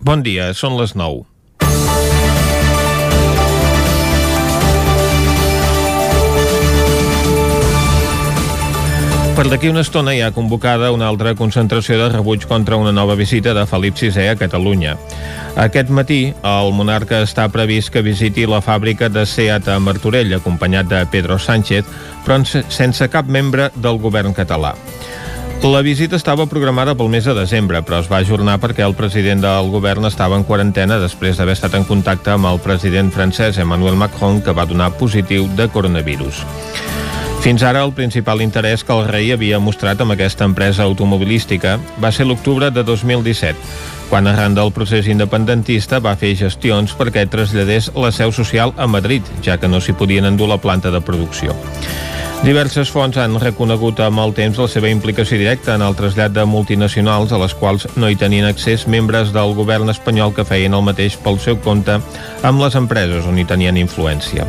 Bon dia, són les 9. Per d'aquí una estona hi ha convocada una altra concentració de rebuig contra una nova visita de Felip VI a Catalunya. Aquest matí, el monarca està previst que visiti la fàbrica de SEAT a Martorell, acompanyat de Pedro Sánchez, però sense cap membre del govern català. La visita estava programada pel mes de desembre, però es va ajornar perquè el president del govern estava en quarantena després d'haver estat en contacte amb el president francès Emmanuel Macron, que va donar positiu de coronavirus. Fins ara, el principal interès que el rei havia mostrat amb aquesta empresa automobilística va ser l'octubre de 2017, quan arran del procés independentista va fer gestions perquè traslladés la seu social a Madrid, ja que no s'hi podien endur la planta de producció. Diverses fonts han reconegut amb el temps la seva implicació directa en el trasllat de multinacionals a les quals no hi tenien accés membres del govern espanyol que feien el mateix pel seu compte amb les empreses on hi tenien influència.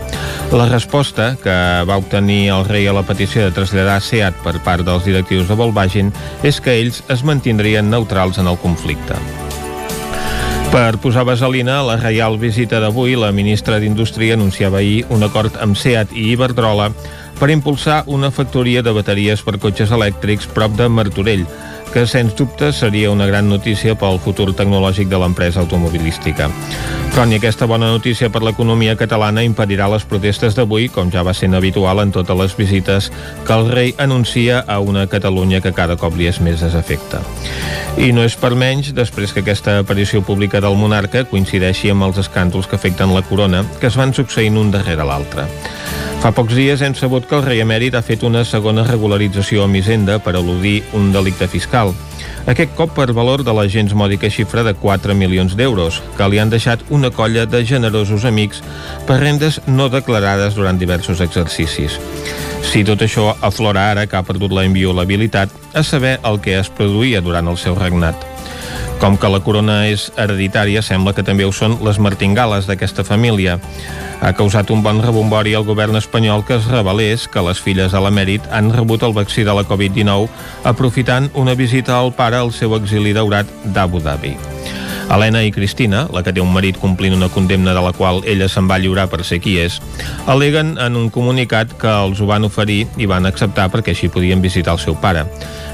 La resposta que va obtenir el rei a la petició de traslladar SEAT per part dels directius de Volkswagen és que ells es mantindrien neutrals en el conflicte. Per posar vaselina a la reial visita d'avui, la ministra d'Indústria anunciava ahir un acord amb SEAT i Iberdrola per impulsar una factoria de bateries per cotxes elèctrics prop de Martorell, que sens dubte seria una gran notícia pel futur tecnològic de l'empresa automobilística. Però ni aquesta bona notícia per l'economia catalana impedirà les protestes d'avui, com ja va sent habitual en totes les visites que el rei anuncia a una Catalunya que cada cop li és més desafecta. I no és per menys després que aquesta aparició pública del monarca coincideixi amb els escàndols que afecten la corona, que es van succeint un darrere l'altre. Fa pocs dies hem sabut que el rei emèrit ha fet una segona regularització amb Hisenda per eludir un delicte fiscal. Aquest cop per valor de la gens mòdica xifra de 4 milions d'euros, que li han deixat una colla de generosos amics per rendes no declarades durant diversos exercicis. Si tot això aflora ara que ha perdut la inviolabilitat, a saber el que es produïa durant el seu regnat. Com que la corona és hereditària, sembla que també ho són les martingales d'aquesta família. Ha causat un bon rebombori al govern espanyol que es revelés que les filles de l'emèrit han rebut el vaccí de la Covid-19 aprofitant una visita al pare al seu exili daurat d'Abu Dhabi. Helena i Cristina, la que té un marit complint una condemna de la qual ella se'n va lliurar per ser qui és, aleguen en un comunicat que els ho van oferir i van acceptar perquè així podien visitar el seu pare.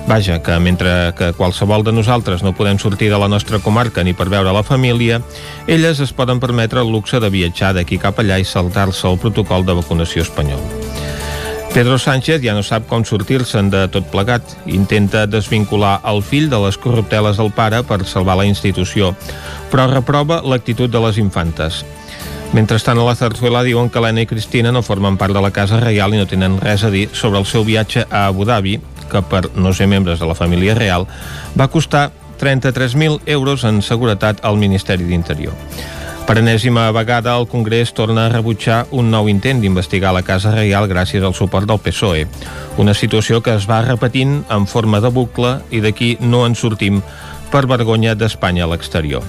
Vaja, que mentre que qualsevol de nosaltres no podem sortir de la nostra comarca ni per veure la família, elles es poden permetre el luxe de viatjar d'aquí cap allà i saltar-se el protocol de vacunació espanyol. Pedro Sánchez ja no sap com sortir-se'n de tot plegat. Intenta desvincular el fill de les corrupteles del pare per salvar la institució, però reprova l'actitud de les infantes. Mentrestant, a la Zarzuela diuen que Helena i Cristina no formen part de la Casa Reial i no tenen res a dir sobre el seu viatge a Abu Dhabi, que per no ser membres de la família real va costar 33.000 euros en seguretat al Ministeri d'Interior. Per enèsima vegada, el Congrés torna a rebutjar un nou intent d'investigar la Casa Reial gràcies al suport del PSOE. Una situació que es va repetint en forma de bucle i d'aquí no en sortim per vergonya d'Espanya a l'exterior.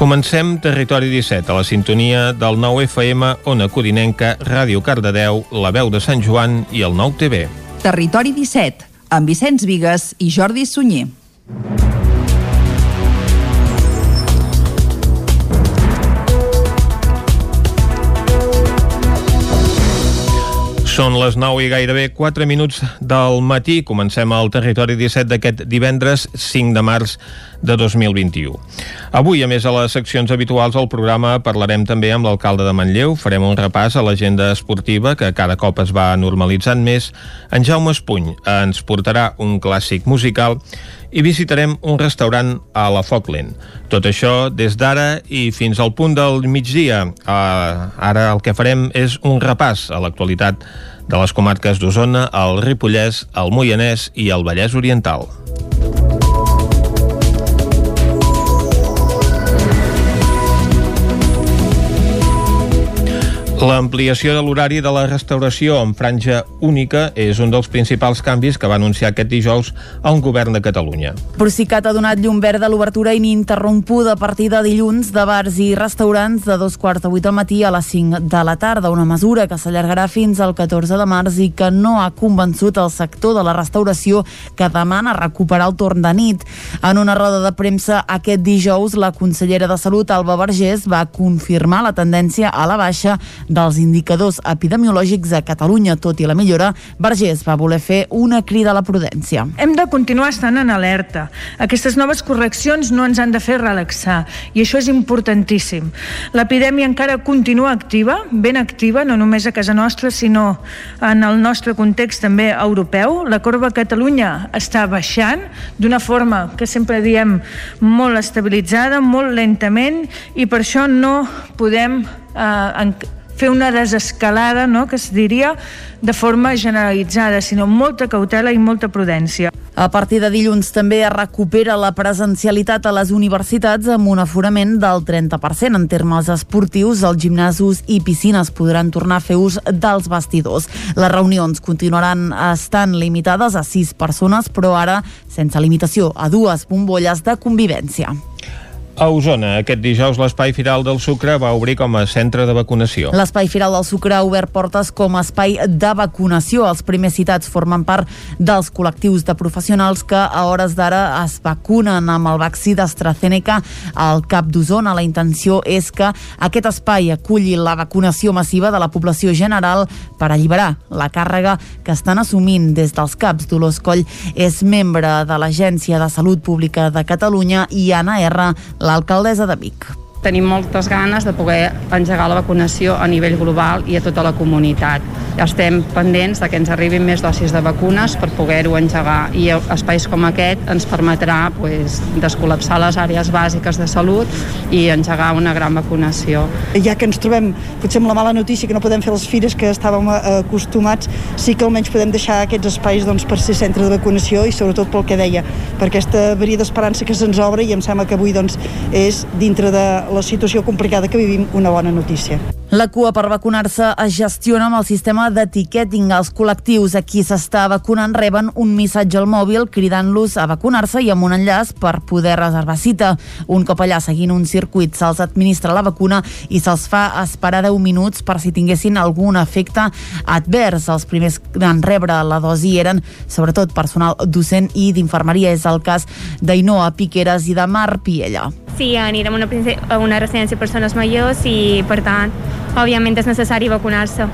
Comencem Territori 17, a la sintonia del 9 FM, Ona Codinenca, Ràdio Cardedeu, La Veu de Sant Joan i el 9 TV. Territori 17, amb Vicenç Vigues i Jordi Sunyer. Són les 9 i gairebé 4 minuts del matí. Comencem el territori 17 d'aquest divendres 5 de març de 2021. Avui, a més a les seccions habituals al programa, parlarem també amb l'alcalde de Manlleu, farem un repàs a l'agenda esportiva que cada cop es va normalitzant més. En Jaume Espuny ens portarà un clàssic musical i visitarem un restaurant a la Falkland. Tot això des d'ara i fins al punt del migdia. Uh, ara el que farem és un repàs a l'actualitat de les comarques d'Osona, el Ripollès, el Moianès i el Vallès Oriental. L'ampliació de l'horari de la restauració en franja única és un dels principals canvis que va anunciar aquest dijous el govern de Catalunya. Procicat ha donat llum verd a l'obertura ininterrompuda a partir de dilluns de bars i restaurants de dos quarts de vuit al matí a les 5 de la tarda, una mesura que s'allargarà fins al 14 de març i que no ha convençut el sector de la restauració que demana recuperar el torn de nit. En una roda de premsa aquest dijous, la consellera de Salut, Alba Vergés, va confirmar la tendència a la baixa dels indicadors epidemiològics a Catalunya, tot i la millora, Vergés va voler fer una crida a la prudència. Hem de continuar estant en alerta. Aquestes noves correccions no ens han de fer relaxar i això és importantíssim. L'epidèmia encara continua activa, ben activa, no només a casa nostra, sinó en el nostre context també europeu. La corba a Catalunya està baixant d'una forma que sempre diem molt estabilitzada, molt lentament i per això no podem eh, fer una desescalada, no?, que es diria de forma generalitzada, sinó molta cautela i molta prudència. A partir de dilluns també es recupera la presencialitat a les universitats amb un aforament del 30%. En termes esportius, els gimnasos i piscines podran tornar a fer ús dels vestidors. Les reunions continuaran estant limitades a sis persones, però ara sense limitació a dues bombolles de convivència. A Osona, aquest dijous l'Espai Firal del Sucre va obrir com a centre de vacunació. L'Espai Firal del Sucre ha obert portes com a espai de vacunació. Els primers citats formen part dels col·lectius de professionals que a hores d'ara es vacunen amb el vaccí d'AstraZeneca al Cap d'Osona. La intenció és que aquest espai aculli la vacunació massiva de la població general per alliberar la càrrega que estan assumint des dels CAPs. Dolors Coll és membre de l'Agència de Salut Pública de Catalunya i Anna R l'alcaldessa de Vic tenim moltes ganes de poder engegar la vacunació a nivell global i a tota la comunitat. Estem pendents de que ens arribin més dosis de vacunes per poder-ho engegar i espais com aquest ens permetrà pues, descol·lapsar les àrees bàsiques de salut i engegar una gran vacunació. Ja que ens trobem potser amb la mala notícia que no podem fer les fires que estàvem eh, acostumats, sí que almenys podem deixar aquests espais doncs, per ser centre de vacunació i sobretot pel que deia, per aquesta varia d'esperança que se'ns obre i em sembla que avui doncs, és dintre de la situació complicada que vivim una bona notícia. La cua per vacunar-se es gestiona amb el sistema d'etiqueting. Els col·lectius a qui s'està vacunant reben un missatge al mòbil cridant-los a vacunar-se i amb un enllaç per poder reservar cita. Un cop allà, seguint un circuit, se'ls administra la vacuna i se'ls fa esperar 10 minuts per si tinguessin algun efecte advers. Els primers en rebre la dosi eren sobretot personal docent i d'infermeria. És el cas d'Ainoa Piqueres i de Mar Piella. Sí, anirem a una, a una residència de persones majors i, per tant, òbviament és necessari vacunar-se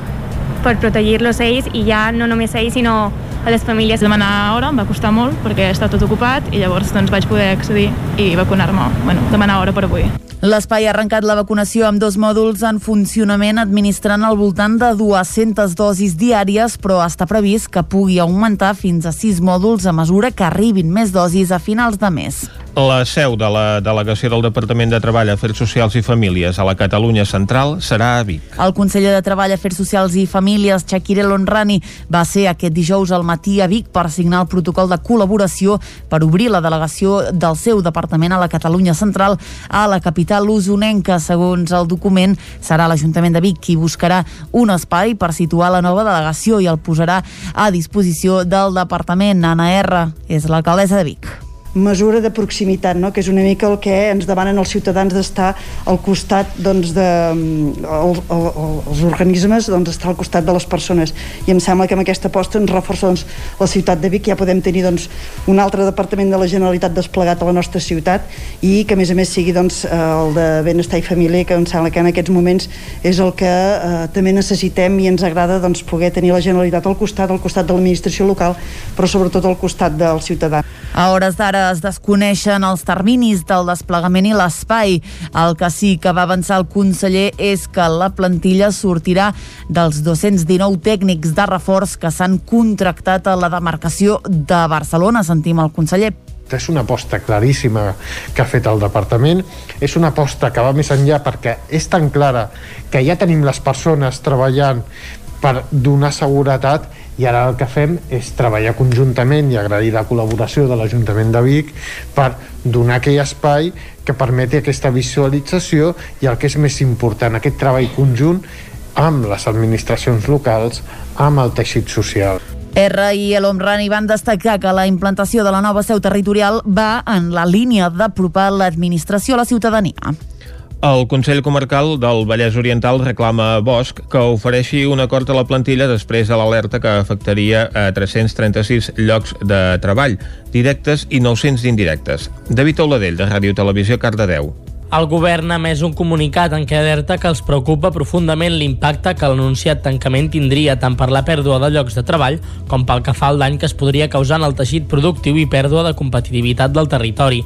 per protegir-los ells i ja no només ells, sinó a les famílies. Demanar hora em va costar molt perquè està tot ocupat i llavors doncs, vaig poder accedir i vacunar-me, bueno, demanar hora per avui. L'espai ha arrencat la vacunació amb dos mòduls en funcionament administrant al voltant de 200 dosis diàries, però està previst que pugui augmentar fins a 6 mòduls a mesura que arribin més dosis a finals de mes. La seu de la delegació del Departament de Treball, Afers Socials i Famílies a la Catalunya Central serà a Vic. El conseller de Treball, Afers Socials i Famílies, Shakira Lonrani, va ser aquest dijous al matí a Vic per signar el protocol de col·laboració per obrir la delegació del seu departament a la Catalunya Central a la capital usonenca. Segons el document, serà l'Ajuntament de Vic qui buscarà un espai per situar la nova delegació i el posarà a disposició del departament. Anna R. és l'alcaldessa de Vic mesura de proximitat, no? que és una mica el que ens demanen els ciutadans d'estar al costat doncs, de, el, el, els organismes doncs, estar al costat de les persones i em sembla que amb aquesta aposta ens reforça doncs, la ciutat de Vic, ja podem tenir doncs, un altre departament de la Generalitat desplegat a la nostra ciutat i que a més a més sigui doncs, el de benestar i família que em sembla que en aquests moments és el que eh, també necessitem i ens agrada doncs, poder tenir la Generalitat al costat, al costat de l'administració local però sobretot al costat del ciutadà. A hores d'ara es desconeixen els terminis del desplegament i l'espai. El que sí que va avançar el conseller és que la plantilla sortirà dels 219 tècnics de reforç que s'han contractat a la demarcació de Barcelona. Sentim el conseller és una aposta claríssima que ha fet el departament, és una aposta que va més enllà perquè és tan clara que ja tenim les persones treballant per donar seguretat i ara el que fem és treballar conjuntament i agrair la col·laboració de l'Ajuntament de Vic per donar aquell espai que permeti aquesta visualització i el que és més important, aquest treball conjunt amb les administracions locals, amb el teixit social. R i El Omrani van destacar que la implantació de la nova seu territorial va en la línia d'apropar l'administració a la ciutadania. El Consell Comarcal del Vallès Oriental reclama a Bosch que ofereixi un acord a la plantilla després de l'alerta que afectaria a 336 llocs de treball, directes i 900 d'indirectes. David Oladell, de Ràdio Televisió, Cardedeu. El govern ha més un comunicat en què alerta que els preocupa profundament l'impacte que l'anunciat tancament tindria tant per la pèrdua de llocs de treball com pel que fa al dany que es podria causar en el teixit productiu i pèrdua de competitivitat del territori.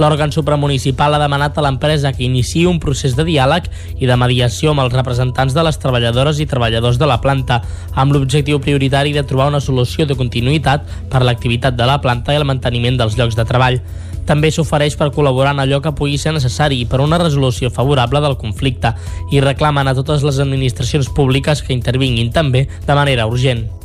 L'òrgan supramunicipal ha demanat a l'empresa que iniciï un procés de diàleg i de mediació amb els representants de les treballadores i treballadors de la planta, amb l'objectiu prioritari de trobar una solució de continuïtat per l'activitat de la planta i el manteniment dels llocs de treball. També s'ofereix per col·laborar en allò que pugui ser necessari per una resolució favorable del conflicte i reclamen a totes les administracions públiques que intervinguin també de manera urgent.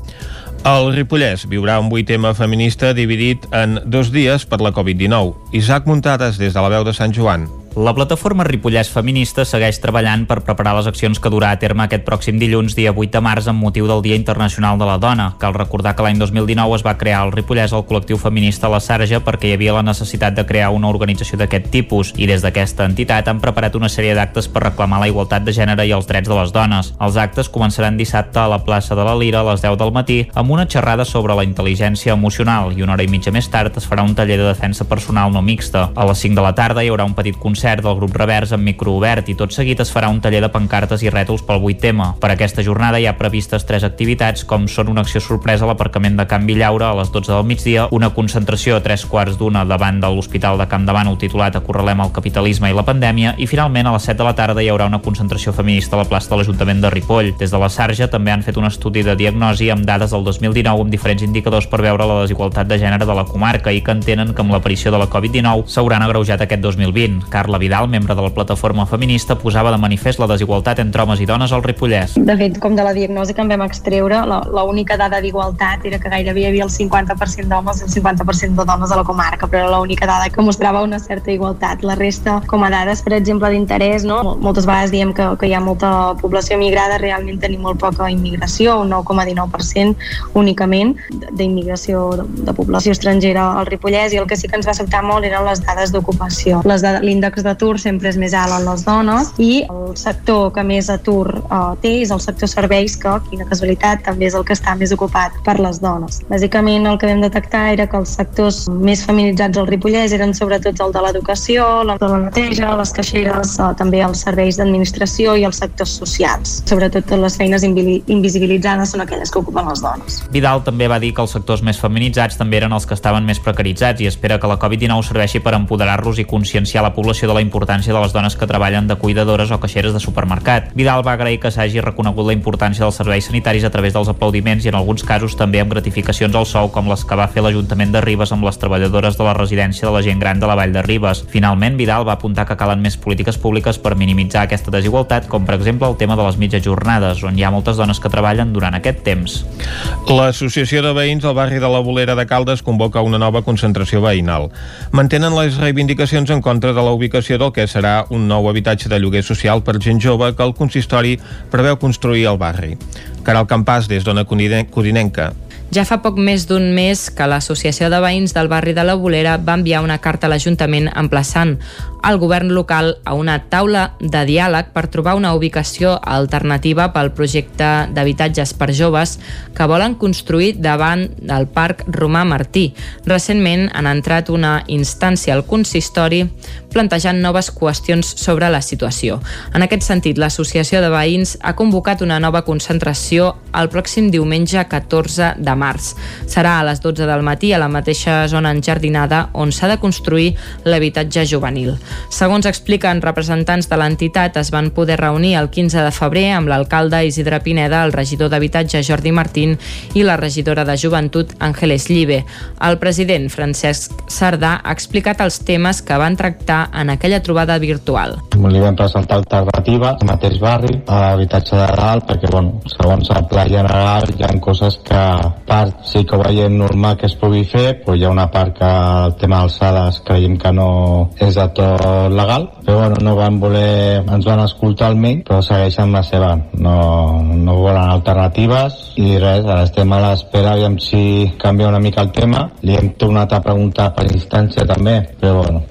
El Ripollès viurà un vuitema feminista dividit en dos dies per la Covid-19. Isaac Muntades des de la veu de Sant Joan. La plataforma Ripollès Feminista segueix treballant per preparar les accions que durà a terme aquest pròxim dilluns, dia 8 de març, amb motiu del Dia Internacional de la Dona. Cal recordar que l'any 2019 es va crear al Ripollès el col·lectiu feminista La Sarja perquè hi havia la necessitat de crear una organització d'aquest tipus i des d'aquesta entitat han preparat una sèrie d'actes per reclamar la igualtat de gènere i els drets de les dones. Els actes començaran dissabte a la plaça de la Lira a les 10 del matí amb una xerrada sobre la intel·ligència emocional i una hora i mitja més tard es farà un taller de defensa personal no mixta. A les 5 de la tarda hi haurà un petit concert concert del grup Revers amb micro obert i tot seguit es farà un taller de pancartes i rètols pel 8 tema. Per aquesta jornada hi ha previstes tres activitats com són una acció sorpresa a l'aparcament de Can Villaura a les 12 del migdia, una concentració a tres quarts d'una davant de l'Hospital de Camp de Bànol titulat Acorrelem el capitalisme i la pandèmia i finalment a les 7 de la tarda hi haurà una concentració feminista a la plaça de l'Ajuntament de Ripoll. Des de la Sarja també han fet un estudi de diagnosi amb dades del 2019 amb diferents indicadors per veure la desigualtat de gènere de la comarca i que entenen que amb l'aparició de la Covid-19 s'hauran agreujat aquest 2020. Carla Carla Vidal, membre de la plataforma feminista, posava de manifest la desigualtat entre homes i dones al Ripollès. De fet, com de la diagnosi que en vam extreure, l'única dada d'igualtat era que gairebé hi havia el 50% d'homes i el 50% de dones a la comarca, però era l'única dada que mostrava una certa igualtat. La resta, com a dades, per exemple, d'interès, no? moltes vegades diem que, que hi ha molta població migrada, realment tenim molt poca immigració, un 9,19% únicament d'immigració de, de població estrangera al Ripollès i el que sí que ens va afectar molt eren les dades d'ocupació. L'índex d'atur sempre és més alt en les dones i el sector que més atur uh, té és el sector serveis que, quina casualitat, també és el que està més ocupat per les dones. Bàsicament el que vam detectar era que els sectors més feminitzats al Ripollès eren sobretot el de l'educació, el de la neteja, les caixeres, uh, també els serveis d'administració i els sectors socials. Sobretot les feines invisibilitzades són aquelles que ocupen les dones. Vidal també va dir que els sectors més feminitzats també eren els que estaven més precaritzats i espera que la Covid-19 serveixi per empoderar-los i conscienciar la població de la importància de les dones que treballen de cuidadores o caixeres de supermercat. Vidal va agrair que s'hagi reconegut la importància dels serveis sanitaris a través dels aplaudiments i en alguns casos també amb gratificacions al sou com les que va fer l'Ajuntament de Ribes amb les treballadores de la residència de la gent gran de la Vall de Ribes. Finalment, Vidal va apuntar que calen més polítiques públiques per minimitzar aquesta desigualtat, com per exemple el tema de les mitges jornades, on hi ha moltes dones que treballen durant aquest temps. L'Associació de Veïns al barri de la Bolera de Caldes convoca una nova concentració veïnal. Mantenen les reivindicacions en contra de la ubicació inauguració del que serà un nou habitatge de lloguer social per gent jove que el consistori preveu construir al barri. Caral Campàs, des d'Ona Codinenca. Ja fa poc més d'un mes que l'Associació de Veïns del barri de la Bolera va enviar una carta a l'Ajuntament emplaçant el govern local a una taula de diàleg per trobar una ubicació alternativa pel projecte d'habitatges per joves que volen construir davant del Parc Romà Martí. Recentment han entrat una instància al consistori plantejant noves qüestions sobre la situació. En aquest sentit, l'Associació de Veïns ha convocat una nova concentració el pròxim diumenge 14 de març. Serà a les 12 del matí a la mateixa zona enjardinada on s'ha de construir l'habitatge juvenil. Segons expliquen representants de l'entitat, es van poder reunir el 15 de febrer amb l'alcalde Isidre Pineda, el regidor d'Habitatge Jordi Martín i la regidora de Joventut Àngeles Llibe. El president Francesc Sardà ha explicat els temes que van tractar en aquella trobada virtual. li vam presentar alternativa al mateix barri, a l'habitatge de dalt, perquè, bueno, segons el pla general hi ha coses que, part, sí que veiem normal que es pugui fer, però hi ha una part que el tema d'alçades creiem que no és de tot legal, però bueno, no van voler, ens van escoltar almenys, però segueixen la seva, no, no volen alternatives i res, ara estem a l'espera, aviam si canvia una mica el tema, li hem tornat a preguntar per instància també, però bueno,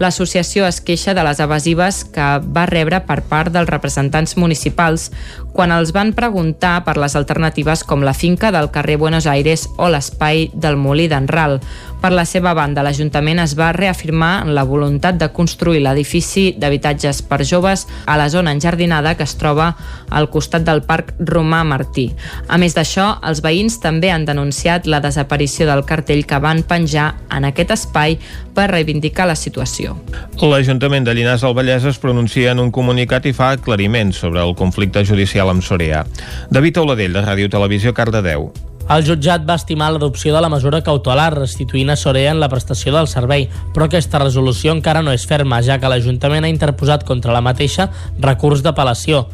L'associació es queixa de les evasives que va rebre per part dels representants municipals quan els van preguntar per les alternatives com la finca del carrer Buenos Aires o l'espai del Molí d'en Ral. Per la seva banda, l'Ajuntament es va reafirmar en la voluntat de construir l'edifici d'habitatges per joves a la zona enjardinada que es troba al costat del Parc Romà Martí. A més d'això, els veïns també han denunciat la desaparició del cartell que van penjar en aquest espai per reivindicar la situació. L'Ajuntament de Llinars del Vallès es pronuncia en un comunicat i fa aclariments sobre el conflicte judicial amb Sorea. David Oladell, de Ràdio Televisió, Cardedeu. El jutjat va estimar l'adopció de la mesura cautelar restituint a Sorea en la prestació del servei, però aquesta resolució encara no és ferma, ja que l'Ajuntament ha interposat contra la mateixa recurs d'apel·lació.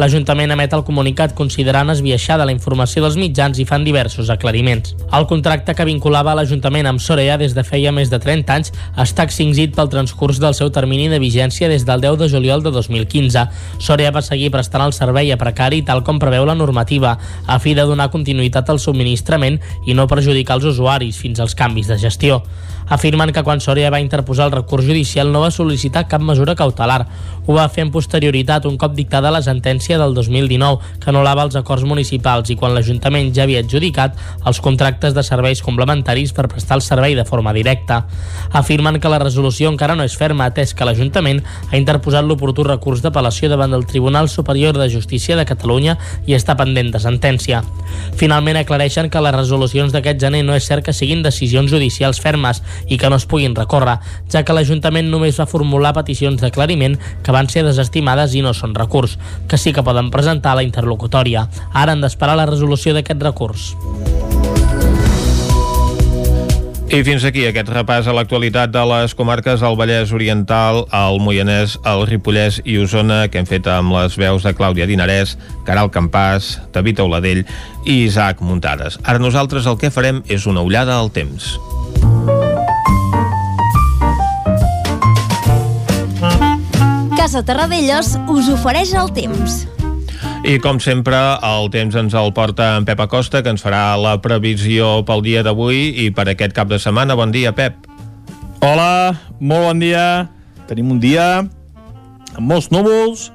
L'Ajuntament emet el comunicat considerant esbiaixada la informació dels mitjans i fan diversos aclariments. El contracte que vinculava l'Ajuntament amb Sorea des de feia més de 30 anys està extingit pel transcurs del seu termini de vigència des del 10 de juliol de 2015. Sorea va seguir prestant el servei a precari tal com preveu la normativa, a fi de donar continuïtat al subministrament i no perjudicar els usuaris fins als canvis de gestió afirmen que quan Soria va interposar el recurs judicial no va sol·licitar cap mesura cautelar. Ho va fer en posterioritat un cop dictada la sentència del 2019 que anul·lava els acords municipals i quan l'Ajuntament ja havia adjudicat els contractes de serveis complementaris per prestar el servei de forma directa. Afirmen que la resolució encara no és ferma atès que l'Ajuntament ha interposat l'oportú recurs d'apel·lació davant del Tribunal Superior de Justícia de Catalunya i està pendent de sentència. Finalment aclareixen que les resolucions d'aquest gener no és cert que siguin decisions judicials fermes i que no es puguin recórrer, ja que l'Ajuntament només va formular peticions d'aclariment que van ser desestimades i no són recurs, que sí que poden presentar la interlocutòria. Ara han d'esperar la resolució d'aquest recurs. I fins aquí aquest repàs a l'actualitat de les comarques del Vallès Oriental, el Moianès, el Ripollès i Osona, que hem fet amb les veus de Clàudia Dinarès, Caral Campàs, David Auladell i Isaac Muntades. Ara nosaltres el que farem és una ullada al temps. Casa Terradellos us ofereix el temps. I com sempre, el temps ens el porta en Pep Acosta, que ens farà la previsió pel dia d'avui i per aquest cap de setmana. Bon dia, Pep. Hola, molt bon dia. Tenim un dia amb molts núvols,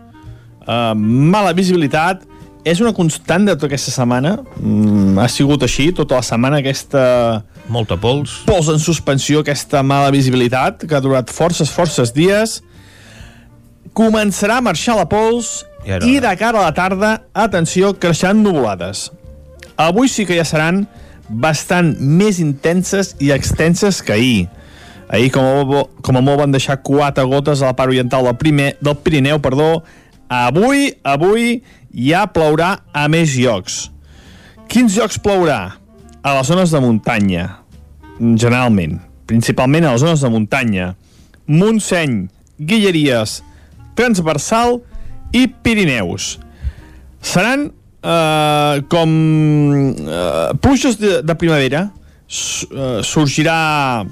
eh, mala visibilitat, és una constant de tota aquesta setmana. Mm, ha sigut així tota la setmana aquesta... Molta pols. Pols en suspensió, aquesta mala visibilitat, que ha durat forces, forces dies començarà a marxar la pols i, i de cara a la tarda, atenció, creixeran nuvolades. Avui sí que ja seran bastant més intenses i extenses que ahir. Ahir, com a, com a molt, van deixar quatre gotes a la part oriental del, primer, del Pirineu, perdó. Avui, avui, ja plourà a més llocs. Quins llocs plourà? A les zones de muntanya, generalment. Principalment a les zones de muntanya. Montseny, Guilleries, transversal i Pirineus. Seran eh, com eh, pluges de, de primavera, S eh, sorgirà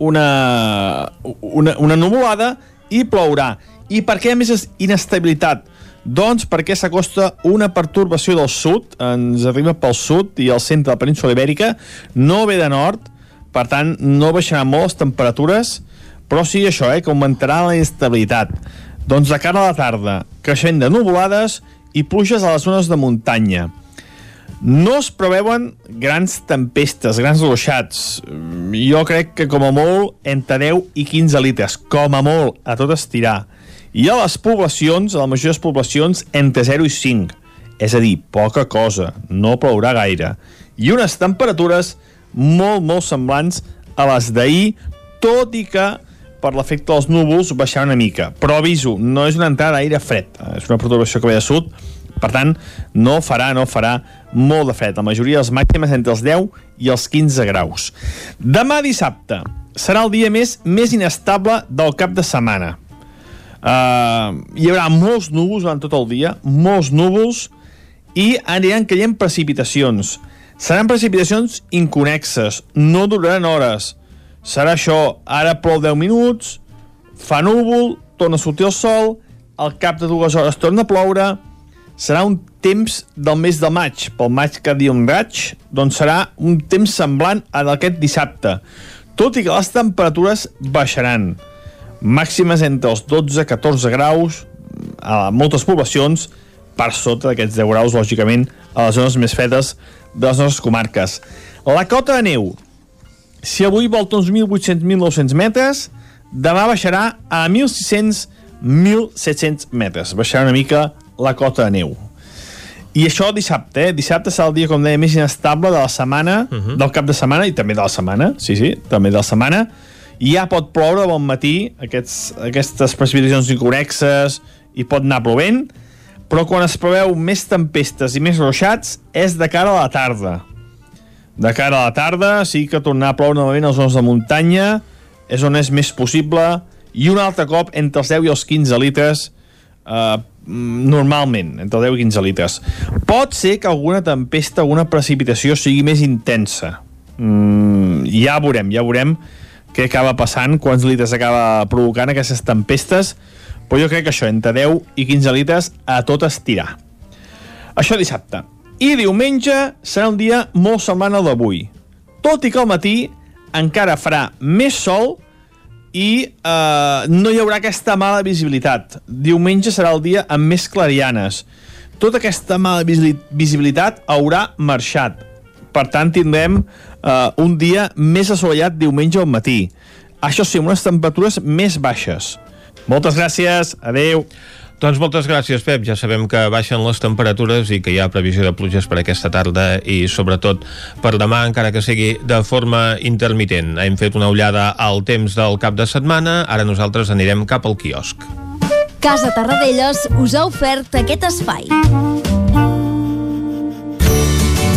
una, una, una nuvolada i plourà. I per què més inestabilitat? Doncs perquè s'acosta una pertorbació del sud, ens arriba pel sud i al centre de la península ibèrica, no ve de nord, per tant no baixaran molt les temperatures, però sí això, eh, que augmentarà la inestabilitat. Doncs de cara a la tarda, creixent de nuvolades i pluges a les zones de muntanya. No es preveuen grans tempestes, grans ruixats. Jo crec que com a molt entre 10 i 15 litres, com a molt, a tot estirar. I a les poblacions, a les majors poblacions, entre 0 i 5. És a dir, poca cosa, no plourà gaire. I unes temperatures molt, molt semblants a les d'ahir, tot i que per l'efecte dels núvols baixar una mica. Però aviso, no és una entrada d'aire fred, és una perturbació que ve de sud, per tant, no farà, no farà molt de fred. La majoria de les màximes entre els 10 i els 15 graus. Demà dissabte serà el dia més més inestable del cap de setmana. Uh, hi haurà molts núvols durant tot el dia, molts núvols, i aniran caient precipitacions. Seran precipitacions inconexes, no duraran hores. Serà això, ara plou 10 minuts, fa núvol, torna a sortir el sol, al cap de dues hores torna a ploure, serà un temps del mes de maig, pel maig que diu un raig, doncs serà un temps semblant a d'aquest dissabte, tot i que les temperatures baixaran. Màximes entre els 12-14 graus a moltes poblacions, per sota d'aquests 10 graus, lògicament, a les zones més fredes de les nostres comarques. La cota de neu, si avui volta uns 1.800-1.900 metres, demà baixarà a 1.600-1.700 metres. Baixarà una mica la cota de neu. I això dissabte, eh? Dissabte serà el dia, com deia, més inestable de la setmana, uh -huh. del cap de setmana i també de la setmana, sí, sí, també de la setmana. I ja pot ploure bon matí, aquests, aquestes precipitacions incorrexes, i pot anar plovent, però quan es preveu més tempestes i més ruixats és de cara a la tarda. De cara a la tarda sí que tornar a ploure novament a les zones de muntanya, és on és més possible, i un altre cop entre els 10 i els 15 litres eh, normalment, entre 10 i 15 litres. Pot ser que alguna tempesta, alguna precipitació sigui més intensa. Mm, ja veurem, ja veurem què acaba passant, quants litres acaba provocant aquestes tempestes, però jo crec que això, entre 10 i 15 litres, a tot estirar. Això dissabte. I diumenge serà un dia molt semblant al d'avui. Tot i que al matí encara farà més sol i eh, no hi haurà aquesta mala visibilitat. Diumenge serà el dia amb més clarianes. Tota aquesta mala visibilitat haurà marxat. Per tant, tindrem eh, un dia més assolellat diumenge al matí. Això sí, amb unes temperatures més baixes. Moltes gràcies, adeu. Doncs moltes gràcies, Pep. Ja sabem que baixen les temperatures i que hi ha previsió de pluges per aquesta tarda i sobretot per demà, encara que sigui de forma intermitent. Hem fet una ullada al temps del cap de setmana, ara nosaltres anirem cap al quiosc. Casa Tarradellas us ha ofert aquest espai.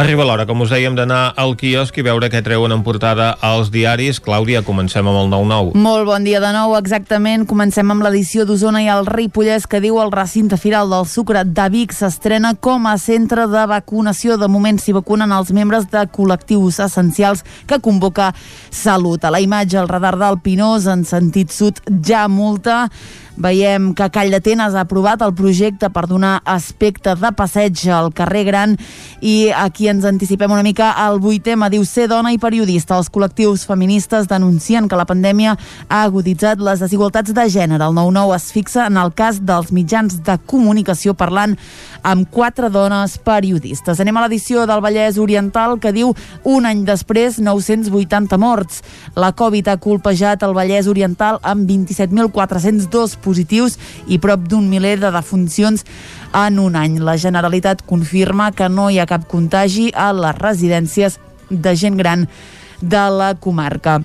Arriba l'hora, com us dèiem, d'anar al quiosc i veure què treuen en portada als diaris. Clàudia, comencem amb el 9-9. Molt bon dia de nou, exactament. Comencem amb l'edició d'Osona i el Ripollès que diu el recinte firal del sucre de Vic s'estrena com a centre de vacunació. De moment s'hi vacunen els membres de col·lectius essencials que convoca Salut. A la imatge, el radar del Pinós en sentit sud ja multa Veiem que Call d'Atenes ha aprovat el projecte per donar aspecte de passeig al carrer Gran i aquí ens anticipem una mica al vuit tema. Diu ser dona i periodista. Els col·lectius feministes denuncien que la pandèmia ha aguditzat les desigualtats de gènere. El 9-9 es fixa en el cas dels mitjans de comunicació parlant amb quatre dones periodistes. Anem a l'edició del Vallès Oriental que diu un any després 980 morts. La Covid ha colpejat el Vallès Oriental amb 27.402 positius i prop d'un miler de defuncions en un any. La Generalitat confirma que no hi ha cap contagi a les residències de gent gran de la comarca.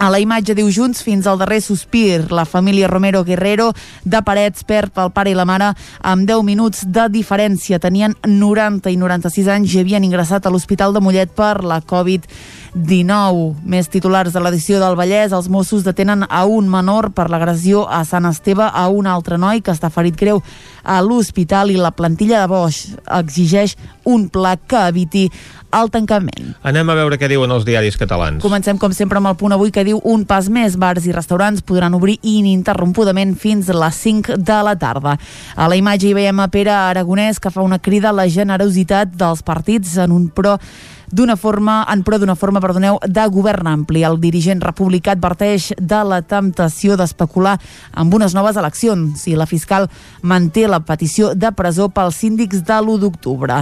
A la imatge diu Junts fins al darrer sospir. La família Romero Guerrero de Parets perd el pare i la mare amb 10 minuts de diferència. Tenien 90 i 96 anys i havien ingressat a l'Hospital de Mollet per la Covid-19. Més titulars de l'edició del Vallès. Els Mossos detenen a un menor per l'agressió a Sant Esteve a un altre noi que està ferit greu a l'hospital i la plantilla de Bosch exigeix un pla que eviti el tancament. Anem a veure què diuen els diaris catalans. Comencem, com sempre, amb el punt avui que diu un pas més. Bars i restaurants podran obrir ininterrompudament fins a les 5 de la tarda. A la imatge hi veiem a Pere Aragonès que fa una crida a la generositat dels partits en un pro d'una forma, en pro d'una forma, perdoneu, de govern ampli. El dirigent republicà adverteix de la temptació d'especular amb unes noves eleccions si la fiscal manté la petició de presó pels síndics de l'1 d'octubre.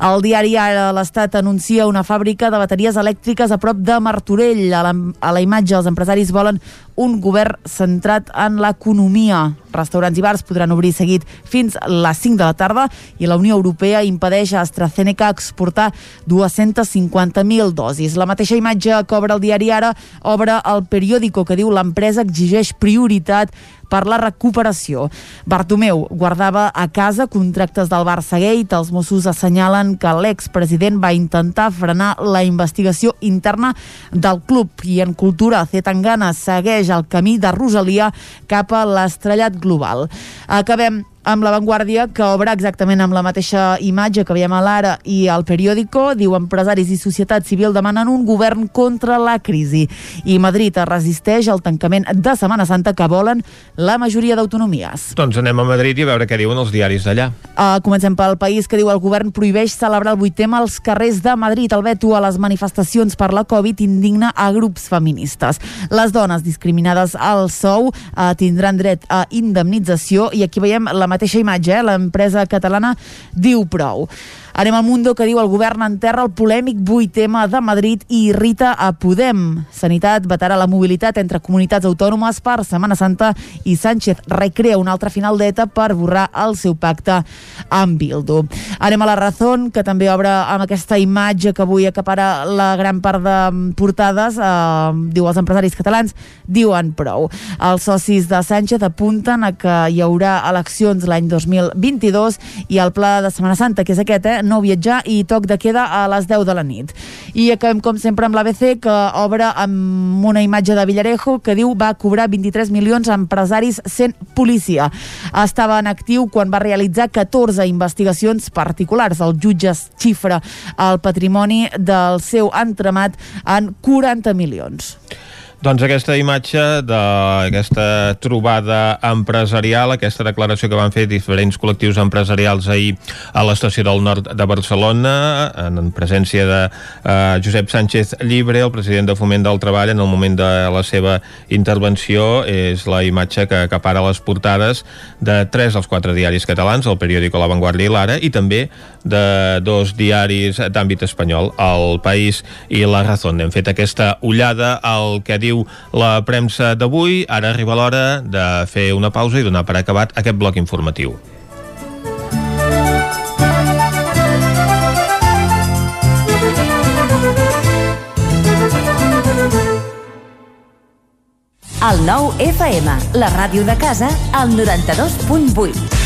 El diari Ara l'Estat anuncia una fàbrica de bateries elèctriques a prop de Martorell. A la, a la imatge, els empresaris volen un govern centrat en l'economia. Restaurants i bars podran obrir seguit fins a les 5 de la tarda i la Unió Europea impedeix a AstraZeneca exportar 250.000 dosis. La mateixa imatge que obre el diari Ara obre el periòdico que diu l'empresa exigeix prioritat per la recuperació. Bartomeu guardava a casa contractes del Barça Gate. Els Mossos assenyalen que l'expresident va intentar frenar la investigació interna del club i en cultura Zetangana segueix el camí de Rosalia cap a l'estrellat global. Acabem amb La Vanguardia, que obre exactament amb la mateixa imatge que veiem a l'Ara i al periòdico. Diu empresaris i societat civil demanen un govern contra la crisi. I Madrid es resisteix al tancament de Setmana Santa que volen la majoria d'autonomies. Doncs anem a Madrid i a veure què diuen els diaris d'allà. Uh, comencem pel país que diu el govern prohibeix celebrar el 8 als carrers de Madrid. El veto a les manifestacions per la Covid indigna a grups feministes. Les dones discriminades al sou uh, tindran dret a indemnització i aquí veiem la mateixa imatge, eh? l'empresa catalana diu prou. Anem al Mundo que diu el govern enterra el polèmic 8M de Madrid i irrita a Podem. Sanitat vetarà la mobilitat entre comunitats autònomes per Setmana Santa i Sánchez recrea un altre final d'ETA per borrar el seu pacte amb Bildu. Anem a la Razón, que també obre amb aquesta imatge que avui acapara la gran part de portades. Eh, diu els empresaris catalans, diuen prou. Els socis de Sánchez apunten a que hi haurà eleccions l'any 2022 i el pla de Setmana Santa, que és aquest, eh, no viatjar i toc de queda a les 10 de la nit. I acabem com sempre amb l'ABC que obre amb una imatge de Villarejo que diu va cobrar 23 milions a empresaris sent policia. Estava en actiu quan va realitzar 14 investigacions particulars. El jutge xifra el patrimoni del seu entremat en 40 milions. Doncs aquesta imatge d'aquesta trobada empresarial, aquesta declaració que van fer diferents col·lectius empresarials ahir a l'estació del nord de Barcelona, en presència de uh, Josep Sánchez Llibre, el president de Foment del Treball, en el moment de la seva intervenció, és la imatge que acapara les portades de tres dels quatre diaris catalans, el periòdico La Vanguardia i l'Ara, i també de dos diaris d'àmbit espanyol, El País i La Razón. Hem fet aquesta ullada al que diu la premsa d'avui. Ara arriba l'hora de fer una pausa i donar per acabat aquest bloc informatiu. El nou FM, la ràdio de casa, al 92.8.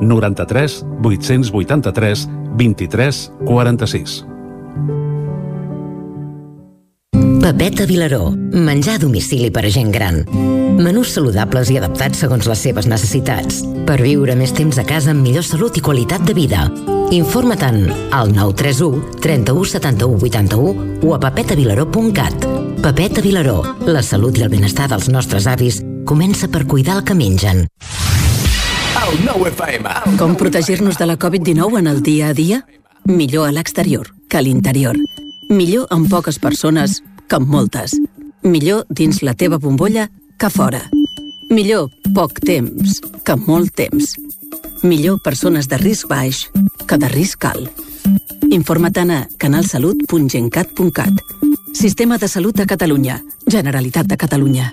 93 883 23 46. Pepeta Vilaró. Menjar a domicili per a gent gran. Menús saludables i adaptats segons les seves necessitats. Per viure més temps a casa amb millor salut i qualitat de vida. Informa't al 931 31 71 81 o a papetavilaró.cat. Papeta Vilaró, la salut i el benestar dels nostres avis comença per cuidar el que mengen. Com protegir-nos de la Covid-19 en el dia a dia? Millor a l'exterior que a l'interior. Millor amb poques persones que amb moltes. Millor dins la teva bombolla que fora. Millor poc temps que molt temps. Millor persones de risc baix que de risc alt. Informa't a canalsalut.gencat.cat. Sistema de Salut de Catalunya. Generalitat de Catalunya.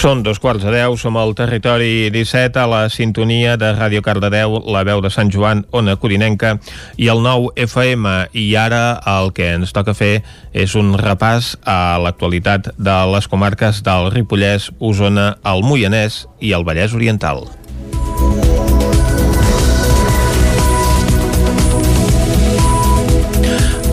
Són dos quarts de deu, som al territori 17 a la sintonia de Ràdio Cardedeu, la veu de Sant Joan, Ona Corinenca i el nou FM. I ara el que ens toca fer és un repàs a l'actualitat de les comarques del Ripollès, Osona, el Moianès i el Vallès Oriental.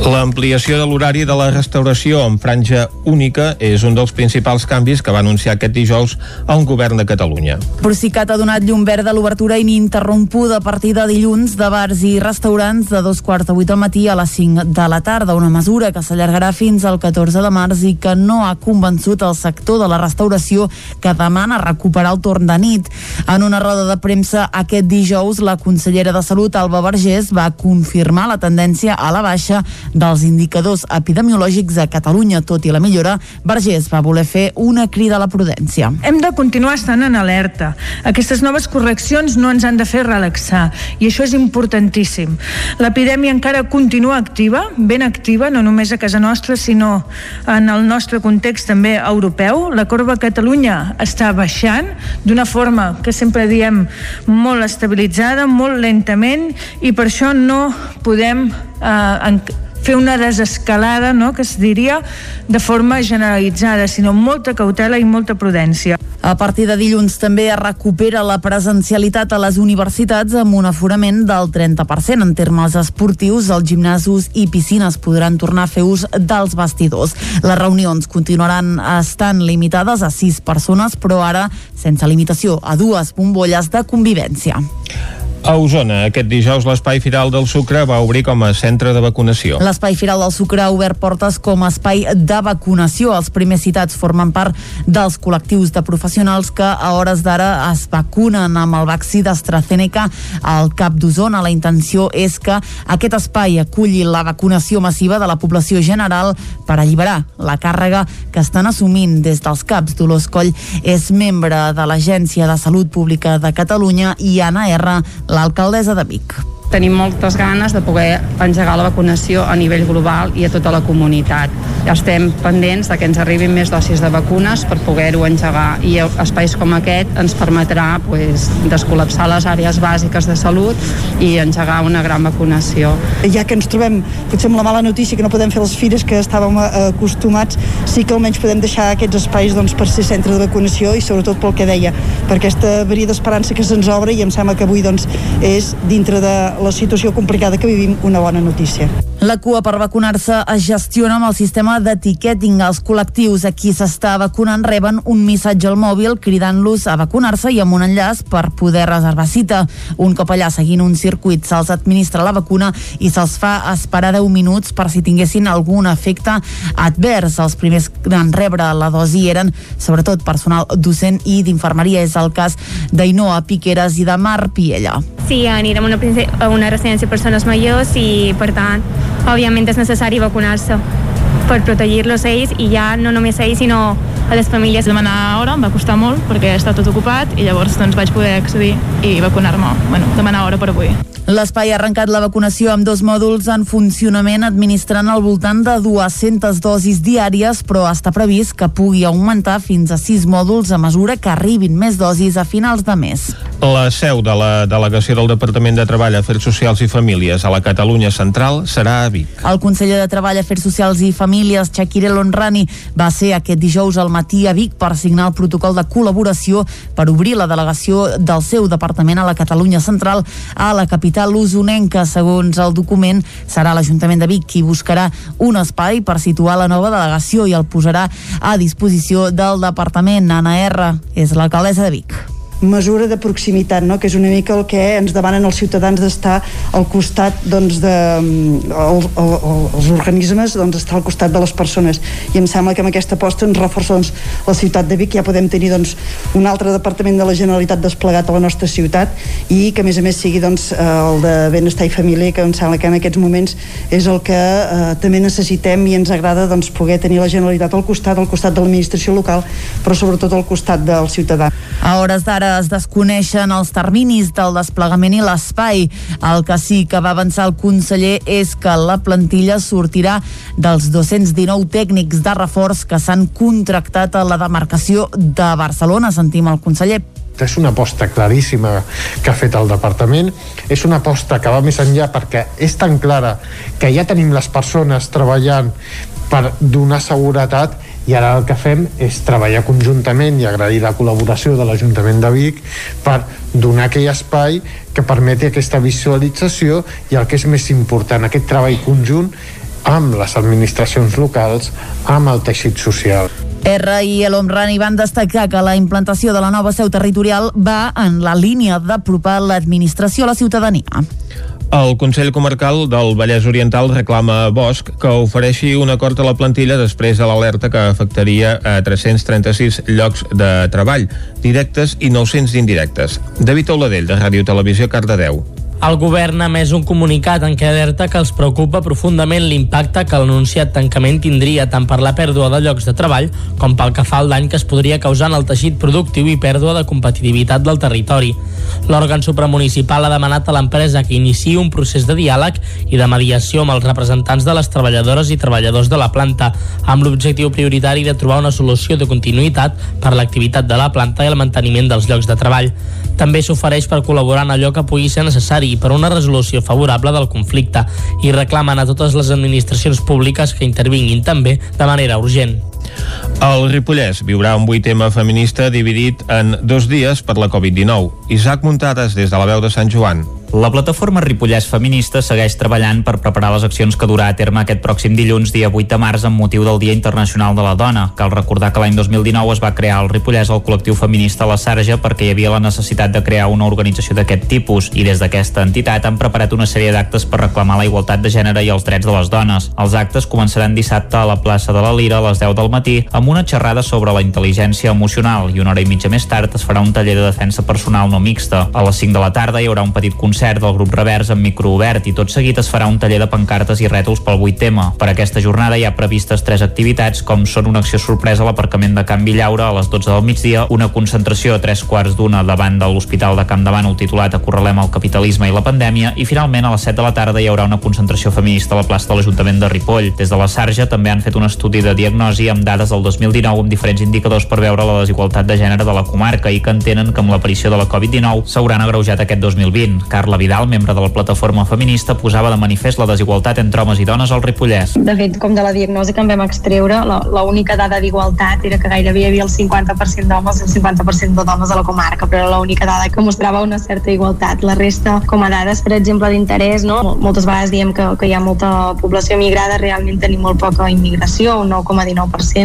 L'ampliació de l'horari de la restauració en franja única és un dels principals canvis que va anunciar aquest dijous el govern de Catalunya. Procicat ha donat llum verd a l'obertura ininterrompuda a partir de dilluns de bars i restaurants de dos quarts de vuit al matí a les 5 de la tarda, una mesura que s'allargarà fins al 14 de març i que no ha convençut el sector de la restauració que demana recuperar el torn de nit. En una roda de premsa aquest dijous, la consellera de Salut, Alba Vergés, va confirmar la tendència a la baixa dels indicadors epidemiològics a Catalunya, tot i la millora, Vergés va voler fer una crida a la prudència. Hem de continuar estant en alerta. Aquestes noves correccions no ens han de fer relaxar i això és importantíssim. L'epidèmia encara continua activa, ben activa, no només a casa nostra, sinó en el nostre context també europeu. La corba a Catalunya està baixant d'una forma que sempre diem molt estabilitzada, molt lentament i per això no podem eh, fer una desescalada, no?, que es diria de forma generalitzada, sinó molta cautela i molta prudència. A partir de dilluns també es recupera la presencialitat a les universitats amb un aforament del 30%. En termes esportius, els gimnasos i piscines podran tornar a fer ús dels vestidors. Les reunions continuaran estant limitades a sis persones, però ara sense limitació a dues bombolles de convivència. A Osona, aquest dijous l'Espai Firal del Sucre va obrir com a centre de vacunació. L'Espai Firal del Sucre ha obert portes com a espai de vacunació. Els primers citats formen part dels col·lectius de professionals que a hores d'ara es vacunen amb el vaccí d'AstraZeneca al cap d'Osona. La intenció és que aquest espai aculli la vacunació massiva de la població general per alliberar la càrrega que estan assumint des dels CAPs. Dolors Coll és membre de l'Agència de Salut Pública de Catalunya i Anna R l'alcaldessa de Vic tenim moltes ganes de poder engegar la vacunació a nivell global i a tota la comunitat. Estem pendents de que ens arribin més dosis de vacunes per poder-ho engegar i espais com aquest ens permetrà pues, descol·lapsar les àrees bàsiques de salut i engegar una gran vacunació. Ja que ens trobem potser amb la mala notícia que no podem fer les fires que estàvem eh, acostumats, sí que almenys podem deixar aquests espais doncs, per ser centre de vacunació i sobretot pel que deia, per aquesta veria d'esperança que se'ns obre i em sembla que avui doncs, és dintre de la situació complicada que vivim una bona notícia. La cua per vacunar-se es gestiona amb el sistema d'etiqueting. Els col·lectius a qui s'està vacunant reben un missatge al mòbil cridant-los a vacunar-se i amb un enllaç per poder reservar cita. Un cop allà, seguint un circuit, se'ls administra la vacuna i se'ls fa esperar 10 minuts per si tinguessin algun efecte advers. Els primers en rebre la dosi eren sobretot personal docent i d'infermeria. És el cas d'Ainoa Piqueres i de Mar Piella. Sí, anirem a una, a una residència de persones majors i, per tant, òbviament és necessari vacunar-se per protegir-los ells i ja no només ells sinó a les famílies. Demanar hora em va costar molt perquè està tot ocupat i llavors doncs vaig poder accedir i vacunar-me, bueno, demanar hora per avui. L'espai ha arrencat la vacunació amb dos mòduls en funcionament administrant al voltant de 200 dosis diàries, però està previst que pugui augmentar fins a 6 mòduls a mesura que arribin més dosis a finals de mes. La seu de la delegació del Departament de Treball, Afers Socials i Famílies a la Catalunya Central serà a Vic. El conseller de Treball, Afers Socials i Famílies, Shakir El Honrani, va ser aquest dijous al matí a Vic per signar el protocol de col·laboració per obrir la delegació del seu departament a la Catalunya Central a la capital capital usonenca. Segons el document, serà l'Ajuntament de Vic qui buscarà un espai per situar la nova delegació i el posarà a disposició del departament. Anna R. és l'alcaldessa de Vic mesura de proximitat, no? que és una mica el que ens demanen els ciutadans d'estar al costat doncs, de, el, el, el, els organismes doncs, estar al costat de les persones i em sembla que amb aquesta aposta ens reforça doncs, la ciutat de Vic, ja podem tenir doncs, un altre departament de la Generalitat desplegat a la nostra ciutat i que a més a més sigui doncs, el de benestar i família que em sembla que en aquests moments és el que eh, també necessitem i ens agrada doncs, poder tenir la Generalitat al costat, al costat de l'administració local però sobretot al costat del ciutadà. A hores d'ara encara es desconeixen els terminis del desplegament i l'espai. El que sí que va avançar el conseller és que la plantilla sortirà dels 219 tècnics de reforç que s'han contractat a la demarcació de Barcelona. Sentim el conseller és una aposta claríssima que ha fet el departament és una aposta que va més enllà perquè és tan clara que ja tenim les persones treballant per donar seguretat i ara el que fem és treballar conjuntament i agrair la col·laboració de l'Ajuntament de Vic per donar aquell espai que permeti aquesta visualització i el que és més important, aquest treball conjunt amb les administracions locals, amb el teixit social. R i el Omrani van destacar que la implantació de la nova seu territorial va en la línia d'apropar l'administració a la ciutadania. El Consell Comarcal del Vallès Oriental reclama a Bosch que ofereixi un acord a la plantilla després de l'alerta que afectaria a 336 llocs de treball, directes i 900 d'indirectes. David Oladell, de Ràdio Televisió, Cardedeu. El govern ha més un comunicat en què alerta que els preocupa profundament l'impacte que l'anunciat tancament tindria tant per la pèrdua de llocs de treball com pel que fa al dany que es podria causar en el teixit productiu i pèrdua de competitivitat del territori. L'òrgan supramunicipal ha demanat a l'empresa que iniciï un procés de diàleg i de mediació amb els representants de les treballadores i treballadors de la planta, amb l'objectiu prioritari de trobar una solució de continuïtat per l'activitat de la planta i el manteniment dels llocs de treball. També s'ofereix per col·laborar en allò que pugui ser necessari per una resolució favorable del conflicte i reclamen a totes les administracions públiques que intervinguin també de manera urgent. El Ripollès viurà un 8 feminista dividit en dos dies per la Covid-19. Isaac Muntades des de la veu de Sant Joan. La plataforma Ripollès Feminista segueix treballant per preparar les accions que durà a terme aquest pròxim dilluns, dia 8 de març, amb motiu del Dia Internacional de la Dona. Cal recordar que l'any 2019 es va crear al Ripollès el col·lectiu feminista La Sarja perquè hi havia la necessitat de crear una organització d'aquest tipus i des d'aquesta entitat han preparat una sèrie d'actes per reclamar la igualtat de gènere i els drets de les dones. Els actes començaran dissabte a la plaça de la Lira a les 10 del matí amb una xerrada sobre la intel·ligència emocional i una hora i mitja més tard es farà un taller de defensa personal no mixta. A les 5 de la tarda hi haurà un petit concert concert del grup Revers amb micro obert i tot seguit es farà un taller de pancartes i rètols pel 8 tema. Per aquesta jornada hi ha previstes tres activitats com són una acció sorpresa a l'aparcament de Can Villaura a les 12 del migdia, una concentració a tres quarts d'una davant de l'Hospital de Camp de Bànol titulat Acorralem el capitalisme i la pandèmia i finalment a les 7 de la tarda hi haurà una concentració feminista a la plaça de l'Ajuntament de Ripoll. Des de la Sarja també han fet un estudi de diagnosi amb dades del 2019 amb diferents indicadors per veure la desigualtat de gènere de la comarca i que entenen que amb l'aparició de la Covid-19 s'hauran agreujat aquest 2020. Carla Vidal, membre de la plataforma feminista, posava de manifest la desigualtat entre homes i dones al Ripollès. De fet, com de la diagnosi que en vam extreure, l'única dada d'igualtat era que gairebé hi havia el 50% d'homes i el 50% de dones a la comarca, però era l'única dada que mostrava una certa igualtat. La resta, com a dades, per exemple, d'interès, no? moltes vegades diem que, que hi ha molta població migrada, realment tenim molt poca immigració, un 9,19%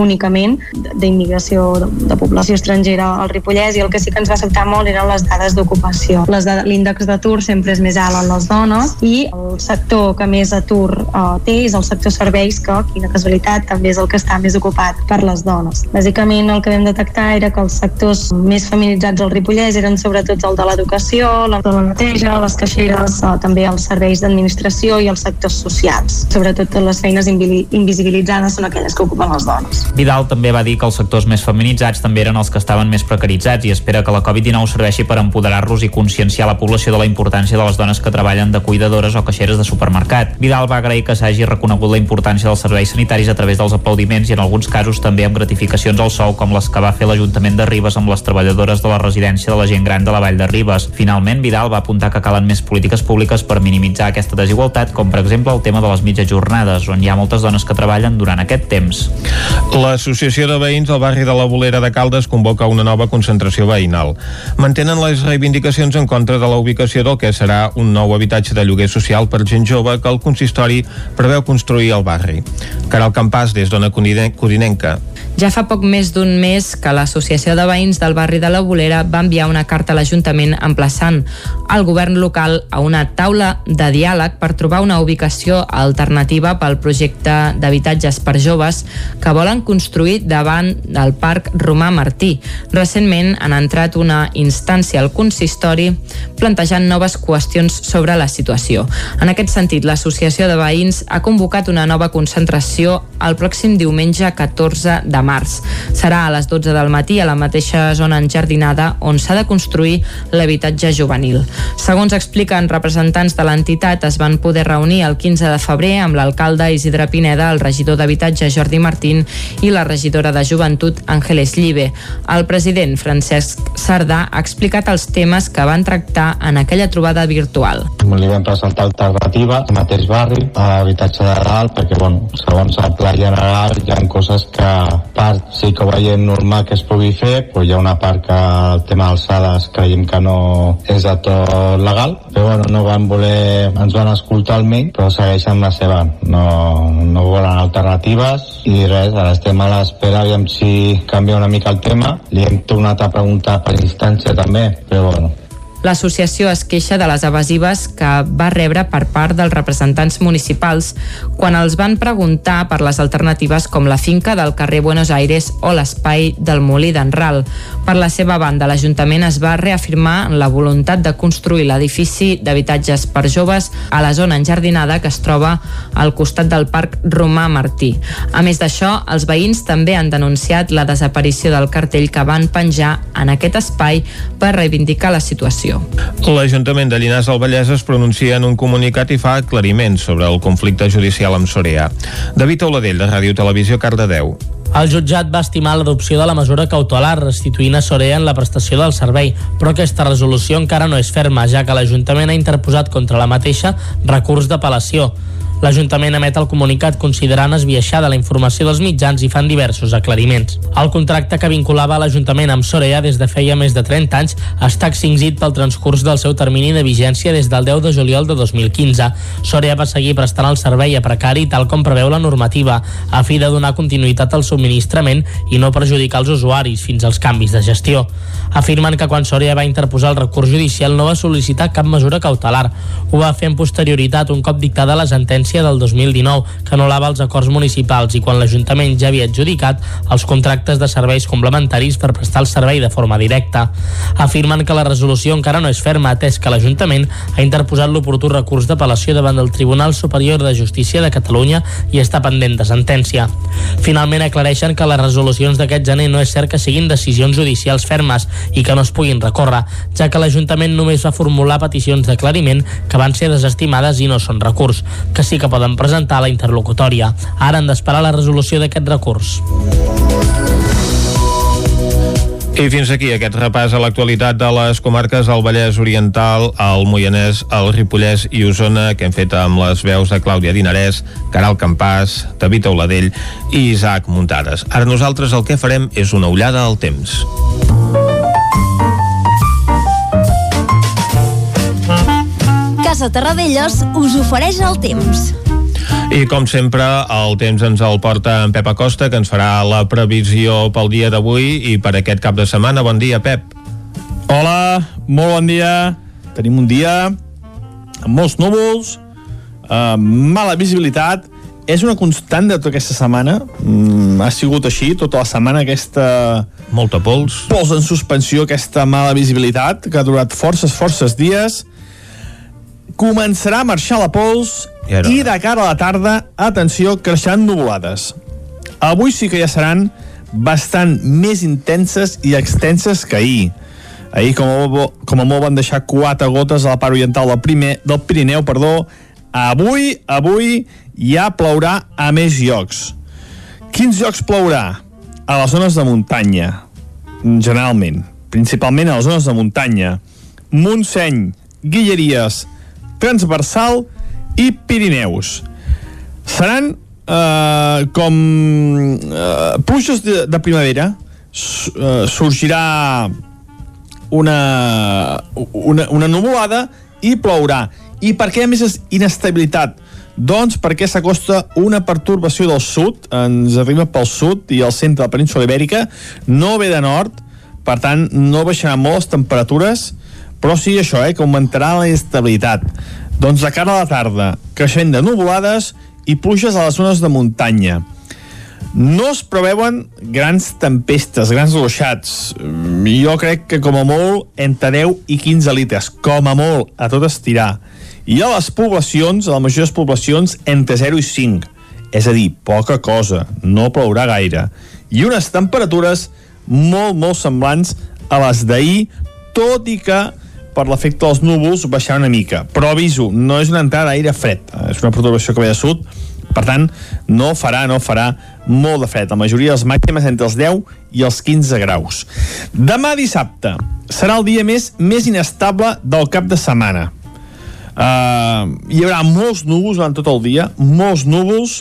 únicament d'immigració de, de població estrangera al Ripollès, i el que sí que ens va sobtar molt eren les dades d'ocupació. L'índex d'atur sempre és més alt en les dones i el sector que més atur uh, té és el sector serveis que, quina casualitat, també és el que està més ocupat per les dones. Bàsicament el que vam detectar era que els sectors més feminitzats al Ripollès eren sobretot el de l'educació, la de la neteja, les caixeres, uh, també els serveis d'administració i els sectors socials. Sobretot les feines invisibilitzades són aquelles que ocupen les dones. Vidal també va dir que els sectors més feminitzats també eren els que estaven més precaritzats i espera que la Covid-19 serveixi per empoderar-los i conscienciar la població de la importància de les dones que treballen de cuidadores o caixeres de supermercat. Vidal va agrair que s'hagi reconegut la importància dels serveis sanitaris a través dels aplaudiments i en alguns casos també amb gratificacions al sou com les que va fer l'Ajuntament de Ribes amb les treballadores de la residència de la gent gran de la Vall de Ribes. Finalment, Vidal va apuntar que calen més polítiques públiques per minimitzar aquesta desigualtat, com per exemple el tema de les mitges jornades, on hi ha moltes dones que treballen durant aquest temps. L'Associació de Veïns del barri de la Bolera de Caldes convoca una nova concentració veïnal. Mantenen les reivindicacions en contra de la ubicació del que serà un nou habitatge de lloguer social per gent jove que el consistori preveu construir al barri. Caral Campàs, des d'Ona Codinenca. Ja fa poc més d'un mes que l'Associació de Veïns del barri de la Bolera va enviar una carta a l'Ajuntament emplaçant el govern local a una taula de diàleg per trobar una ubicació alternativa pel projecte d'habitatges per joves que volen construir davant del Parc Romà Martí. Recentment han entrat una instància al consistori plantejant noves qüestions sobre la situació. En aquest sentit, l'Associació de Veïns ha convocat una nova concentració el pròxim diumenge 14 de març. Serà a les 12 del matí a la mateixa zona enjardinada on s'ha de construir l'habitatge juvenil. Segons expliquen representants de l'entitat, es van poder reunir el 15 de febrer amb l'alcalde Isidre Pineda, el regidor d'Habitatge Jordi Martín i la regidora de Joventut Àngeles Llibe. El president Francesc Sardà ha explicat els temes que van tractar en aquella trobada virtual. Li vam presentar alternativa al mateix barri, a habitatge de dalt, perquè bueno, segons el pla general hi ha coses que part sí que ho veiem normal que es pugui fer, però hi ha una part que el tema d'alçades creiem que no és de tot legal, però bueno, no van voler, ens van escoltar almenys, però segueixen la seva, no, no volen alternatives i res, ara estem a l'espera aviam si canvia una mica el tema, li hem tornat a preguntar per instància també, però bueno, L'associació es queixa de les evasives que va rebre per part dels representants municipals quan els van preguntar per les alternatives com la finca del carrer Buenos Aires o l'espai del Molí d'en Ral. Per la seva banda, l'Ajuntament es va reafirmar en la voluntat de construir l'edifici d'habitatges per joves a la zona enjardinada que es troba al costat del Parc Romà Martí. A més d'això, els veïns també han denunciat la desaparició del cartell que van penjar en aquest espai per reivindicar la situació informació. L'Ajuntament de Llinars del Vallès es pronuncia en un comunicat i fa aclariments sobre el conflicte judicial amb Sorea. David Oladell, de Ràdio Televisió, Cardedeu. El jutjat va estimar l'adopció de la mesura cautelar restituint a Sorea en la prestació del servei, però aquesta resolució encara no és ferma, ja que l'Ajuntament ha interposat contra la mateixa recurs d'apel·lació. L'Ajuntament emet el comunicat considerant esbiaixada la informació dels mitjans i fan diversos aclariments. El contracte que vinculava l'Ajuntament amb Sorea des de feia més de 30 anys està extingit pel transcurs del seu termini de vigència des del 10 de juliol de 2015. Sorea va seguir prestant el servei a precari tal com preveu la normativa, a fi de donar continuïtat al subministrament i no perjudicar els usuaris fins als canvis de gestió. Afirmen que quan Sorea va interposar el recurs judicial no va sol·licitar cap mesura cautelar. Ho va fer en posterioritat un cop dictada la sentència sentència del 2019 que anul·lava els acords municipals i quan l'Ajuntament ja havia adjudicat els contractes de serveis complementaris per prestar el servei de forma directa. Afirmen que la resolució encara no és ferma atès que l'Ajuntament ha interposat l'oportú recurs d'apel·lació davant del Tribunal Superior de Justícia de Catalunya i està pendent de sentència. Finalment aclareixen que les resolucions d'aquest gener no és cert que siguin decisions judicials fermes i que no es puguin recórrer, ja que l'Ajuntament només va formular peticions d'aclariment que van ser desestimades i no són recurs, que sí que poden presentar la interlocutòria. Ara han d'esperar la resolució d'aquest recurs. I fins aquí aquest repàs a l'actualitat de les comarques del Vallès Oriental, el Moianès, el Ripollès i Osona que hem fet amb les veus de Clàudia Dinarès, Caral Campàs, David Auladell i Isaac Muntades. Ara nosaltres el que farem és una ullada al temps. Casa Terradellos us ofereix el temps. I com sempre, el temps ens el porta en Pep Acosta, que ens farà la previsió pel dia d'avui i per aquest cap de setmana. Bon dia, Pep. Hola, molt bon dia. Tenim un dia amb molts núvols, eh, mala visibilitat, és una constant de tota aquesta setmana mm, ha sigut així tota la setmana aquesta molta pols pols en suspensió, aquesta mala visibilitat que ha durat forces, forces dies començarà a marxar la pols i, i de cara a la tarda, atenció, creixeran nuvolades. Avui sí que ja seran bastant més intenses i extenses que ahir. Ahir, com a, bo- com a molt, van deixar quatre gotes a la part oriental del, primer, del Pirineu, perdó. Avui, avui, ja plourà a més llocs. Quins llocs plourà? A les zones de muntanya, generalment. Principalment a les zones de muntanya. Montseny, Guilleries, Transversal i Pirineus. Seran eh, com eh, pluges de, de primavera. S eh, sorgirà una, una, una nuvolada i plourà. I per què més inestabilitat? Doncs perquè s'acosta una pertorbació del sud, ens arriba pel sud i al centre de la península ibèrica, no ve de nord, per tant no baixaran molt les temperatures, però sí això, eh, que augmentarà la inestabilitat. Doncs de cara a la tarda, creixent de nuvolades i pluges a les zones de muntanya. No es preveuen grans tempestes, grans ruixats. Mm, Jo crec que com a molt entre 10 i 15 litres, com a molt, a tot estirar. I a les poblacions, a les majors poblacions, entre 0 i 5. És a dir, poca cosa, no plourà gaire. I unes temperatures molt, molt semblants a les d'ahir, tot i que per l'efecte dels núvols baixarà una mica. Però aviso, no és una entrada d'aire fred, és una perturbació que ve de sud, per tant, no farà, no farà molt de fred. La majoria de les màximes entre els 10 i els 15 graus. Demà dissabte serà el dia més més inestable del cap de setmana. Uh, hi haurà molts núvols durant tot el dia, molts núvols,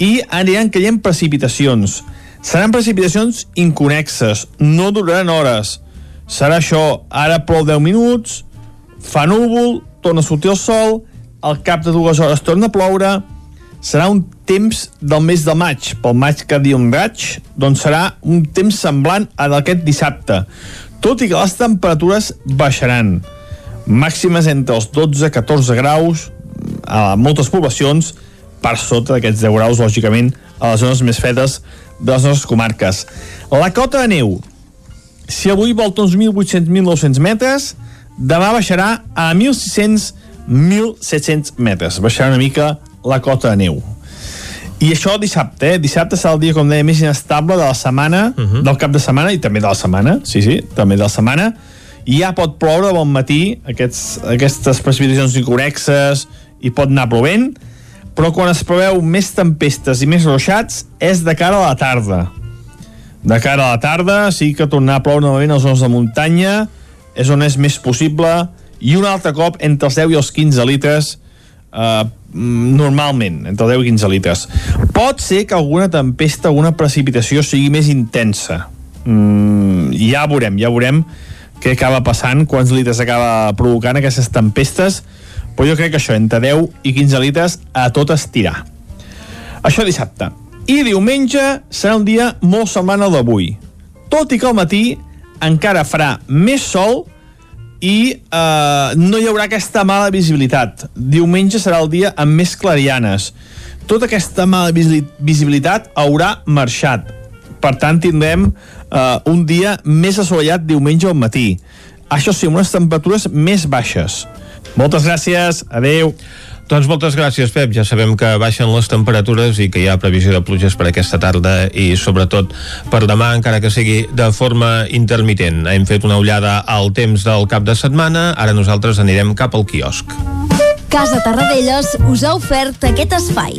i aniran caient precipitacions. Seran precipitacions inconexes, no duraran hores. Serà això, ara plou 10 minuts, fa núvol, torna a sortir el sol, al cap de dues hores torna a ploure, serà un temps del mes de maig, pel maig que diu un raig, doncs serà un temps semblant a d'aquest dissabte, tot i que les temperatures baixaran. Màximes entre els 12-14 graus a moltes poblacions, per sota d'aquests 10 graus, lògicament, a les zones més fredes de les nostres comarques. La cota de neu, si avui volta uns 1.800-1.900 metres, demà baixarà a 1.600-1.700 metres. Baixarà una mica la cota de neu. I això dissabte, eh? Dissabte serà el dia, com deia, més inestable de la setmana, uh -huh. del cap de setmana i també de la setmana, sí, sí, també de la setmana. I ja pot ploure bon matí, aquests, aquestes precipitacions inconexes, i pot anar plovent, però quan es preveu més tempestes i més ruixats és de cara a la tarda. De cara a la tarda sí que tornarà a ploure novament a les zones de muntanya, és on és més possible, i un altre cop entre els 10 i els 15 litres eh, normalment, entre 10 i 15 litres. Pot ser que alguna tempesta, alguna precipitació sigui més intensa. Mm, ja veurem, ja veurem què acaba passant, quants litres acaba provocant aquestes tempestes, però jo crec que això, entre 10 i 15 litres, a tot estirar. Això dissabte. I diumenge serà un dia molt semblant al d'avui. Tot i que al matí encara farà més sol i eh, no hi haurà aquesta mala visibilitat. Diumenge serà el dia amb més clarianes. Tota aquesta mala visi- visibilitat haurà marxat. Per tant, tindrem eh, un dia més assolellat diumenge al matí. Això sí, unes temperatures més baixes. Moltes gràcies, adeu. Doncs moltes gràcies, Pep. Ja sabem que baixen les temperatures i que hi ha previsió de pluges per aquesta tarda i sobretot per demà, encara que sigui de forma intermitent. Hem fet una ullada al temps del cap de setmana, ara nosaltres anirem cap al quiosc. Casa Tarradellas us ha ofert aquest espai.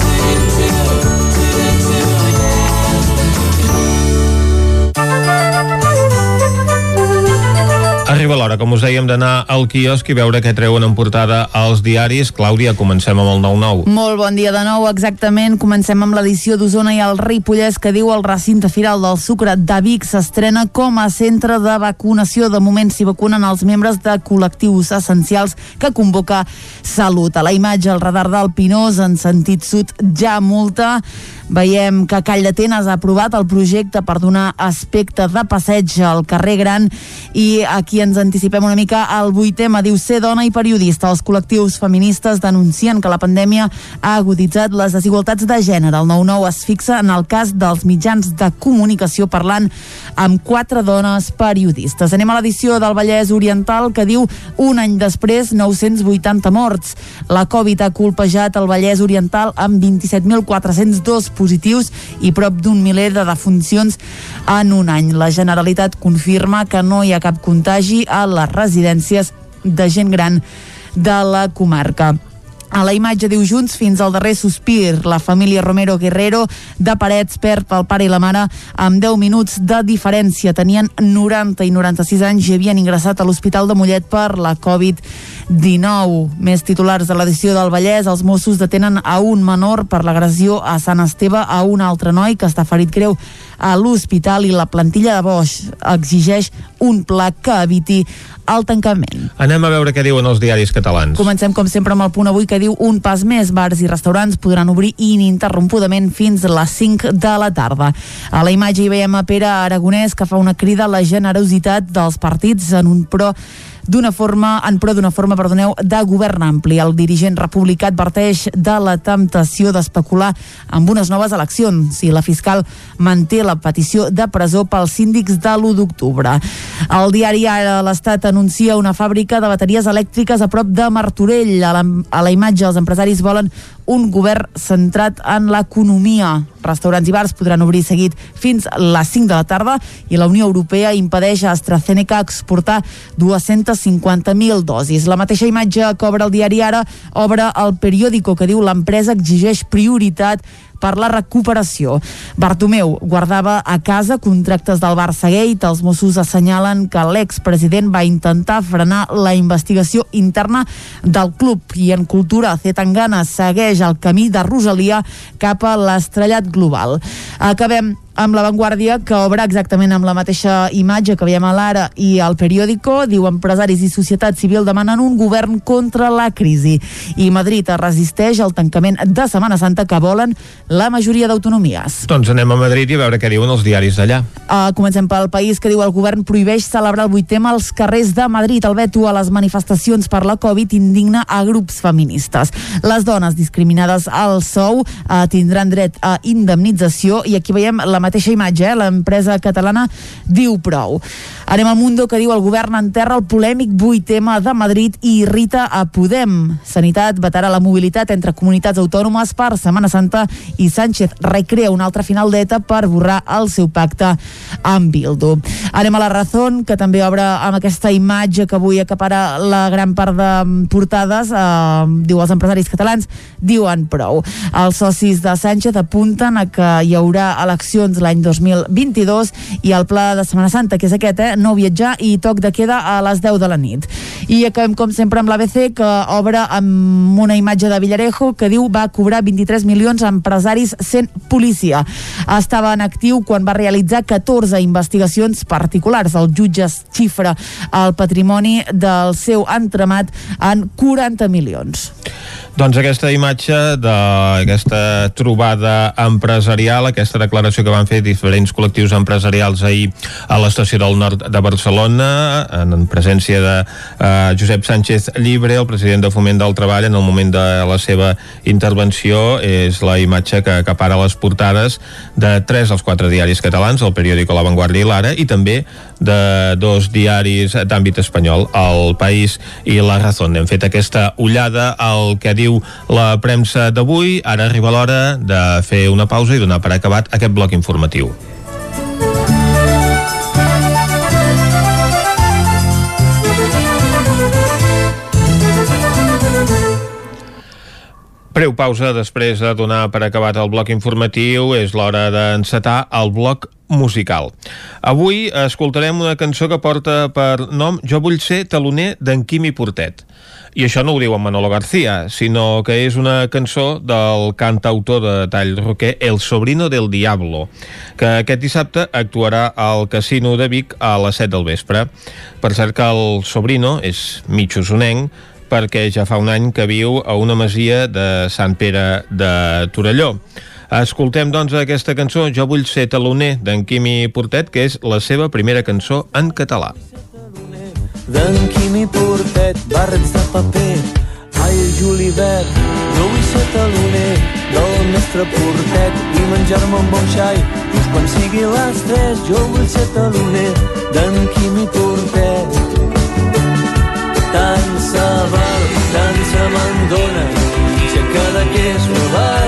Arriba l'hora, com us dèiem, d'anar al quiosc i veure què treuen en portada als diaris. Clàudia, comencem amb el 9-9. Molt bon dia de nou, exactament. Comencem amb l'edició d'Osona i el Ripollès que diu el recinte firal del sucre de Vic s'estrena com a centre de vacunació. De moment s'hi vacunen els membres de col·lectius essencials que convoca Salut. A la imatge, el radar del Pinós en sentit sud ja multa. Veiem que Call d'Atenes ha aprovat el projecte per donar aspecte de passeig al carrer Gran i aquí ens anticipem una mica al vuit tema. Diu ser dona i periodista. Els col·lectius feministes denuncien que la pandèmia ha aguditzat les desigualtats de gènere. El 9-9 es fixa en el cas dels mitjans de comunicació parlant amb quatre dones periodistes. Anem a l'edició del Vallès Oriental que diu un any després 980 morts. La Covid ha colpejat el Vallès Oriental amb 27.402 positius i prop d'un miler de defuncions en un any. La Generalitat confirma que no hi ha cap contagi a les residències de gent gran de la comarca. A la imatge diu Junts fins al darrer sospir. La família Romero Guerrero de Parets perd el pare i la mare amb 10 minuts de diferència. Tenien 90 i 96 anys i havien ingressat a l'Hospital de Mollet per la Covid-19. Més titulars de l'edició del Vallès. Els Mossos detenen a un menor per l'agressió a Sant Esteve a un altre noi que està ferit greu a l'hospital i la plantilla de Bosch exigeix un pla que eviti el tancament. Anem a veure què diuen els diaris catalans. Comencem, com sempre, amb el punt avui que diu un pas més. Bars i restaurants podran obrir ininterrompudament fins a les 5 de la tarda. A la imatge hi veiem a Pere Aragonès que fa una crida a la generositat dels partits en un pro d'una forma, en pro d'una forma, perdoneu, de govern ampli. El dirigent republicà adverteix de la temptació d'especular amb unes noves eleccions si la fiscal manté la petició de presó pels síndics de l'1 d'octubre. El diari Ara l'Estat anuncia una fàbrica de bateries elèctriques a prop de Martorell. A la, a la imatge, els empresaris volen un govern centrat en l'economia. Restaurants i bars podran obrir seguit fins a les 5 de la tarda i la Unió Europea impedeix a AstraZeneca exportar 250.000 dosis. La mateixa imatge que obre el diari Ara obre el periòdico que diu l'empresa exigeix prioritat per la recuperació. Bartomeu guardava a casa contractes del Barça Gate. Els Mossos assenyalen que l'expresident va intentar frenar la investigació interna del club i en cultura Zetangana segueix el camí de Rosalia cap a l'estrellat global. Acabem amb l'avantguàrdia que obre exactament amb la mateixa imatge que veiem a l'Ara i al periòdico diu empresaris i societat civil demanen un govern contra la crisi i Madrid es resisteix al tancament de Setmana Santa que volen la majoria d'autonomies. Doncs anem a Madrid i a veure què diuen els diaris d'allà. Uh, comencem pel país que diu el govern prohibeix celebrar el 8 als carrers de Madrid. El veto a les manifestacions per la Covid indigna a grups feministes. Les dones discriminades al sou uh, tindran dret a indemnització i aquí veiem la mateixa imatge, eh? l'empresa catalana diu prou. Anem al Mundo que diu el govern enterra el polèmic 8M de Madrid i irrita a Podem. Sanitat vetarà la mobilitat entre comunitats autònomes per Setmana Santa i Sánchez recrea un altre final d'ETA per borrar el seu pacte amb Bildu. Anem a la Razón, que també obre amb aquesta imatge que avui acapara la gran part de portades, eh, diu els empresaris catalans, diuen prou. Els socis de Sánchez apunten a que hi haurà eleccions l'any 2022 i el pla de Setmana Santa, que és aquest, eh, no viatjar i toc de queda a les 10 de la nit. I acabem, com sempre, amb l'ABC, que obre amb una imatge de Villarejo que diu va cobrar 23 milions a empresaris sent policia. Estava en actiu quan va realitzar 14 investigacions particulars. El jutge xifra el patrimoni del seu entremat en 40 milions. Doncs aquesta imatge d'aquesta trobada empresarial, aquesta declaració que van fer diferents col·lectius empresarials ahir a l'estació del nord de Barcelona, en presència de uh, Josep Sánchez Llibre, el president de Foment del Treball, en el moment de la seva intervenció, és la imatge que acapara les portades de tres dels quatre diaris catalans, el periòdico La Vanguardia i l'Ara, i també de dos diaris d'àmbit espanyol, El País i La Razón. Hem fet aquesta ullada al que diu la premsa d'avui. Ara arriba l'hora de fer una pausa i donar per acabat aquest bloc informatiu. Preu pausa després de donar per acabat el bloc informatiu. És l'hora d'encetar el bloc musical. Avui escoltarem una cançó que porta per nom Jo vull ser taloner d'en Quimi Portet. I això no ho diu en Manolo García, sinó que és una cançó del cantautor de tall roquer El Sobrino del Diablo, que aquest dissabte actuarà al Casino de Vic a les 7 del vespre. Per cert que el Sobrino és mig usonenc, perquè ja fa un any que viu a una masia de Sant Pere de Torelló. Escoltem, doncs, aquesta cançó Jo vull ser taloner d'en Quimi Portet, que és la seva primera cançó en català. D'en Quimi Portet, barrets de paper, ai, julivert, jo vull ser taloner del mestre Portet i menjar-me un bon xai. Just quan sigui les tres, jo vull ser taloner d'en Quimi Portet. Tant se val, tant se me'n dona, aixeca de que és una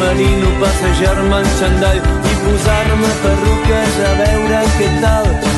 camerino, passejar-me en xandall i posar-me perruques a veure què tal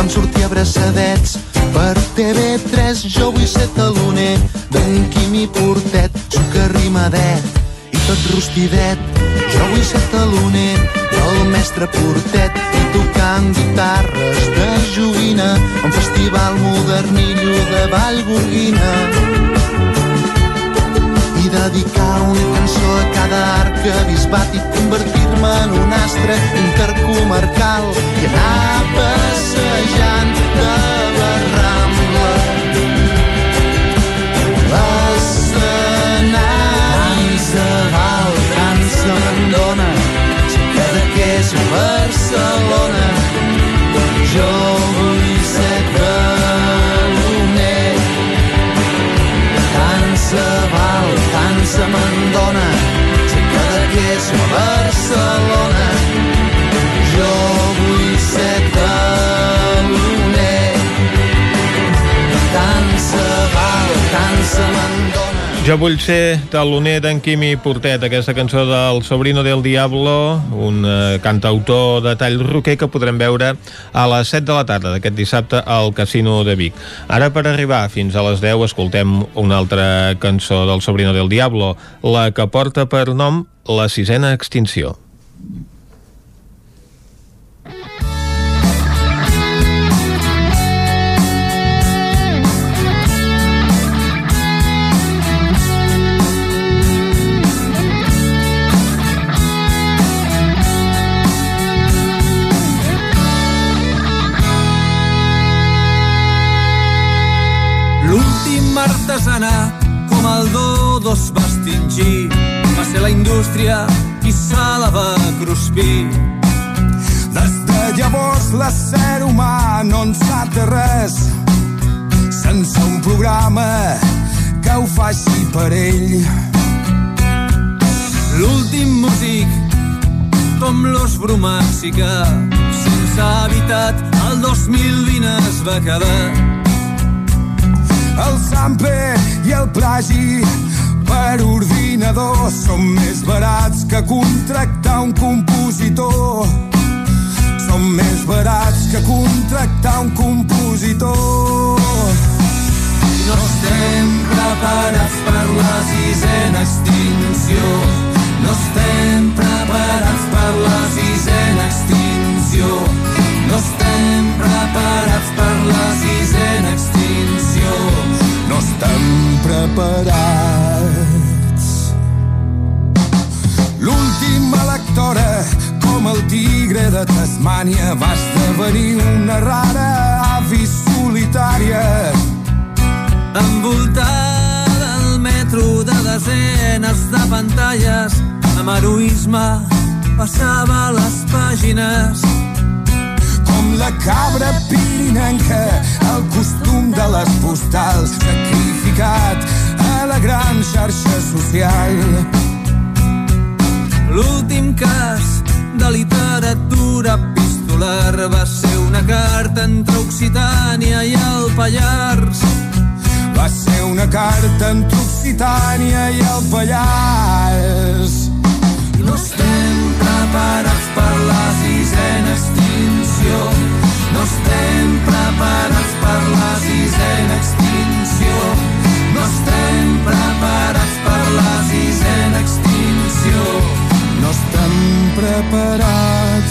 Vam sortir abraçadets per TV3. Jo vull ser taloner d'en Quimi Portet. Suc arrimadet i tot rostidet. Jo vull ser taloner del mestre Portet i tocant guitarres de joguina un festival modernillo de Vallgorguina dedicar una cançó a cada arc que ha bisbat i convertir-me en un astre intercomarcal i anar passejant de la Rambla. L'escenari se val, tant se me'n dona, xica de que és Barcelona. Jo vull ser taloner d'en Quimi Portet, aquesta cançó del Sobrino del Diablo, un eh, cantautor de tall roquer que podrem veure a les 7 de la tarda d'aquest dissabte al Casino de Vic. Ara per arribar fins a les 10 escoltem una altra cançó del Sobrino del Diablo, la que porta per nom La sisena extinció. Es va extingir, va ser la indústria qui se la va cruspir. Des de llavors l'ésser humà no en sap de res sense un programa que ho faci per ell. L'últim músic, com l'os bromàxi que, sense habitat, el 2020 es va quedar. El sample i el plagi per ordinador són més barats que contractar un compositor. Són més barats que contractar un compositor. No estem preparats per la sisena extinció. No estem preparats per la sisena extinció. No estem preparats per la sisena extinció. No estem preparats. L'última lectora, com el tigre de Tasmània, va esdevenir una rara avi solitària. Envoltada al metro de desenes de pantalles, amb heroisme passava les pàgines. Com la cabra pirinenca, el costum de les postals, sacrificat a la gran xarxa social. L'últim cas de literatura epistolar va ser una carta entre Occitània i el Pallars. Va ser una carta entre Occitània i el Pallars. No estem preparats per la sisena extinció. No estem preparats per la sisena extinció. No estem preparats estem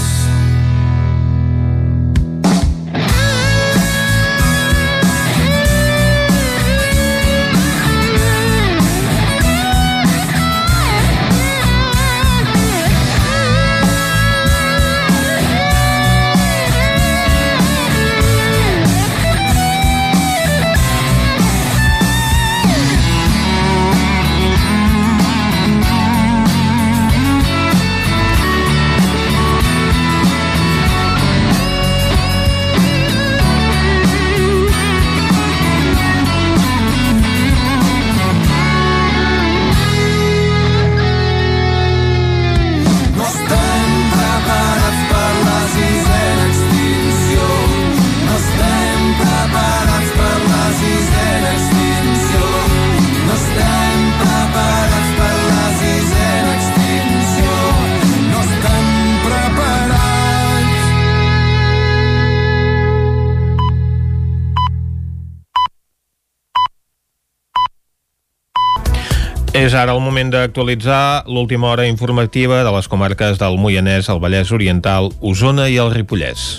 És ara el moment d'actualitzar l'última hora informativa de les comarques del Moianès, el Vallès Oriental, Osona i el Ripollès.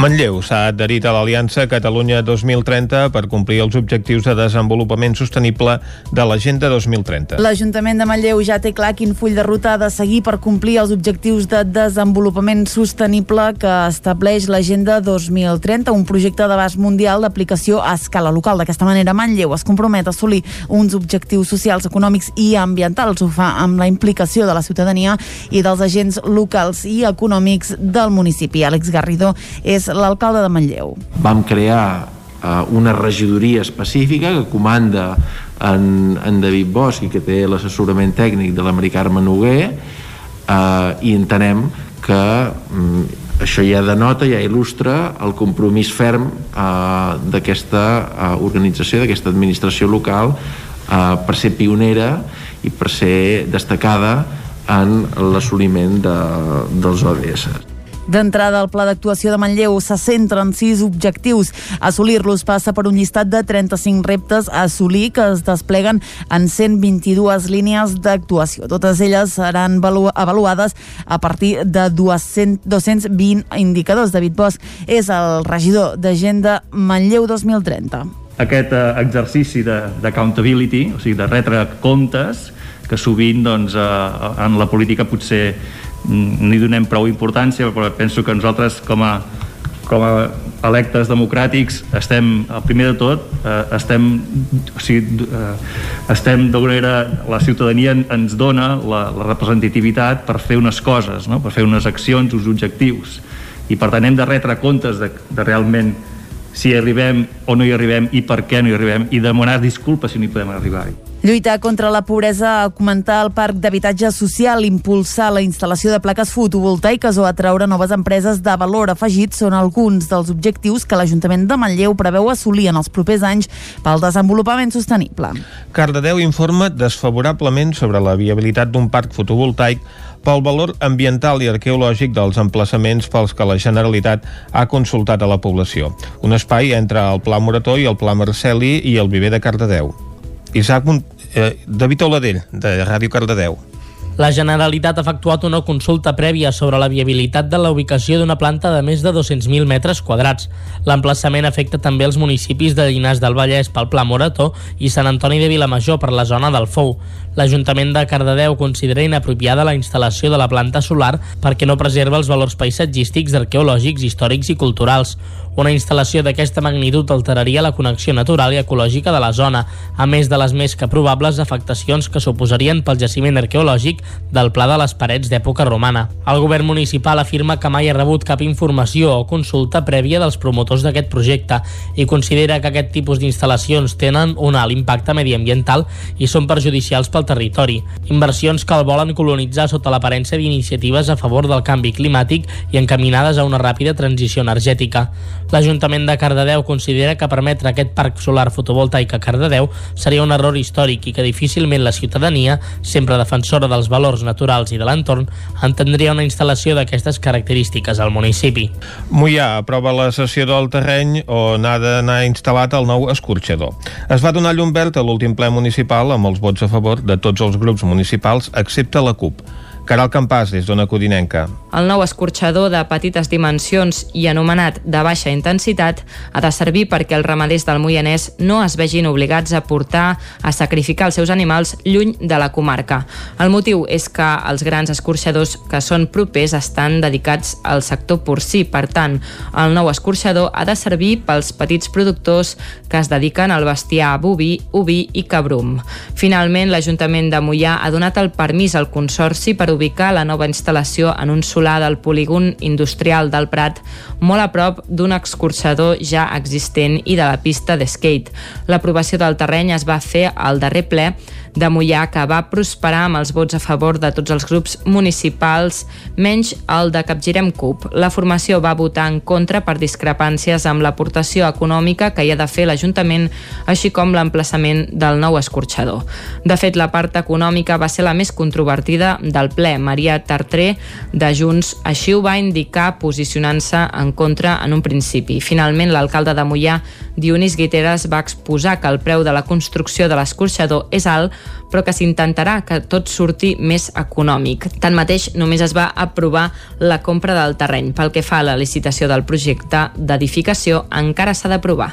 Manlleu s'ha adherit a l'Aliança Catalunya 2030 per complir els objectius de desenvolupament sostenible de l'Agenda 2030. L'Ajuntament de Manlleu ja té clar quin full de ruta ha de seguir per complir els objectius de desenvolupament sostenible que estableix l'Agenda 2030, un projecte d'abast mundial d'aplicació a escala local. D'aquesta manera, Manlleu es compromet a assolir uns objectius socials, econòmics i ambientals. Ho fa amb la implicació de la ciutadania i dels agents locals i econòmics del municipi. Àlex Garrido és l'alcalde de Manlleu. vam crear eh, una regidoria específica que comanda en, en David Bosch i que té l'assessorament tècnic de la Mari Carme Noguer eh, i entenem que mm, això ja denota, ja il·lustra el compromís ferm eh, d'aquesta eh, organització, d'aquesta administració local eh, per ser pionera i per ser destacada en l'assoliment de, dels ODS. D'entrada, el pla d'actuació de Manlleu se centra en sis objectius. Assolir-los passa per un llistat de 35 reptes a assolir que es despleguen en 122 línies d'actuació. Totes elles seran avalu- avaluades a partir de 200, 220 indicadors. David Bosch és el regidor d'Agenda Manlleu 2030. aquest eh, exercici d'accountability, o sigui, de retre comptes, que sovint doncs, eh, en la política potser no hi donem prou importància, però penso que nosaltres com a, com a electes democràtics estem, primer de tot, eh, estem, o sigui, eh, estem d'alguna manera, la ciutadania en- ens dona la, la representativitat per fer unes coses, no? per fer unes accions, uns objectius. I per tant hem de retre comptes de, de realment si hi arribem o no hi arribem i per què no hi arribem i demanar disculpes si no hi podem arribar-hi. Lluitar contra la pobresa, augmentar el parc d'habitatge social, impulsar la instal·lació de plaques fotovoltaiques o atraure noves empreses de valor afegit són alguns dels objectius que l'Ajuntament de Manlleu preveu assolir en els propers anys pel desenvolupament sostenible. Cardedeu informa desfavorablement sobre la viabilitat d'un parc fotovoltaic pel valor ambiental i arqueològic dels emplaçaments pels que la Generalitat ha consultat a la població. Un espai entre el Pla Morató i el Pla Marceli i el Viver de Cardedeu. Isaac, eh, David Oladell, de Ràdio Cardedeu. La Generalitat ha efectuat una consulta prèvia sobre la viabilitat de la ubicació d'una planta de més de 200.000 metres quadrats. L'emplaçament afecta també els municipis de Llinars del Vallès pel Pla Morató i Sant Antoni de Vilamajor per la zona del Fou. L'Ajuntament de Cardedeu considera inapropiada la instal·lació de la planta solar perquè no preserva els valors paisatgístics, arqueològics, històrics i culturals. Una instal·lació d'aquesta magnitud alteraria la connexió natural i ecològica de la zona, a més de les més que probables afectacions que suposarien pel jaciment arqueològic del Pla de les Parets d'època romana. El govern municipal afirma que mai ha rebut cap informació o consulta prèvia dels promotors d'aquest projecte i considera que aquest tipus d'instal·lacions tenen un alt impacte mediambiental i són perjudicials pel territori. Inversions que el volen colonitzar sota l'aparença d'iniciatives a favor del canvi climàtic i encaminades a una ràpida transició energètica. L'Ajuntament de Cardedeu considera que permetre aquest parc solar fotovoltaic a Cardedeu seria un error històric i que difícilment la ciutadania, sempre defensora dels valors naturals i de l'entorn, entendria una instal·lació d'aquestes característiques al municipi. Mollà aprova la sessió del terreny on ha d'anar instal·lat el nou escorxador. Es va donar llum verd a l'últim ple municipal amb els vots a favor de tots els grups municipals excepte la CUP. Caral Campàs, des d'Ona Codinenca. El nou escorxador de petites dimensions i anomenat de baixa intensitat ha de servir perquè els ramaders del Moianès no es vegin obligats a portar a sacrificar els seus animals lluny de la comarca. El motiu és que els grans escorxadors que són propers estan dedicats al sector porcí. Per tant, el nou escorxador ha de servir pels petits productors que es dediquen al bestiar boví, oví i cabrum. Finalment, l'Ajuntament de Mollà ha donat el permís al Consorci per ubicar la nova instal·lació en un solar del polígon industrial del Prat, molt a prop d'un escorxador ja existent i de la pista d'skate. L'aprovació del terreny es va fer al darrer ple de Mollà que va prosperar amb els vots a favor de tots els grups municipals, menys el de Capgirem CUP. La formació va votar en contra per discrepàncies amb l'aportació econòmica que hi ha de fer l'Ajuntament, així com l'emplaçament del nou escorxador. De fet, la part econòmica va ser la més controvertida del ple. Maria Tartré, de Junts, així ho va indicar posicionant-se en contra en un principi. Finalment, l'alcalde de Mollà, Dionís Guiteres, va exposar que el preu de la construcció de l'escorxador és alt, però que s'intentarà que tot surti més econòmic. Tanmateix, només es va aprovar la compra del terreny. Pel que fa a la licitació del projecte d'edificació, encara s'ha d'aprovar.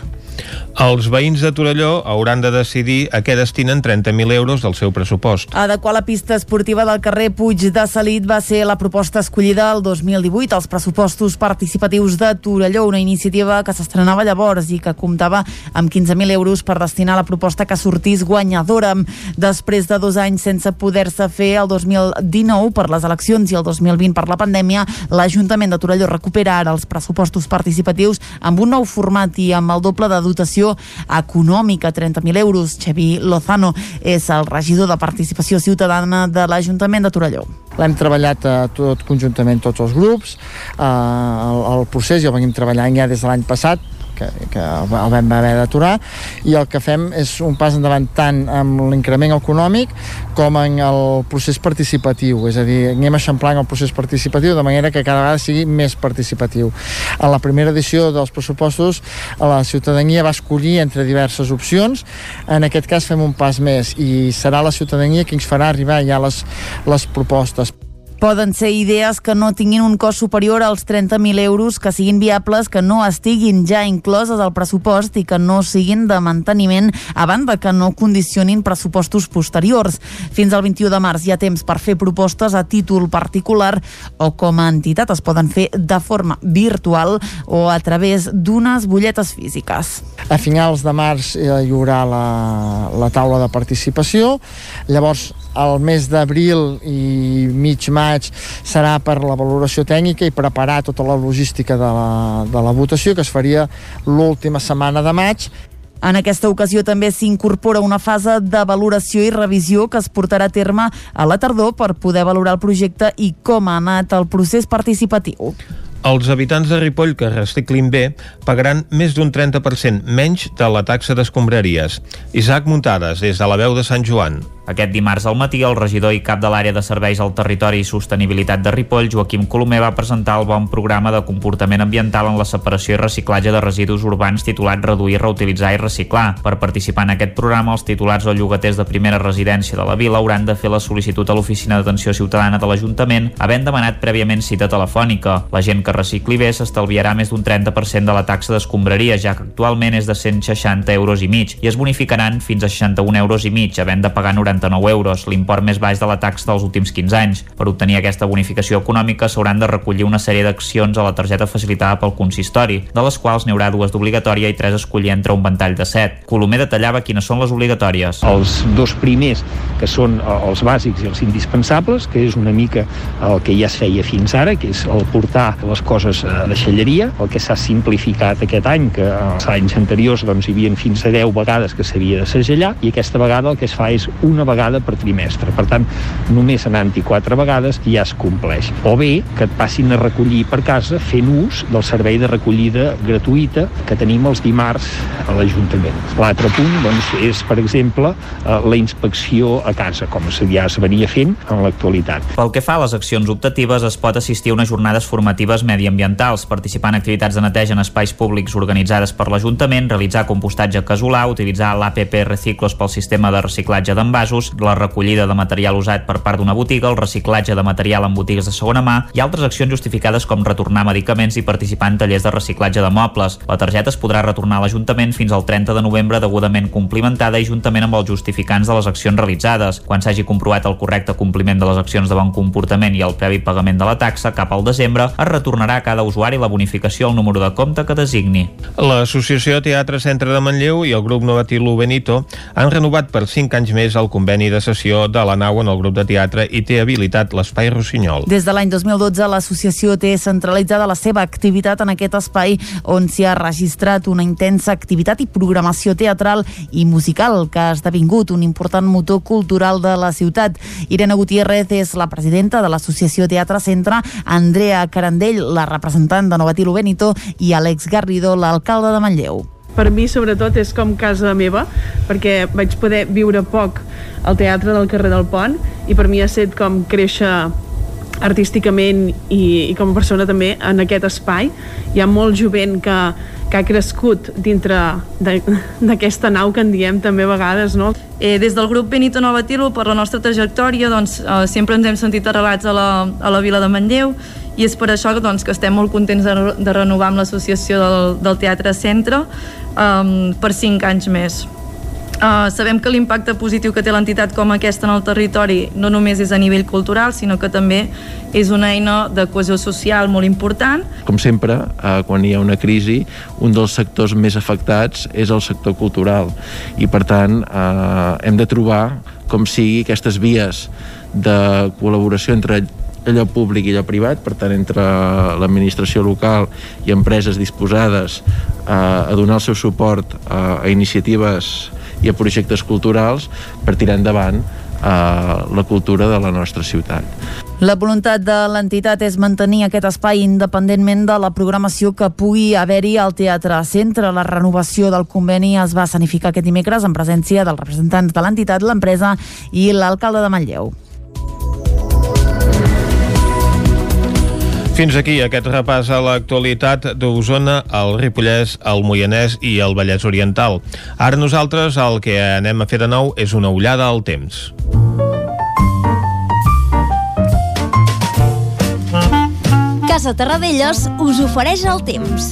Els veïns de Torelló hauran de decidir a què destinen 30.000 euros del seu pressupost. Adequar la pista esportiva del carrer Puig de Salit va ser la proposta escollida el 2018 als pressupostos participatius de Torelló, una iniciativa que s'estrenava llavors i que comptava amb 15.000 euros per destinar a la proposta que sortís guanyadora. Després de dos anys sense poder-se fer el 2019 per les eleccions i el 2020 per la pandèmia, l'Ajuntament de Torelló recupera ara els pressupostos participatius amb un nou format i amb el doble de dotació econòmica, 30.000 euros. Xavi Lozano és el regidor de Participació Ciutadana de l'Ajuntament de Torelló. L'hem treballat eh, tot conjuntament tots els grups, eh, el, el procés ja el venim treballant ja des de l'any passat, que, que el vam haver d'aturar i el que fem és un pas endavant tant amb l'increment econòmic com en el procés participatiu. És a dir, anem eixamplant el procés participatiu de manera que cada vegada sigui més participatiu. A la primera edició dels pressupostos la ciutadania va escollir entre diverses opcions. En aquest cas fem un pas més i serà la ciutadania qui ens farà arribar ja les, les propostes Poden ser idees que no tinguin un cost superior als 30.000 euros, que siguin viables, que no estiguin ja incloses al pressupost i que no siguin de manteniment, a banda que no condicionin pressupostos posteriors. Fins al 21 de març hi ha temps per fer propostes a títol particular o com a entitat es poden fer de forma virtual o a través d'unes butlletes físiques. A finals de març eh, hi haurà la, la taula de participació, llavors el mes d'abril i mig maig serà per la valoració tècnica i preparar tota la logística de la, de la votació que es faria l'última setmana de maig en aquesta ocasió també s'incorpora una fase de valoració i revisió que es portarà a terme a la tardor per poder valorar el projecte i com ha anat el procés participatiu. Els habitants de Ripoll que reciclin bé pagaran més d'un 30% menys de la taxa d'escombraries. Isaac Muntades, des de la veu de Sant Joan. Aquest dimarts al matí, el regidor i cap de l'àrea de serveis al territori i sostenibilitat de Ripoll, Joaquim Colomer, va presentar el bon programa de comportament ambiental en la separació i reciclatge de residus urbans titulat Reduir, Reutilitzar i Reciclar. Per participar en aquest programa, els titulars o llogaters de primera residència de la vila hauran de fer la sol·licitud a l'Oficina d'Atenció Ciutadana de l'Ajuntament, havent demanat prèviament cita telefònica. La gent que recicli bé s'estalviarà més d'un 30% de la taxa d'escombraria, ja que actualment és de 160 euros i mig, i es bonificaran fins a 61 euros i mig, havent de pagar 90 149 euros, l'import més baix de la taxa dels últims 15 anys. Per obtenir aquesta bonificació econòmica s'hauran de recollir una sèrie d'accions a la targeta facilitada pel consistori, de les quals n'hi haurà dues d'obligatòria i tres a escollir entre un ventall de set. Colomer detallava quines són les obligatòries. Els dos primers, que són eh, els bàsics i els indispensables, que és una mica el que ja es feia fins ara, que és el portar les coses a deixalleria, el que s'ha simplificat aquest any, que els anys anteriors doncs, hi havia fins a 10 vegades que s'havia de segellar, i aquesta vegada el que es fa és una vegada per trimestre. Per tant, només anant-hi quatre vegades ja es compleix. O bé que et passin a recollir per casa fent ús del servei de recollida gratuïta que tenim els dimarts a l'Ajuntament. L'altre punt doncs, és, per exemple, eh, la inspecció a casa, com ja es venia fent en l'actualitat. Pel que fa a les accions optatives, es pot assistir a unes jornades formatives mediambientals, participar en activitats de neteja en espais públics organitzades per l'Ajuntament, realitzar compostatge casolà, utilitzar l'APP Reciclos pel sistema de reciclatge d'envasos, la recollida de material usat per part d'una botiga, el reciclatge de material en botigues de segona mà i altres accions justificades com retornar medicaments i participar en tallers de reciclatge de mobles. La targeta es podrà retornar a l'Ajuntament fins al 30 de novembre degudament complimentada i juntament amb els justificants de les accions realitzades. Quan s'hagi comprovat el correcte compliment de les accions de bon comportament i el previ pagament de la taxa, cap al desembre es retornarà a cada usuari la bonificació al número de compte que designi. L'Associació Teatre Centre de Manlleu i el grup Novatilo Benito han renovat per 5 anys més el conveni de sessió de la nau en el grup de teatre i té habilitat l'Espai Rossinyol. Des de l'any 2012, l'associació té centralitzada la seva activitat en aquest espai on s'hi ha registrat una intensa activitat i programació teatral i musical que ha esdevingut un important motor cultural de la ciutat. Irene Gutiérrez és la presidenta de l'Associació Teatre Centre, Andrea Carandell, la representant de Novatilo Benito i Àlex Garrido, l'alcalde de Manlleu per mi sobretot és com casa meva perquè vaig poder viure poc al teatre del carrer del Pont i per mi ha estat com créixer artísticament i, i com a persona també en aquest espai hi ha molt jovent que, que ha crescut dintre d'aquesta nau que en diem també a vegades no? Eh, des del grup Benito Novatilo per la nostra trajectòria doncs, eh, sempre ens hem sentit arrelats a la, a la vila de Manlleu i és per això doncs, que estem molt contents de, de renovar amb l'associació del, del Teatre Centre um, per 5 anys més. Uh, sabem que l'impacte positiu que té l'entitat com aquesta en el territori no només és a nivell cultural, sinó que també és una eina de cohesió social molt important. Com sempre, uh, quan hi ha una crisi, un dels sectors més afectats és el sector cultural i, per tant, uh, hem de trobar com sigui aquestes vies de col·laboració entre allò públic i allò privat, per tant entre l'administració local i empreses disposades a, a donar el seu suport a, a iniciatives i a projectes culturals per tirar endavant a la cultura de la nostra ciutat. La voluntat de l'entitat és mantenir aquest espai independentment de la programació que pugui haver-hi al Teatre Centre. La renovació del conveni es va escenificar aquest dimecres en presència dels representants de l'entitat, l'empresa i l'alcalde de Manlleu. Fins aquí aquest repàs a l'actualitat d'Osona, el Ripollès, el Moianès i el Vallès Oriental. Ara nosaltres el que anem a fer de nou és una ullada al temps. Casa Terradellos us ofereix el temps.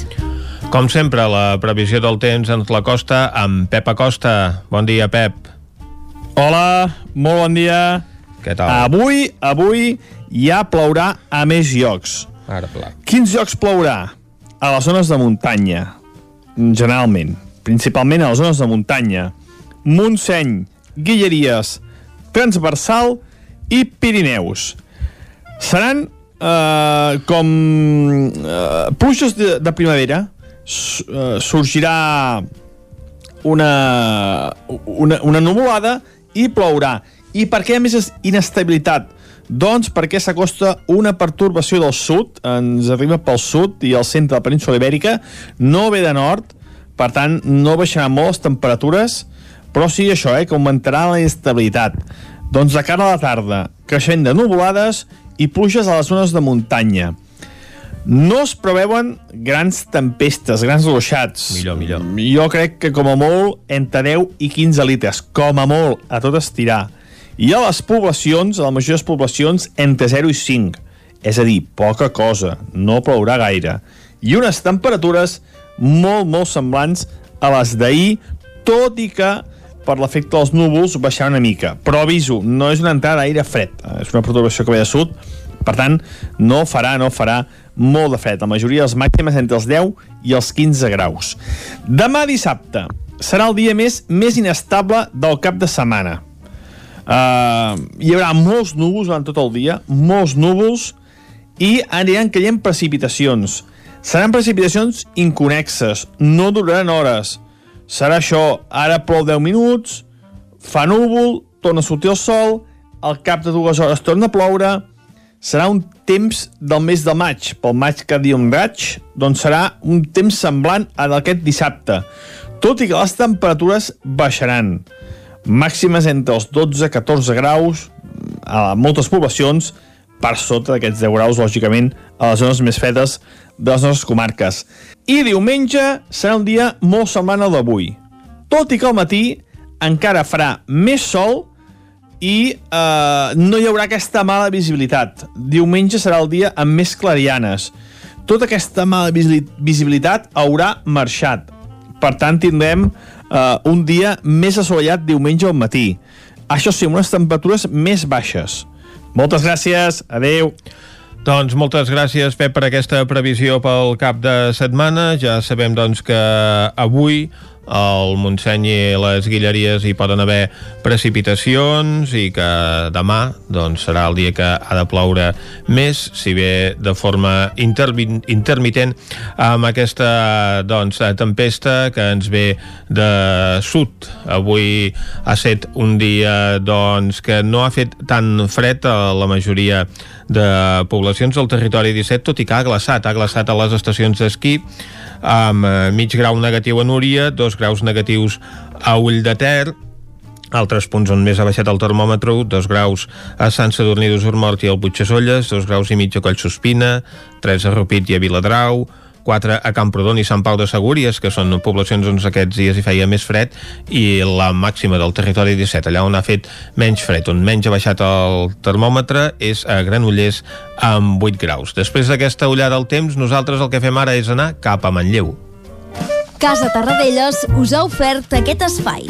Com sempre, la previsió del temps ens la costa amb Pep Acosta. Bon dia, Pep. Hola, molt bon dia. Què tal? Avui, avui ja plourà a més llocs. Ara pla. Quins llocs plourà? A les zones de muntanya, generalment. Principalment a les zones de muntanya. Montseny, Guilleries, Transversal i Pirineus. Seran eh, com eh, pluges de, de primavera. S eh, sorgirà una, una, una nuvolada i plourà. I per què més inestabilitat? Doncs perquè s'acosta una pertorbació del sud, ens arriba pel sud i al centre de la península ibèrica, no ve de nord, per tant no baixaran molt les temperatures, però sí això, eh, que augmentarà la inestabilitat. Doncs de cara a la tarda, creixent de nuvolades i pluges a les zones de muntanya. No es preveuen grans tempestes, grans ruixats. Millor, millor. Jo crec que com a molt entre 10 i 15 litres, com a molt, a tot estirar. I a les poblacions, a la majoria de les poblacions, entre 0 i 5. És a dir, poca cosa, no plourà gaire. I unes temperatures molt, molt semblants a les d'ahir, tot i que per l'efecte dels núvols, baixarà una mica. Però aviso, no és una entrada d'aire fred, eh, és una perturbació que ve de sud, per tant, no farà, no farà molt de fred. La majoria de les màximes entre els 10 i els 15 graus. Demà dissabte serà el dia més més inestable del cap de setmana. Uh, hi haurà molts núvols durant tot el dia, molts núvols, i aniran caient precipitacions. Seran precipitacions inconexes, no duraran hores. Serà això, ara plou 10 minuts, fa núvol, torna a sortir el sol, al cap de dues hores torna a ploure, serà un temps del mes de maig, pel maig que diu un raig, doncs serà un temps semblant a d'aquest dissabte, tot i que les temperatures baixaran. Màximes entre els 12 i 14 graus a moltes poblacions, per sota d'aquests 10 graus, lògicament, a les zones més fredes de les nostres comarques. I diumenge serà un dia molt semblant al d'avui. Tot i que al matí encara farà més sol i eh, no hi haurà aquesta mala visibilitat. Diumenge serà el dia amb més clarianes. Tota aquesta mala visibilitat haurà marxat. Per tant, tindrem eh, un dia més assolellat diumenge al matí. Això sí, amb unes temperatures més baixes. Moltes gràcies, adeu. Doncs moltes gràcies, Pep, per aquesta previsió pel cap de setmana. Ja sabem doncs, que avui al Montseny i les Guilleries hi poden haver precipitacions i que demà doncs, serà el dia que ha de ploure més, si bé de forma intermitent amb aquesta doncs, tempesta que ens ve de sud. Avui ha estat un dia doncs, que no ha fet tan fred a la majoria de poblacions del territori 17, tot i que ha glaçat, ha glaçat a les estacions d'esquí amb eh, mig grau negatiu a Núria, dos graus negatius a Ull de Ter, altres punts on més ha baixat el termòmetre, 2 graus a Sant Sadurní d'Usormort i al Butxasolles, 2 graus i mig a Collsospina, 3 a Rupit i a Viladrau, 4 a Camprodon i Sant Pau de Segúries, que són poblacions on aquests dies hi feia més fred, i la màxima del territori 17, allà on ha fet menys fred, on menys ha baixat el termòmetre, és a Granollers amb 8 graus. Després d'aquesta ullada al temps, nosaltres el que fem ara és anar cap a Manlleu. Casa Tarradellas us ha ofert aquest espai.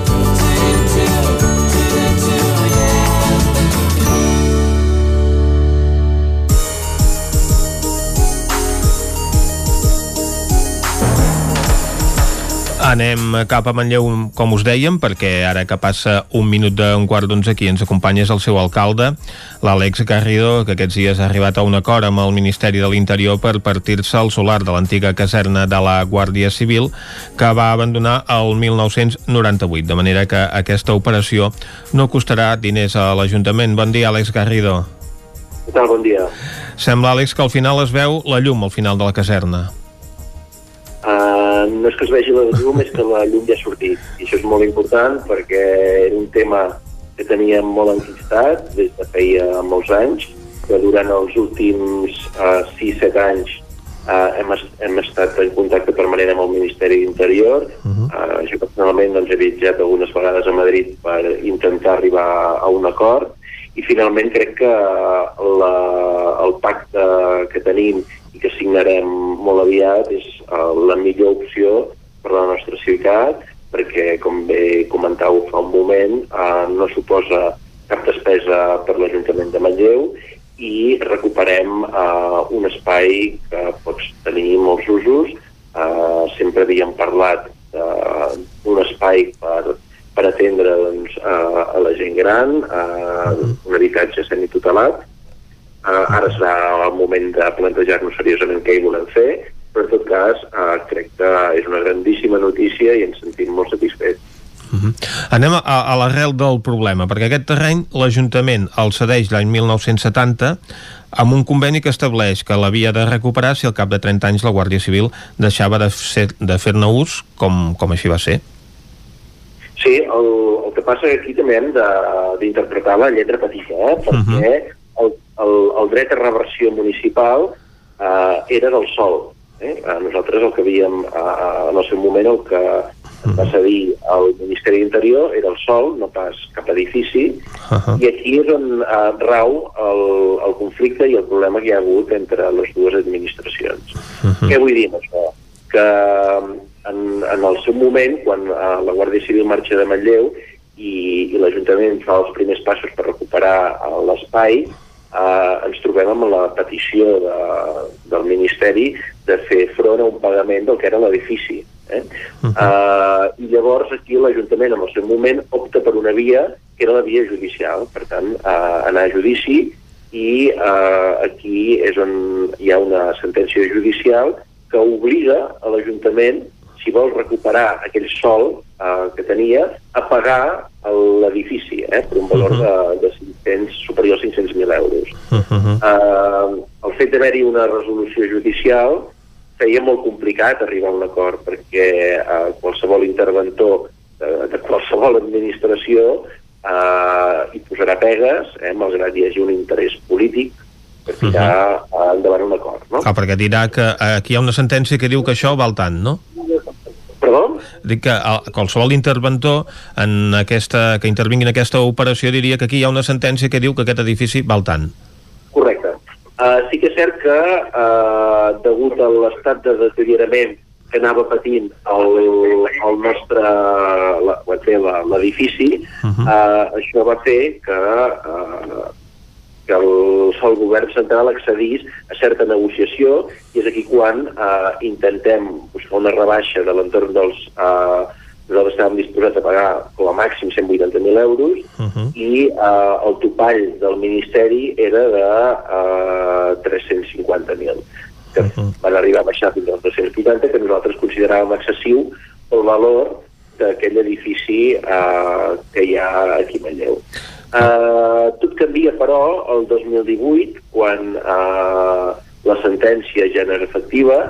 Anem cap a Manlleu, com us dèiem, perquè ara que passa un minut d'un quart d'onze aquí ens acompanya el seu alcalde, l'Àlex Garrido, que aquests dies ha arribat a un acord amb el Ministeri de l'Interior per partir-se al solar de l'antiga caserna de la Guàrdia Civil, que va abandonar el 1998, de manera que aquesta operació no costarà diners a l'Ajuntament. Bon dia, Àlex Garrido. Què tal? Bon dia. Sembla, Àlex, que al final es veu la llum al final de la caserna. No és que es vegi la llum, és que la llum ja ha sortit. I això és molt important perquè era un tema que teníem molt enquistat des de feia molts anys, que durant els últims uh, 6-7 anys uh, hem, hem estat en contacte permanent amb el Ministeri d'Interior. Uh -huh. uh, jo personalment doncs, he viatjat algunes vegades a Madrid per intentar arribar a un acord i finalment crec que la, el pacte que tenim i que signarem molt aviat és uh, la millor opció per a la nostra ciutat perquè, com bé comentau fa un moment, uh, no suposa cap despesa per l'Ajuntament de Manlleu i recuperem uh, un espai que pot tenir molts usos. Uh, sempre havíem parlat d'un uh, espai per, per atendre doncs, uh, a la gent gran, uh, un habitatge semitutelat, Uh, ara serà el moment de plantejar-nos seriosament què hi volem fer, però en tot cas uh, crec que és una grandíssima notícia i ens sentim molt satisfets. Uh -huh. Anem a, a l'arrel del problema, perquè aquest terreny l'Ajuntament el cedeix l'any 1970 amb un conveni que estableix que l'havia de recuperar si al cap de 30 anys la Guàrdia Civil deixava de, ser, de fer-ne ús com, com així va ser. Sí, el, el que passa que aquí també hem de- d'interpretar la lletra petita, eh? perquè el, el, el dret a reversió municipal eh, era del sol. Eh? Eh, Nosaltres el que havíem eh, en el seu moment el que ens va cedir al Ministeri d'Interior era el sol, no pas cap edifici, i aquí és on eh, rau el, el conflicte i el problema que hi ha hagut entre les dues administracions. Què vull dir amb això? Que en, en el seu moment, quan eh, la Guàrdia Civil marxa de Manlleu i, i l'Ajuntament fa els primers passos per recuperar eh, l'espai, eh, ens trobem amb la petició de, del Ministeri de fer front a un pagament del que era l'edifici. Eh? Uh, I llavors aquí l'Ajuntament en el seu moment opta per una via que era la via judicial, per tant uh, anar a judici i uh, aquí és on hi ha una sentència judicial que obliga a l'Ajuntament si vol recuperar aquell sol uh, que tenia, a pagar l'edifici eh, per un valor de, de 500, superior als 500.000 euros. Uh, el fet d'haver-hi una resolució judicial feia molt complicat arribar a un acord perquè uh, qualsevol interventor de, de qualsevol administració uh, hi posarà pegues, eh, malgrat hi hagi un interès polític per tirar uh endavant un acord. No? Ah, perquè dirà que aquí hi ha una sentència que diu que això val tant, no? Perdó? Dic que eh, qualsevol interventor en aquesta, que intervingui en aquesta operació diria que aquí hi ha una sentència que diu que aquest edifici val tant. Correcte. Uh, sí que és cert que, uh, degut a l'estat de deteriorament que anava patint el, el nostre l'edifici, uh -huh. uh, això va fer que, uh, que el, el govern central accedís a certa negociació i és aquí quan uh, intentem buscar una rebaixa de l'entorn dels... Uh, nosaltres estàvem disposats a pagar com a màxim 180.000 euros i eh, el topall del Ministeri era de eh, 350.000 que van arribar a baixar fins als 280 que nosaltres consideràvem excessiu pel valor d'aquell edifici eh, que hi ha aquí a Manlleu. Eh, tot canvia, però, el 2018, quan eh, la sentència ja no era efectiva,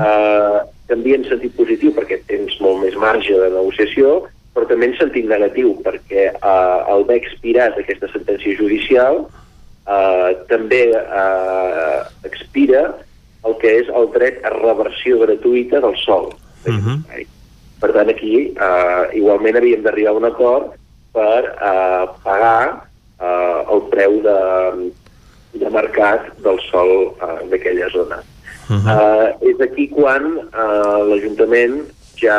eh, canvia en sentit positiu perquè tens molt més marge de negociació, però també en sentit negatiu perquè eh, al haver expirat aquesta sentència judicial eh, també eh, expira el que és el dret a reversió gratuïta del sol. Per tant, aquí eh, igualment havíem d'arribar a un acord per eh, pagar eh, el preu de, de mercat del sol eh, d'aquella zona. Uh -huh. és aquí quan uh, l'Ajuntament ja,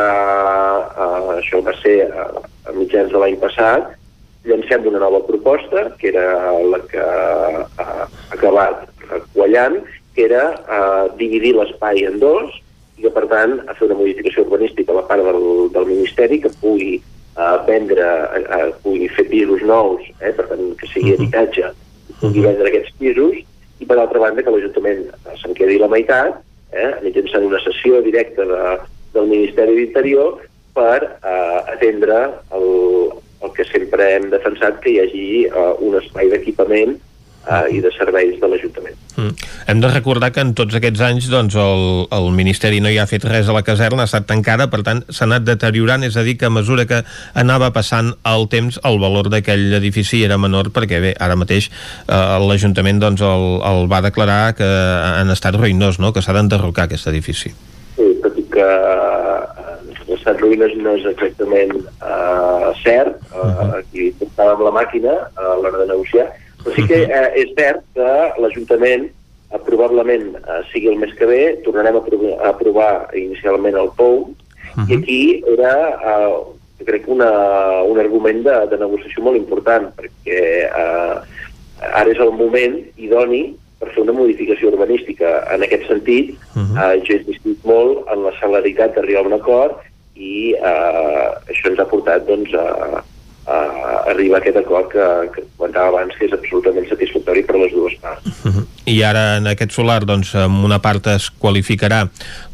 uh, això va ser uh, a mitjans de l'any passat, llancem una nova proposta, que era la que uh, ha acabat quallant, que era uh, dividir l'espai en dos i que, per tant, a fer una modificació urbanística a la part del, del Ministeri que pugui uh, vendre, uh, pugui fer pisos nous, eh, per tant, que sigui habitatge, i pugui vendre aquests pisos, i per altra banda que l'Ajuntament se'n quedi la meitat, eh, mitjançant una sessió directa de, del Ministeri d'Interior per eh, atendre el, el que sempre hem defensat que hi hagi eh, un espai d'equipament eh, i de serveis de l'Ajuntament. Mm. Hem de recordar que en tots aquests anys doncs, el, el Ministeri no hi ha fet res a la caserna, ha estat tancada, per tant s'ha anat deteriorant, és a dir, que a mesura que anava passant el temps el valor d'aquell edifici era menor perquè bé, ara mateix eh, l'Ajuntament doncs, el, el va declarar que han estat ruïnós, no? que s'ha d'enderrocar aquest edifici. Sí, tot i que eh, l'estat ruïnes no és exactament eh, cert, eh, aquí portàvem la màquina a l'hora de negociar, però sí que eh, és cert que l'Ajuntament eh, probablement eh, sigui el mes que ve, tornarem a, aprovar, a aprovar inicialment el POU, i aquí era, eh, crec que una, un argument de, de negociació molt important, perquè eh, ara és el moment idoni per fer una modificació urbanística. En aquest sentit, uh -huh. eh, jo he insistit molt en la celeritat d'arribar a un acord i eh, això ens ha portat doncs, a, a arribar a aquest acord que, que comentava abans que és absolutament satisfactori per les dues parts. I ara en aquest solar doncs, una part es qualificarà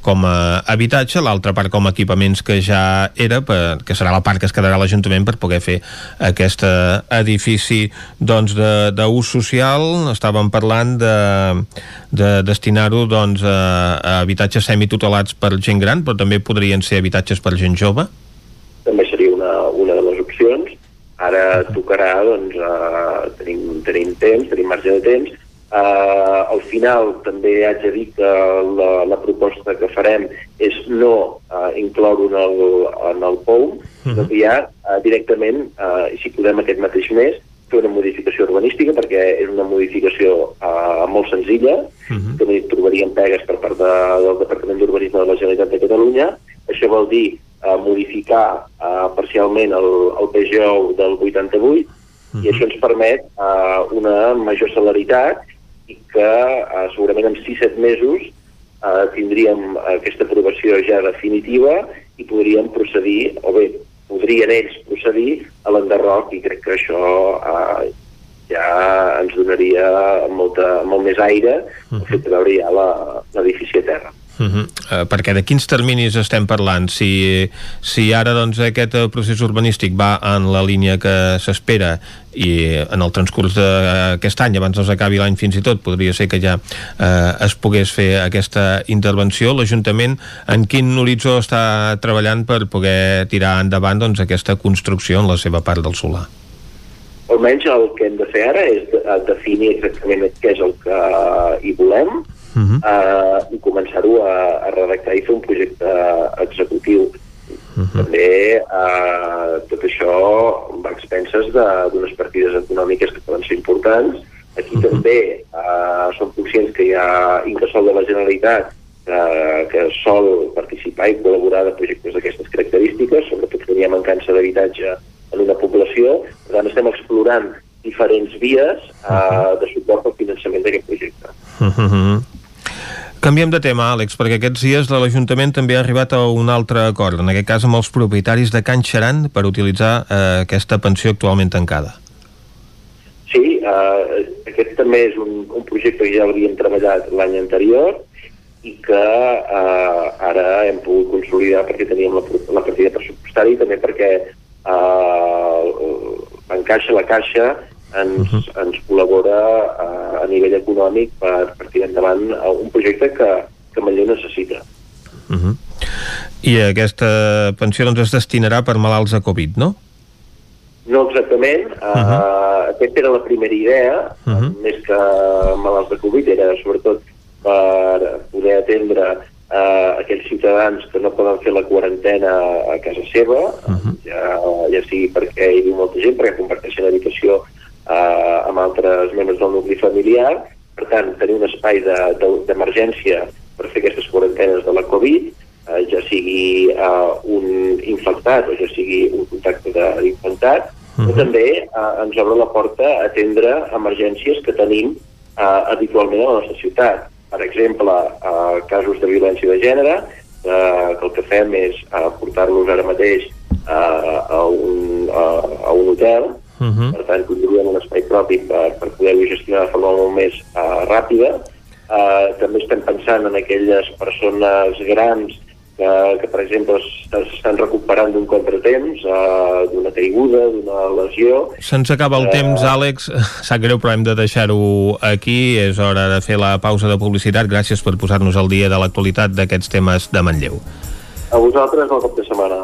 com a habitatge, l'altra part com a equipaments que ja era, per, que serà la part que es quedarà l'Ajuntament per poder fer aquest eh, edifici doncs, d'ús social. Estàvem parlant de, de destinar-ho doncs, a, a habitatges semitutelats per gent gran, però també podrien ser habitatges per gent jove. També seria una una, una de les opcions. Ara tocarà, doncs, uh, tenim, tenim temps, tenim marge de temps. Uh, al final també haig de dir que la, la proposta que farem és no uh, incloure en el, en el POUM, uh -huh. sinó que ja uh, directament, uh, si podem aquest mateix mes, fer una modificació urbanística perquè és una modificació uh, molt senzilla, uh -huh. que no hi trobaríem pegues per part de, del Departament d'Urbanisme de la Generalitat de Catalunya. Això vol dir uh, modificar uh, parcialment el, el PGO del 88 uh -huh. i això ens permet uh, una major celeritat i que uh, segurament en 6-7 mesos uh, tindríem aquesta aprovació ja definitiva i podríem procedir, o bé, podrien ells procedir a l'enderroc i crec que això uh, ja ens donaria molta, molt més aire uh -huh. fet de veure ja l'edifici a terra. Uh -huh. uh, perquè de quins terminis estem parlant? Si, si ara doncs, aquest procés urbanístic va en la línia que s'espera i en el transcurs d'aquest any, abans no s'acabi l'any fins i tot, podria ser que ja eh, es pogués fer aquesta intervenció. L'Ajuntament en quin horitzó està treballant per poder tirar endavant doncs, aquesta construcció en la seva part del solar? Almenys el que hem de fer ara és definir exactament què és el que hi volem, uh -huh. uh, i començar-ho a, a redactar i fer un projecte executiu. Uh -huh. També uh, tot això va a expenses d'unes partides econòmiques que poden ser importants. Aquí uh -huh. també uh, som conscients que hi ha incasol de la Generalitat uh, que sol participar i col·laborar de projectes d'aquestes característiques, sobretot que hi ha mancança d'habitatge en una població. Per tant, estem explorant diferents vies uh, de suport al finançament d'aquest projecte. Uh -huh. Canviem de tema, Àlex, perquè aquests dies l'Ajuntament també ha arribat a un altre acord, en aquest cas amb els propietaris de Can Xaran per utilitzar eh, aquesta pensió actualment tancada. Sí, eh, aquest també és un, un projecte que ja l'havíem treballat l'any anterior i que eh, ara hem pogut consolidar perquè teníem la, la partida pressupostària i també perquè eh, Encaixa la Caixa ens, uh -huh. ens col·labora a, a nivell econòmic per, per tirar endavant un projecte que, que Manlleu necessita. Uh -huh. I aquesta pensió doncs, es destinarà per malalts de Covid, no? No exactament. Uh -huh. uh, aquesta era la primera idea, uh -huh. més que malalts de Covid, era sobretot per poder atendre uh, aquells ciutadans que no poden fer la quarantena a casa seva, uh -huh. ja, ja sigui perquè hi viu molta gent, perquè comparteixen habitació eh, amb altres membres del nucli familiar. Per tant, tenir un espai d'emergència de, de, per fer aquestes quarantenes de la Covid, eh, ja sigui eh, un infectat o ja sigui un contacte d'infectat, uh -huh. però també eh, ens obre la porta a atendre emergències que tenim eh, habitualment a la nostra ciutat. Per exemple, eh, casos de violència de gènere, eh, que el que fem és eh, portar-los ara mateix eh, a, un, a, a un hotel Uh -huh. Per tant, tindríem un espai propi per, per poder-ho gestionar de forma molt més uh, ràpida. Uh, també estem pensant en aquelles persones grans que, que per exemple, s'estan recuperant d'un contratemps, uh, d'una caiguda, d'una lesió. Se'ns acaba el uh, temps, Àlex. Sap greu, però hem de deixar-ho aquí. És hora de fer la pausa de publicitat. Gràcies per posar-nos al dia de l'actualitat d'aquests temes de Manlleu. A vosaltres, el cop de setmana.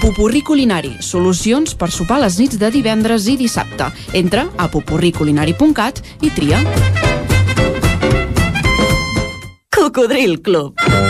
Pupurri Culinari, solucions per sopar les nits de divendres i dissabte. Entra a pupurriculinari.cat i tria. Cocodril Club.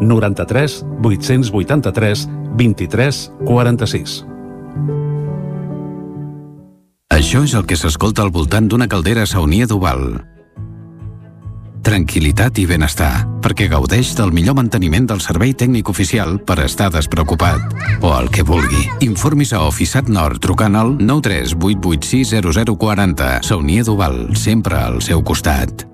93 883 23 46. Això és el que s'escolta al voltant d'una caldera saunia d'Oval. Tranquilitat i benestar, perquè gaudeix del millor manteniment del servei tècnic oficial per estar despreocupat. O el que vulgui. Informis a Oficiat Nord trucant al 938860040. Saunia d'Oval, sempre al seu costat.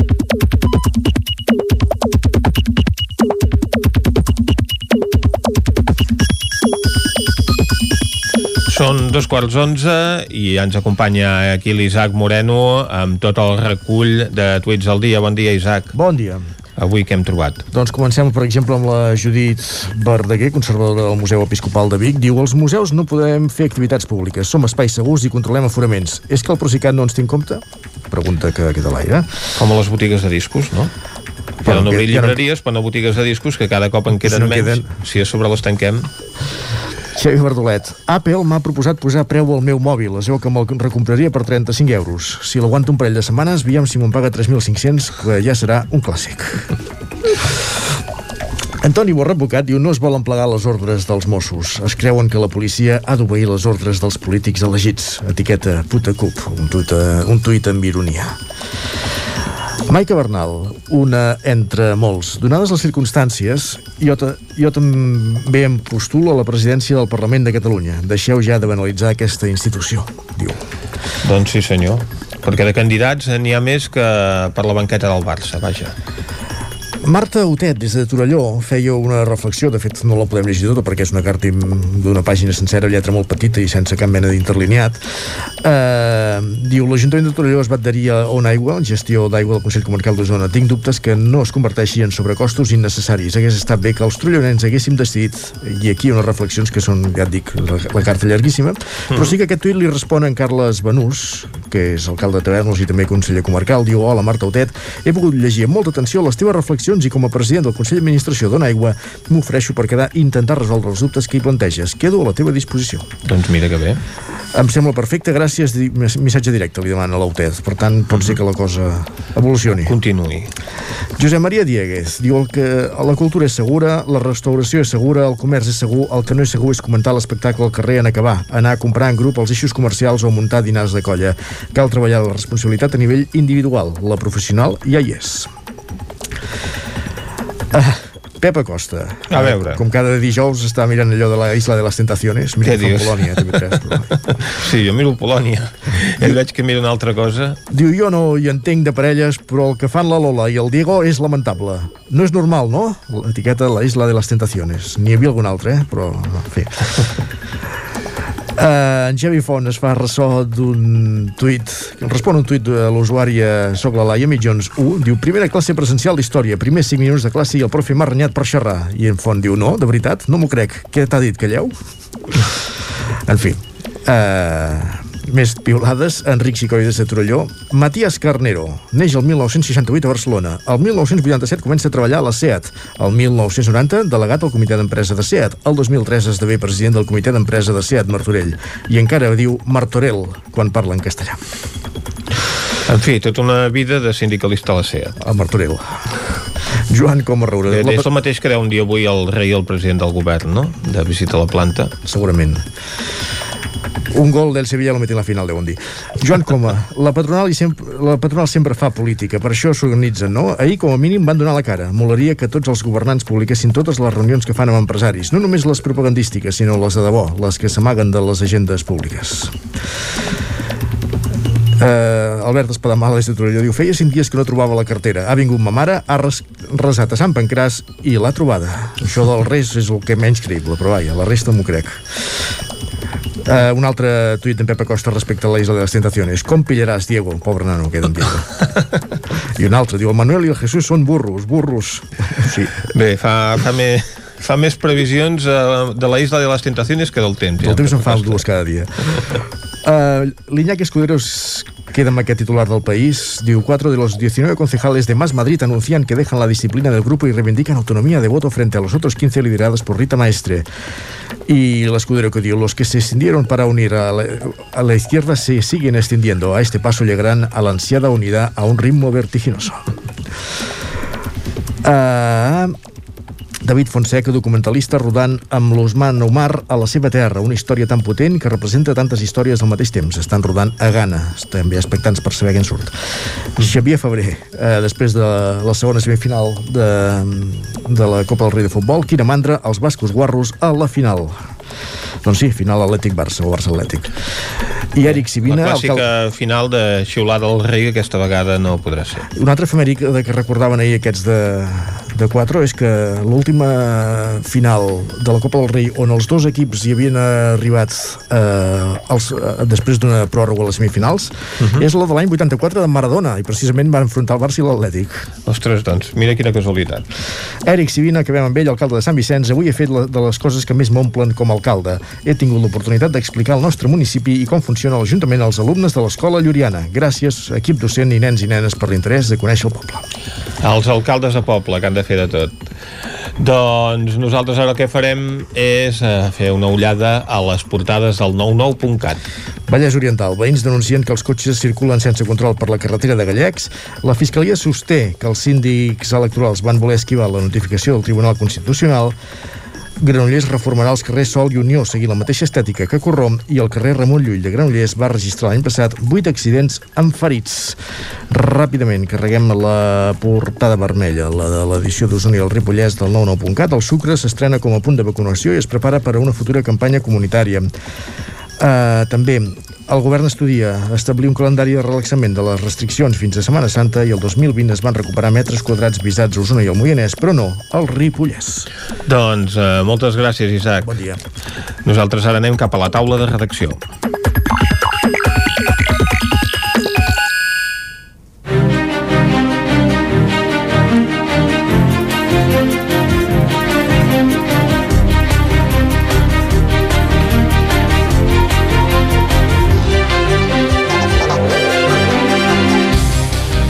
Són dos quarts onze i ens acompanya aquí l'Isaac Moreno amb tot el recull de tuits del dia. Bon dia, Isaac. Bon dia. Avui què hem trobat? Doncs comencem, per exemple, amb la Judit Verdaguer, conservadora del Museu Episcopal de Vic. Diu, els museus no podem fer activitats públiques, som espais segurs i controlem aforaments. És que el Procicat no ens té en compte? Pregunta que queda a l'aire. Com a les botigues de discos, no? Poden obrir llibreries, però no botigues de discos, que cada cop en queden no menys. queden. Si a sobre les tanquem... Xavi Verdolet, Apple m'ha proposat posar preu al meu mòbil. Es veu que me'l recompraria per 35 euros. Si l'aguanto un parell de setmanes, veiem si me'n paga 3.500, que ja serà un clàssic. Antoni Borra Advocat diu no es volen plegar les ordres dels Mossos. Es creuen que la policia ha d'obeir les ordres dels polítics elegits. Etiqueta puta cup, un tuit, un tuit amb ironia. Maica Bernal, una entre molts. Donades les circumstàncies, jo, jo també em postulo a la presidència del Parlament de Catalunya. Deixeu ja de banalitzar aquesta institució, diu. Doncs sí, senyor. Perquè de candidats n'hi ha més que per la banqueta del Barça, vaja. Marta Otet, des de Torelló, feia una reflexió, de fet no la podem llegir tota perquè és una carta d'una pàgina sencera, lletra molt petita i sense cap mena d'interlineat. Uh, diu, l'Ajuntament de Torelló es va adherir a On Aigua, gestió d'aigua del Consell Comarcal d'Osona. Tinc dubtes que no es converteixi en sobrecostos innecessaris. Hagués estat bé que els trollonens haguéssim decidit, i aquí unes reflexions que són, ja et dic, la, la carta llarguíssima, però sí que aquest tuit li respon en Carles Benús, que és alcalde de Tavernos i també conseller comarcal, diu, hola Marta Otet, he pogut llegir amb molta atenció les teves reflexions i com a president del Consell d'Administració d'Ona Aigua m'ofereixo per quedar i intentar resoldre els dubtes que hi planteges. Quedo a la teva disposició. Doncs mira que bé. Em sembla perfecte, gràcies, missatge directe, li demana l'Autet. Per tant, pot ser que la cosa evolucioni. Continuï. Josep Maria Dieguez diu el que la cultura és segura, la restauració és segura, el comerç és segur, el que no és segur és comentar l'espectacle al carrer en acabar, anar a comprar en grup els eixos comercials o muntar dinars de colla. Cal treballar la responsabilitat a nivell individual, la professional ja hi és. Ah, Pep Acosta. A veure. Com cada dijous està mirant allò de la Isla de les Tentaciones. Mira Què dius? Polònia, TV3. Però... Sí, jo miro Polònia. Ell veig que mira una altra cosa. Diu, jo no hi entenc de parelles, però el que fan la Lola i el Diego és lamentable. No és normal, no? L'etiqueta La Isla de les Tentaciones. N'hi havia algun altre, eh? però, en fi. Uh, en Xavi Font es fa ressò d'un tuit, respon un tuit de l'usuari a Soc la Laia Mitjons 1, diu, primera classe presencial d'història, primers 5 minuts de classe i el profe m'ha renyat per xerrar. I en Font diu, no, de veritat, no m'ho crec. Què t'ha dit, calleu? en fi, uh, Més piolades, Enric Xicoides de Torelló. Matías Carnero, neix el 1968 a Barcelona. El 1987 comença a treballar a la SEAT. El 1990, delegat al comitè d'empresa de SEAT. El 2003 esdevé president del comitè d'empresa de SEAT Martorell. I encara diu Martorell quan parla en castellà. En fi, tota una vida de sindicalista a la SEAT. A Martorell. Joan Coma Roura. És el mateix que deu un dia avui el rei i el president del govern, no? De visita a la planta. Segurament. Un gol del Sevilla lo mete en la final, deuen dir. Joan Coma, la patronal, i sempre, la patronal sempre fa política, per això s'organitzen, no? Ahir, com a mínim, van donar la cara. Molaria que tots els governants publiquessin totes les reunions que fan amb empresaris, no només les propagandístiques, sinó les de debò, les que s'amaguen de les agendes públiques. Uh, Albert Espadamala des de Torelló diu feia cinc dies que no trobava la cartera ha vingut ma mare, ha res, resat a Sant Pancràs i l'ha trobada això del res és el que menys creïble però vaja, la resta m'ho crec Uh, un altre tuit d'en Pepe Costa respecte a la Isla de les Tentaciones. Com pillaràs, Diego? Pobre nano, queda en Diego. I un altre, diu, el Manuel i el Jesús són burros, burros. Sí. Bé, fa, fa, me, fa més previsions uh, de la Isla de les Tentaciones que del temps. Del temps en fa dues cada dia. Uh, L'Iñaki Escudero es queda amb aquest titular del país. Diu, cuatro de los 19 concejales de Más Madrid anuncian que dejan la disciplina del grupo y reivindican autonomía de voto frente a los otros 15 liderados por Rita Maestre. Y el Escudero que diu, los que se extendieron para unir a la, izquierda se siguen extendiendo. A este paso llegarán a la ansiada unidad a un ritmo vertiginoso. Uh, David Fonseca, documentalista, rodant amb l'Osman Omar a la seva terra, una història tan potent que representa tantes històries al mateix temps. Estan rodant a Ghana, estem bé expectants per saber què en surt. Xavier Febrer, eh, després de la segona semifinal de, de la Copa del Rei de Futbol, quina mandra, els bascos guarros a la final. Doncs sí, final Atlètic-Barça o Barça-Atlètic. I Eric Sibina... La clàssica cal... final de xiulada del rei que aquesta vegada no podrà ser. Un altre efemèric que recordaven ahir aquests de, de 4 és que l'última final de la Copa del Rei on els dos equips hi havien arribat eh, els, eh, després d'una pròrroga a les semifinals uh -huh. és la de l'any 84 de Maradona i precisament van enfrontar el Barça i l'Atlètic. Ostres, doncs, mira quina casualitat. Eric Sibina, acabem amb ell, alcalde de Sant Vicenç, avui he fet la, de les coses que més m'omplen com a alcalde. He tingut l'oportunitat d'explicar al nostre municipi i com funciona l'Ajuntament als alumnes de l'Escola Lluriana. Gràcies, equip docent i nens i nenes, per l'interès de conèixer el poble. Els alcaldes de poble, que han de fer de tot. Doncs nosaltres ara el que farem és eh, fer una ullada a les portades del 99.cat. Vallès Oriental. Veïns denuncien que els cotxes circulen sense control per la carretera de Gallecs. La Fiscalia sosté que els síndics electorals van voler esquivar la notificació del Tribunal Constitucional Granollers reformarà els carrers Sol i Unió seguint la mateixa estètica que Corrom i el carrer Ramon Llull de Granollers va registrar l'any passat 8 accidents amb ferits. Ràpidament, carreguem la portada vermella, la de l'edició d'Osona i el Ripollès del 99.cat. El sucre s'estrena com a punt de vacunació i es prepara per a una futura campanya comunitària. Uh, també el govern estudia establir un calendari de relaxament de les restriccions fins a Setmana Santa i el 2020 es van recuperar metres quadrats visats a Osona i al Moianès, però no al Ripollès. Doncs uh, moltes gràcies, Isaac. Bon dia. Nosaltres ara anem cap a la taula de redacció.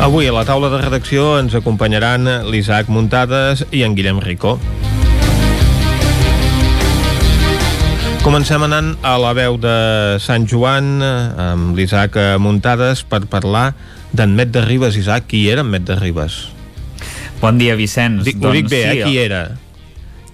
Avui a la taula de redacció ens acompanyaran l'Isaac Muntades i en Guillem Rico. Comencem anant a la veu de Sant Joan amb l'Isaac Muntades per parlar d'en Met de Ribes. Isaac, qui era en Met de Ribes? Bon dia, Vicenç. Dic, doncs, ho dic bé, sí, eh? Qui era?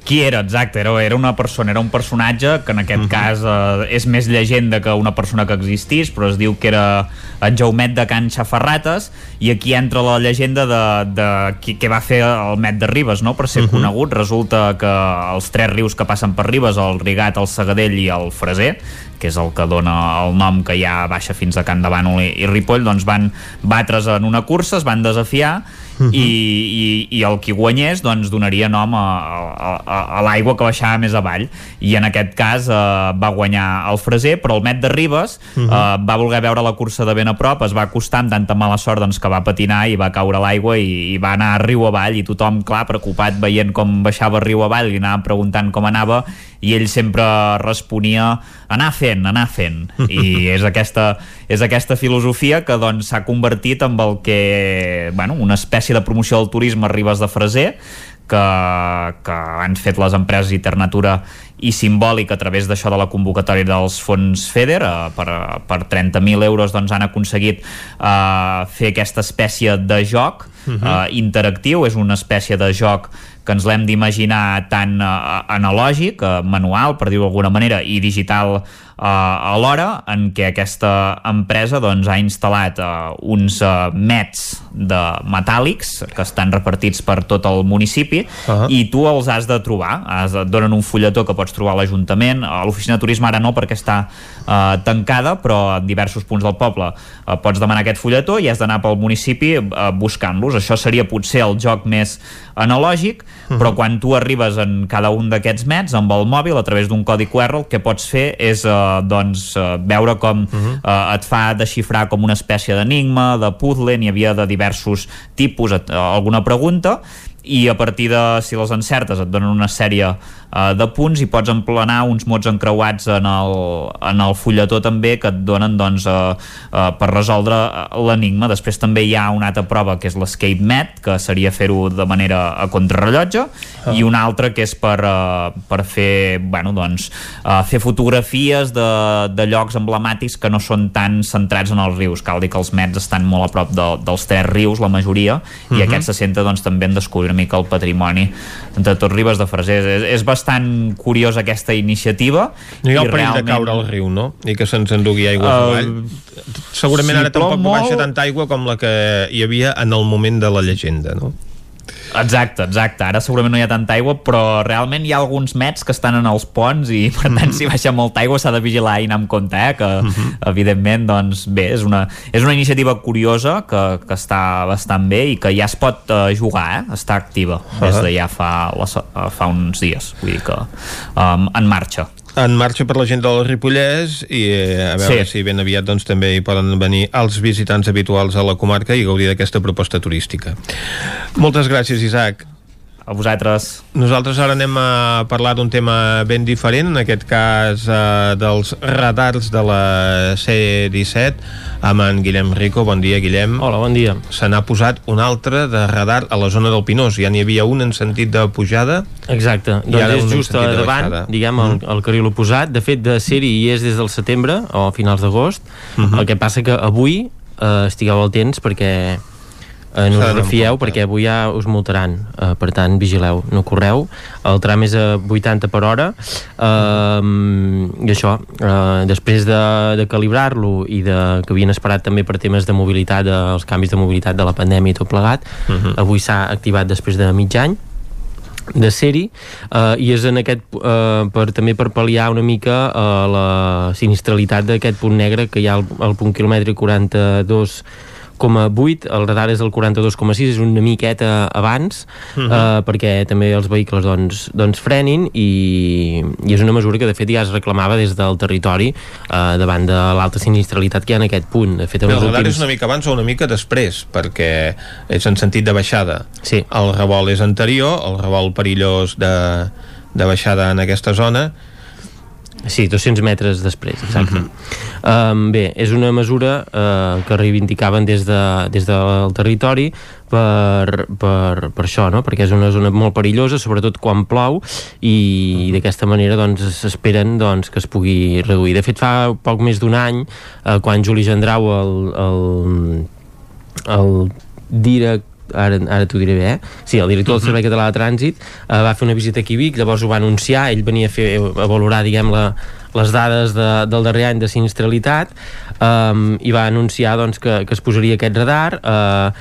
Qui era, exacte, era, era una persona, era un personatge que en aquest uh -huh. cas eh, és més llegenda que una persona que existís, però es diu que era en Jaumet de Can Xafarrates i aquí entra la llegenda de, de qui, què va fer el Met de Ribes no? per ser uh -huh. conegut, resulta que els tres rius que passen per Ribes, el Rigat, el Segadell i el Freser que és el que dona el nom que ja baixa fins a Can de Bànol i, i Ripoll, doncs van batre's en una cursa, es van desafiar uh -huh. i, i, i el qui guanyés doncs donaria nom a, a, a, a l'aigua que baixava més avall i en aquest cas eh, va guanyar el Freser però el Met de Ribes uh -huh. eh, va voler veure la cursa de ben a prop es va acostar amb tanta mala sort doncs, que va patinar i va caure a l'aigua i, i va anar riu avall i tothom clar preocupat veient com baixava riu avall i anava preguntant com anava i ell sempre responia anar fent, anar fent i és aquesta, és aquesta filosofia que doncs s'ha convertit en el que bueno, una espècie de promoció del turisme a Ribes de Freser que, que han fet les empreses Internatura i simbòlic a través d'això de la convocatòria dels fons FEDER eh, per, per 30.000 euros doncs han aconseguit eh, fer aquesta espècie de joc uh -huh. eh, interactiu, és una espècie de joc que ens l'hem d'imaginar tant eh, analògic, eh, manual, per dir-ho d'alguna manera, i digital eh, alhora, en què aquesta empresa doncs, ha instal·lat eh, uns eh, mets de metàl·lics que estan repartits per tot el municipi uh -huh. i tu els has de trobar. Has, et donen un fulletó que pots trobar a l'Ajuntament. A l'oficina de turisme ara no perquè està eh, tancada, però en diversos punts del poble eh, pots demanar aquest fulletó i has d'anar pel municipi eh, buscant-los. Això seria potser el joc més analògic, uh -huh. però quan tu arribes en cada un d'aquests mets amb el mòbil a través d'un codi QR el que pots fer és eh, doncs, eh, veure com uh -huh. eh, et fa desxifrar com una espècie d'enigma, de puzzle, n'hi havia de diversos tipus, et, eh, alguna pregunta i a partir de, si les encertes, et donen una sèrie uh, de punts i pots emplenar uns mots encreuats en el, en el fulletó també que et donen doncs, uh, uh, per resoldre l'enigma. Després també hi ha una altra prova que és l'escape met, que seria fer-ho de manera a contrarrellotge, ah. i una altra que és per, uh, per fer, bueno, doncs, uh, fer fotografies de, de llocs emblemàtics que no són tan centrats en els rius. Cal dir que els mets estan molt a prop de, dels tres rius, la majoria, uh -huh. i mhm. aquest se senta doncs, també en descobrir una mica el patrimoni de tot Ribes de Freser. És, és bastant curiosa aquesta iniciativa. No hi ha el perill realment... de caure al riu, no? I que se'ns endugui aigua uh, avall. Segurament si ara tampoc molt... baixa tanta aigua com la que hi havia en el moment de la llegenda, no? Exacte, exacte. Ara segurament no hi ha tanta aigua, però realment hi ha alguns mets que estan en els ponts i, per tant, si baixa molta aigua s'ha de vigilar i anar amb compte, eh? que, mhm. evidentment, doncs, bé, és una, és una iniciativa curiosa que, que està bastant bé i que ja es pot uh, jugar, eh? està activa des de ja fa, fa uns dies, vull dir que um, en marxa en marxa per la gent del Ripollès i eh, a veure sí. si ben aviat doncs, també hi poden venir els visitants habituals a la comarca i gaudir d'aquesta proposta turística. Moltes gràcies, Isaac. A vosaltres. Nosaltres ara anem a parlar d'un tema ben diferent, en aquest cas eh, dels radars de la C-17, amb en Guillem Rico. Bon dia, Guillem. Hola, bon dia. Se n'ha posat un altre de radar a la zona del Pinós. Ja n'hi havia un en sentit de pujada. Exacte. I doncs és just a davant, diguem, el, mm. el carril oposat. De fet, de ser-hi hi és des del setembre o a finals d'agost. Mhm. -huh. El que passa que avui eh, estigueu al temps perquè eh, no us refieu perquè avui ja us multaran eh, per tant vigileu, no correu el tram és a 80 per hora eh, i això eh, després de, de calibrar-lo i de, que havien esperat també per temes de mobilitat, de, els canvis de mobilitat de la pandèmia i tot plegat, uh mhm. -huh. avui s'ha activat després de mig any de ser-hi eh, i és en aquest eh, per, també per pal·liar una mica eh, la sinistralitat d'aquest punt negre que hi ha al, al punt quilòmetre 42 42,8, el radar és el 42,6, és una miqueta abans, uh -huh. uh, perquè també els vehicles doncs, doncs frenin i, i és una mesura que de fet ja es reclamava des del territori uh, davant de l'alta sinistralitat que hi ha en aquest punt. De fet, el radar últims... és una mica abans o una mica després, perquè és en sentit de baixada. Sí. El revolt és anterior, el revolt perillós de, de baixada en aquesta zona, Sí, 200 metres després, exacte. Uh -huh. um, bé, és una mesura uh, que reivindicaven des, de, des del territori per, per, per això, no? perquè és una zona molt perillosa, sobretot quan plou, i, i d'aquesta manera doncs, s'esperen doncs, que es pugui reduir. De fet, fa poc més d'un any, uh, quan Juli Gendrau, el, el, el director ara, ara t'ho diré bé, eh? Sí, el director del Servei Català de Trànsit uh, va fer una visita aquí a Vic, llavors ho va anunciar, ell venia a, fer, a valorar, diguem, la, les dades de, del darrer any de sinistralitat um, i va anunciar doncs, que, que es posaria aquest radar uh,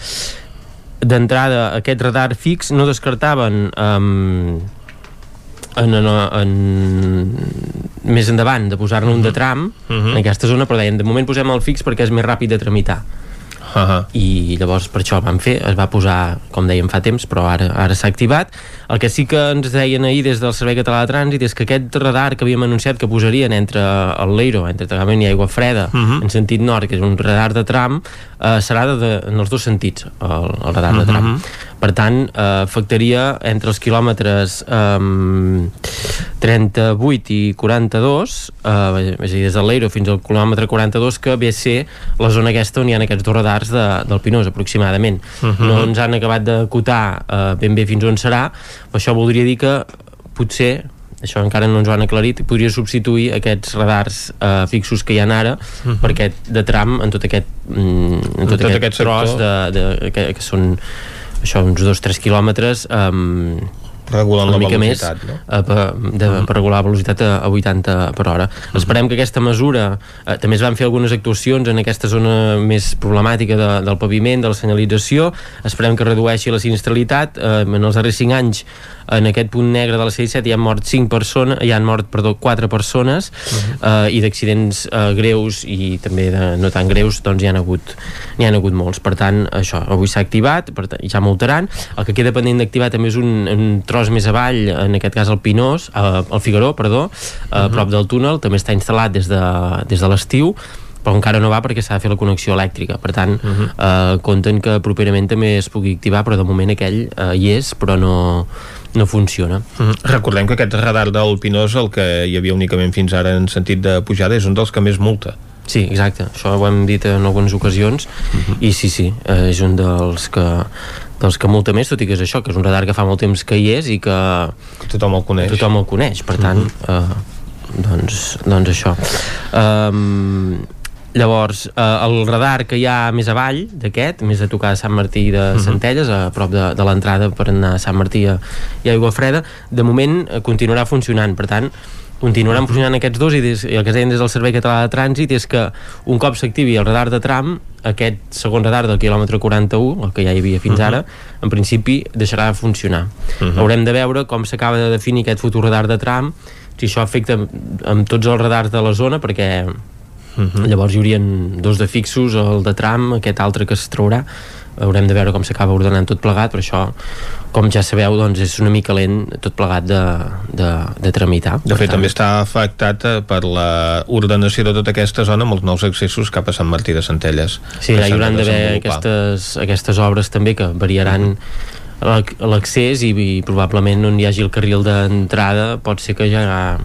d'entrada aquest radar fix no descartaven um, en, en, en, més endavant de posar-ne un de tram uh -huh. en aquesta zona, però deien, de moment posem el fix perquè és més ràpid de tramitar uh -huh. i llavors per això el vam fer, es va posar com dèiem fa temps, però ara, ara s'ha activat el que sí que ens deien ahir des del Servei Català de Trànsit és que aquest radar que havíem anunciat que posarien entre el Leiro, entre Tagament i Aigua Freda uh -huh. en sentit nord, que és un radar de tram eh, serà de, de, en els dos sentits el, el radar uh -huh. de tram Per tant, eh, afectaria entre els quilòmetres eh, 38 i 42, eh, és a dir, des de l'Eiro fins al quilòmetre 42, que ve a ser la zona aquesta on hi ha aquests dos radars de, del Pinós, aproximadament. Uh -huh. No ens han acabat d'acotar eh, ben bé fins on serà, però això voldria dir que potser això encara no ens ho han aclarit, podria substituir aquests radars eh, fixos que hi ha ara uh -huh. per aquest de tram en tot aquest, mm, en tot, tot aquest, aquest tros de, de, que, que són això, uns 2-3 quilòmetres um, regulant una la mica més velocitat, no? eh, per, de, per regular la velocitat a, a 80 per hora. Esperem que aquesta mesura eh, també es van fer algunes actuacions en aquesta zona més problemàtica de, del paviment, de la senyalització esperem que redueixi la sinistralitat eh, en els darrers 5 anys en aquest punt negre de la C-17 hi han mort 5 persones, hi han mort, perdó, 4 persones eh, i d'accidents eh, greus i també de no tan greus doncs hi han hagut, n'hi han hagut molts per tant, això, avui s'ha activat per tant, ja multaran, el que queda pendent d'activar també és un, un tros més avall en aquest cas el Pinós, eh, el Figaró perdó, a uh -huh. prop del túnel també està instal·lat des de, des de l'estiu però encara no va perquè s'ha de fer la connexió elèctrica per tant, uh -huh. eh, compten que properament també es pugui activar, però de moment aquell eh, hi és, però no, no funciona. Mm. Recordem que aquest radar del Pinós, el que hi havia únicament fins ara en sentit de pujada, és un dels que més multa. Sí, exacte, això ho hem dit en algunes ocasions uh -huh. i sí, sí, eh, és un dels que dels que multa més, tot i que és això, que és un radar que fa molt temps que hi és i que, que tothom el coneix. Tothom el coneix, per tant, uh -huh. eh, doncs, doncs això. Um, llavors, eh, el radar que hi ha més avall d'aquest, més a tocar Sant Martí de Mhm. Centelles, a prop de, de l'entrada per anar a Sant Martí a, i Aigua Freda, de moment eh, continuarà funcionant, per tant, continuaran funcionant aquests dos i, des, i el que es deien des del Servei Català de Trànsit és que un cop s'activi el radar de tram aquest segon radar del quilòmetre 41 el que ja hi havia fins Mhm. ara en principi deixarà de funcionar Mhm. haurem de veure com s'acaba de definir aquest futur radar de tram si això afecta amb tots els radars de la zona perquè Mhm. llavors hi haurien dos de fixos el de tram, aquest altre que es traurà haurem de veure com s'acaba ordenant tot plegat però això, com ja sabeu doncs és una mica lent tot plegat de, de, de tramitar De fet, també està afectat eh, per la ordenació de tota aquesta zona amb els nous accessos cap a Sant Martí de Centelles. Sí, hi hauran d'haver aquestes, aquestes obres també que variaran l'ac- l'accés i, i probablement on hi hagi el carril d'entrada pot ser que ja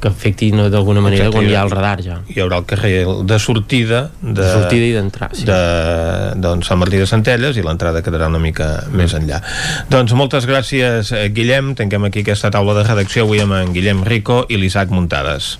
que afecti no, d'alguna manera Exacte, quan hi ha el radar ja Hi haurà el carrer de sortida de, De sortida i d'entrada, sí. de doncs, Sant Martí de Centelles i l'entrada quedarà una mica mm. més enllà. Doncs moltes gràcies, eh, Guillem. Tanquem aquí aquesta taula de redacció avui amb en Guillem Rico i l'Isaac Muntades.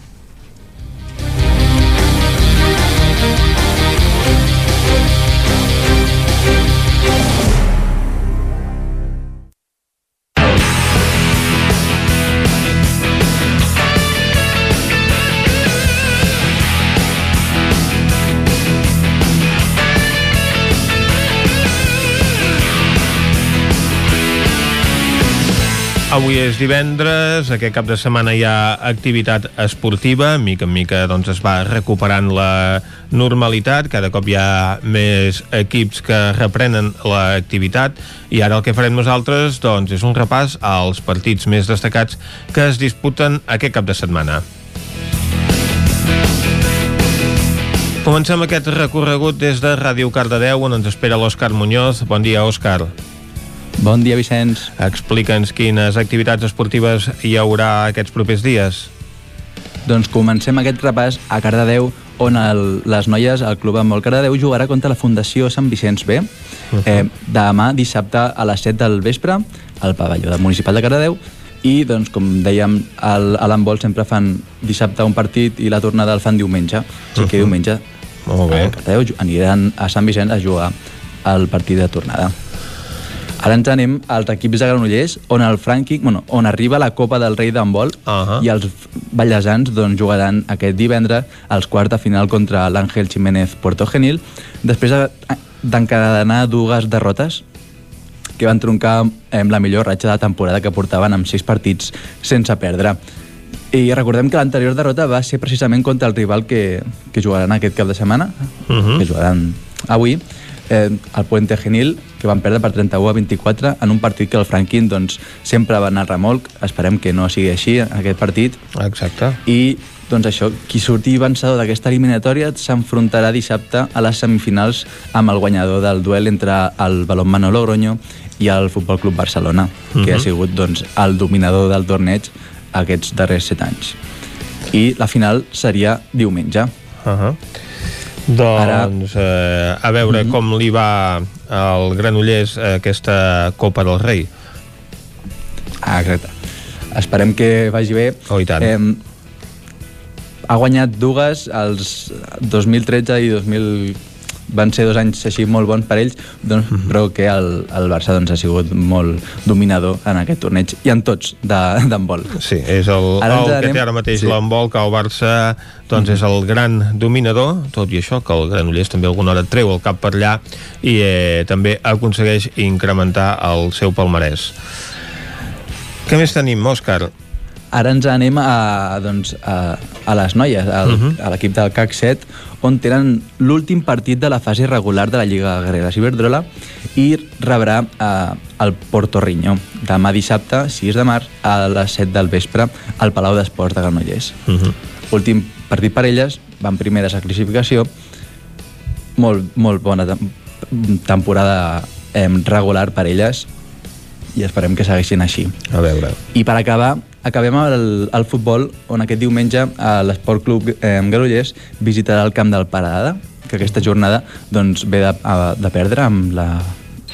Avui és divendres, aquest cap de setmana hi ha activitat esportiva, mica en mica doncs, es va recuperant la normalitat, cada cop hi ha més equips que reprenen l'activitat i ara el que farem nosaltres doncs, és un repàs als partits més destacats que es disputen aquest cap de setmana. Comencem aquest recorregut des de Ràdio Cardedeu, on ens espera l'Òscar Muñoz. Bon dia, Òscar. Bon dia, Vicenç. Explica'ns quines activitats esportives hi haurà aquests propers dies. Doncs comencem aquest repàs a Cardedeu, on el, les noies, el Club Handbol Cardedeu, jugarà contra la Fundació Sant Vicenç B. Uh -huh. eh, demà, dissabte, a les 7 del vespre, al pavelló del Municipal de Cardedeu, i, doncs, com dèiem, el, a l'handbol sempre fan dissabte un partit i la tornada el fan diumenge. O sigui que Uh-huh. diumenge Molt bé. a Cardedeu aniran a Sant Vicenç a jugar el partit de tornada. Ara ens anem als equips de Granollers, on el Franking, bueno, on arriba la Copa del Rei d'handbol uh -huh. i els ballesans doncs, jugaran aquest divendres als quarts de final contra l'Àngel Jiménez Puerto Genil, després de- d'encadenar dues derrotes que van troncar amb la millor ratxa de temporada que portaven amb sis partits sense perdre. I recordem que l'anterior derrota va ser precisament contra el rival que, que jugaran aquest cap de setmana, Uh -huh. que jugaran avui, eh, el Puente Genil, que van perdre per 31 a 24 en un partit que el Franquín doncs, sempre va anar a remolc. Esperem que no sigui així, aquest partit. Exacte. I doncs això, qui surti vencedor d'aquesta eliminatòria s'enfrontarà dissabte a les semifinals amb el guanyador del duel entre el Balonmano Logroño i el Futbol Club Barcelona, uh -huh. que ha Mhm. sigut doncs, el dominador del torneig aquests darrers set anys. I la final seria diumenge. Uh -huh. Doncs eh, a veure Mhm. com li va al Granollers aquesta Copa del Rei. Ah, exacte. Esperem que vagi bé. Oh, i tant. Eh, ha guanyat dues, els 2013 i 2000 van ser dos anys així molt bons per ells, doncs, Mhm. però que el, el Barça doncs, ha sigut molt dominador en aquest torneig i en tots d'handbol. Sí, és el, Ara el que anem- té ara mateix sí. l'handbol, que el Barça doncs, és el gran dominador, tot i això que el Granollers també alguna hora treu el cap per allà i eh, també aconsegueix incrementar el seu palmarès. Què més tenim, Òscar? Ara ens anem a, doncs, a, a les noies, al, uh Mhm. -huh. a l'equip del CAC 7, on tenen l'últim partit de la fase regular de la Lliga Guerrera Ciberdrola i rebrà eh, el Porto Riño demà dissabte, 6 de març, a les 7 del vespre, al Palau d'Esports de Granollers. Uh -huh. Últim partit per elles, van primeres a classificació, molt, molt bona tem temporada eh, regular per elles i esperem que segueixin així. A veure. I per acabar, acabem el, el futbol, on aquest diumenge l'Esport Club eh, Granollers visitarà el camp del Parada, que aquesta jornada doncs, ve de, de perdre amb la,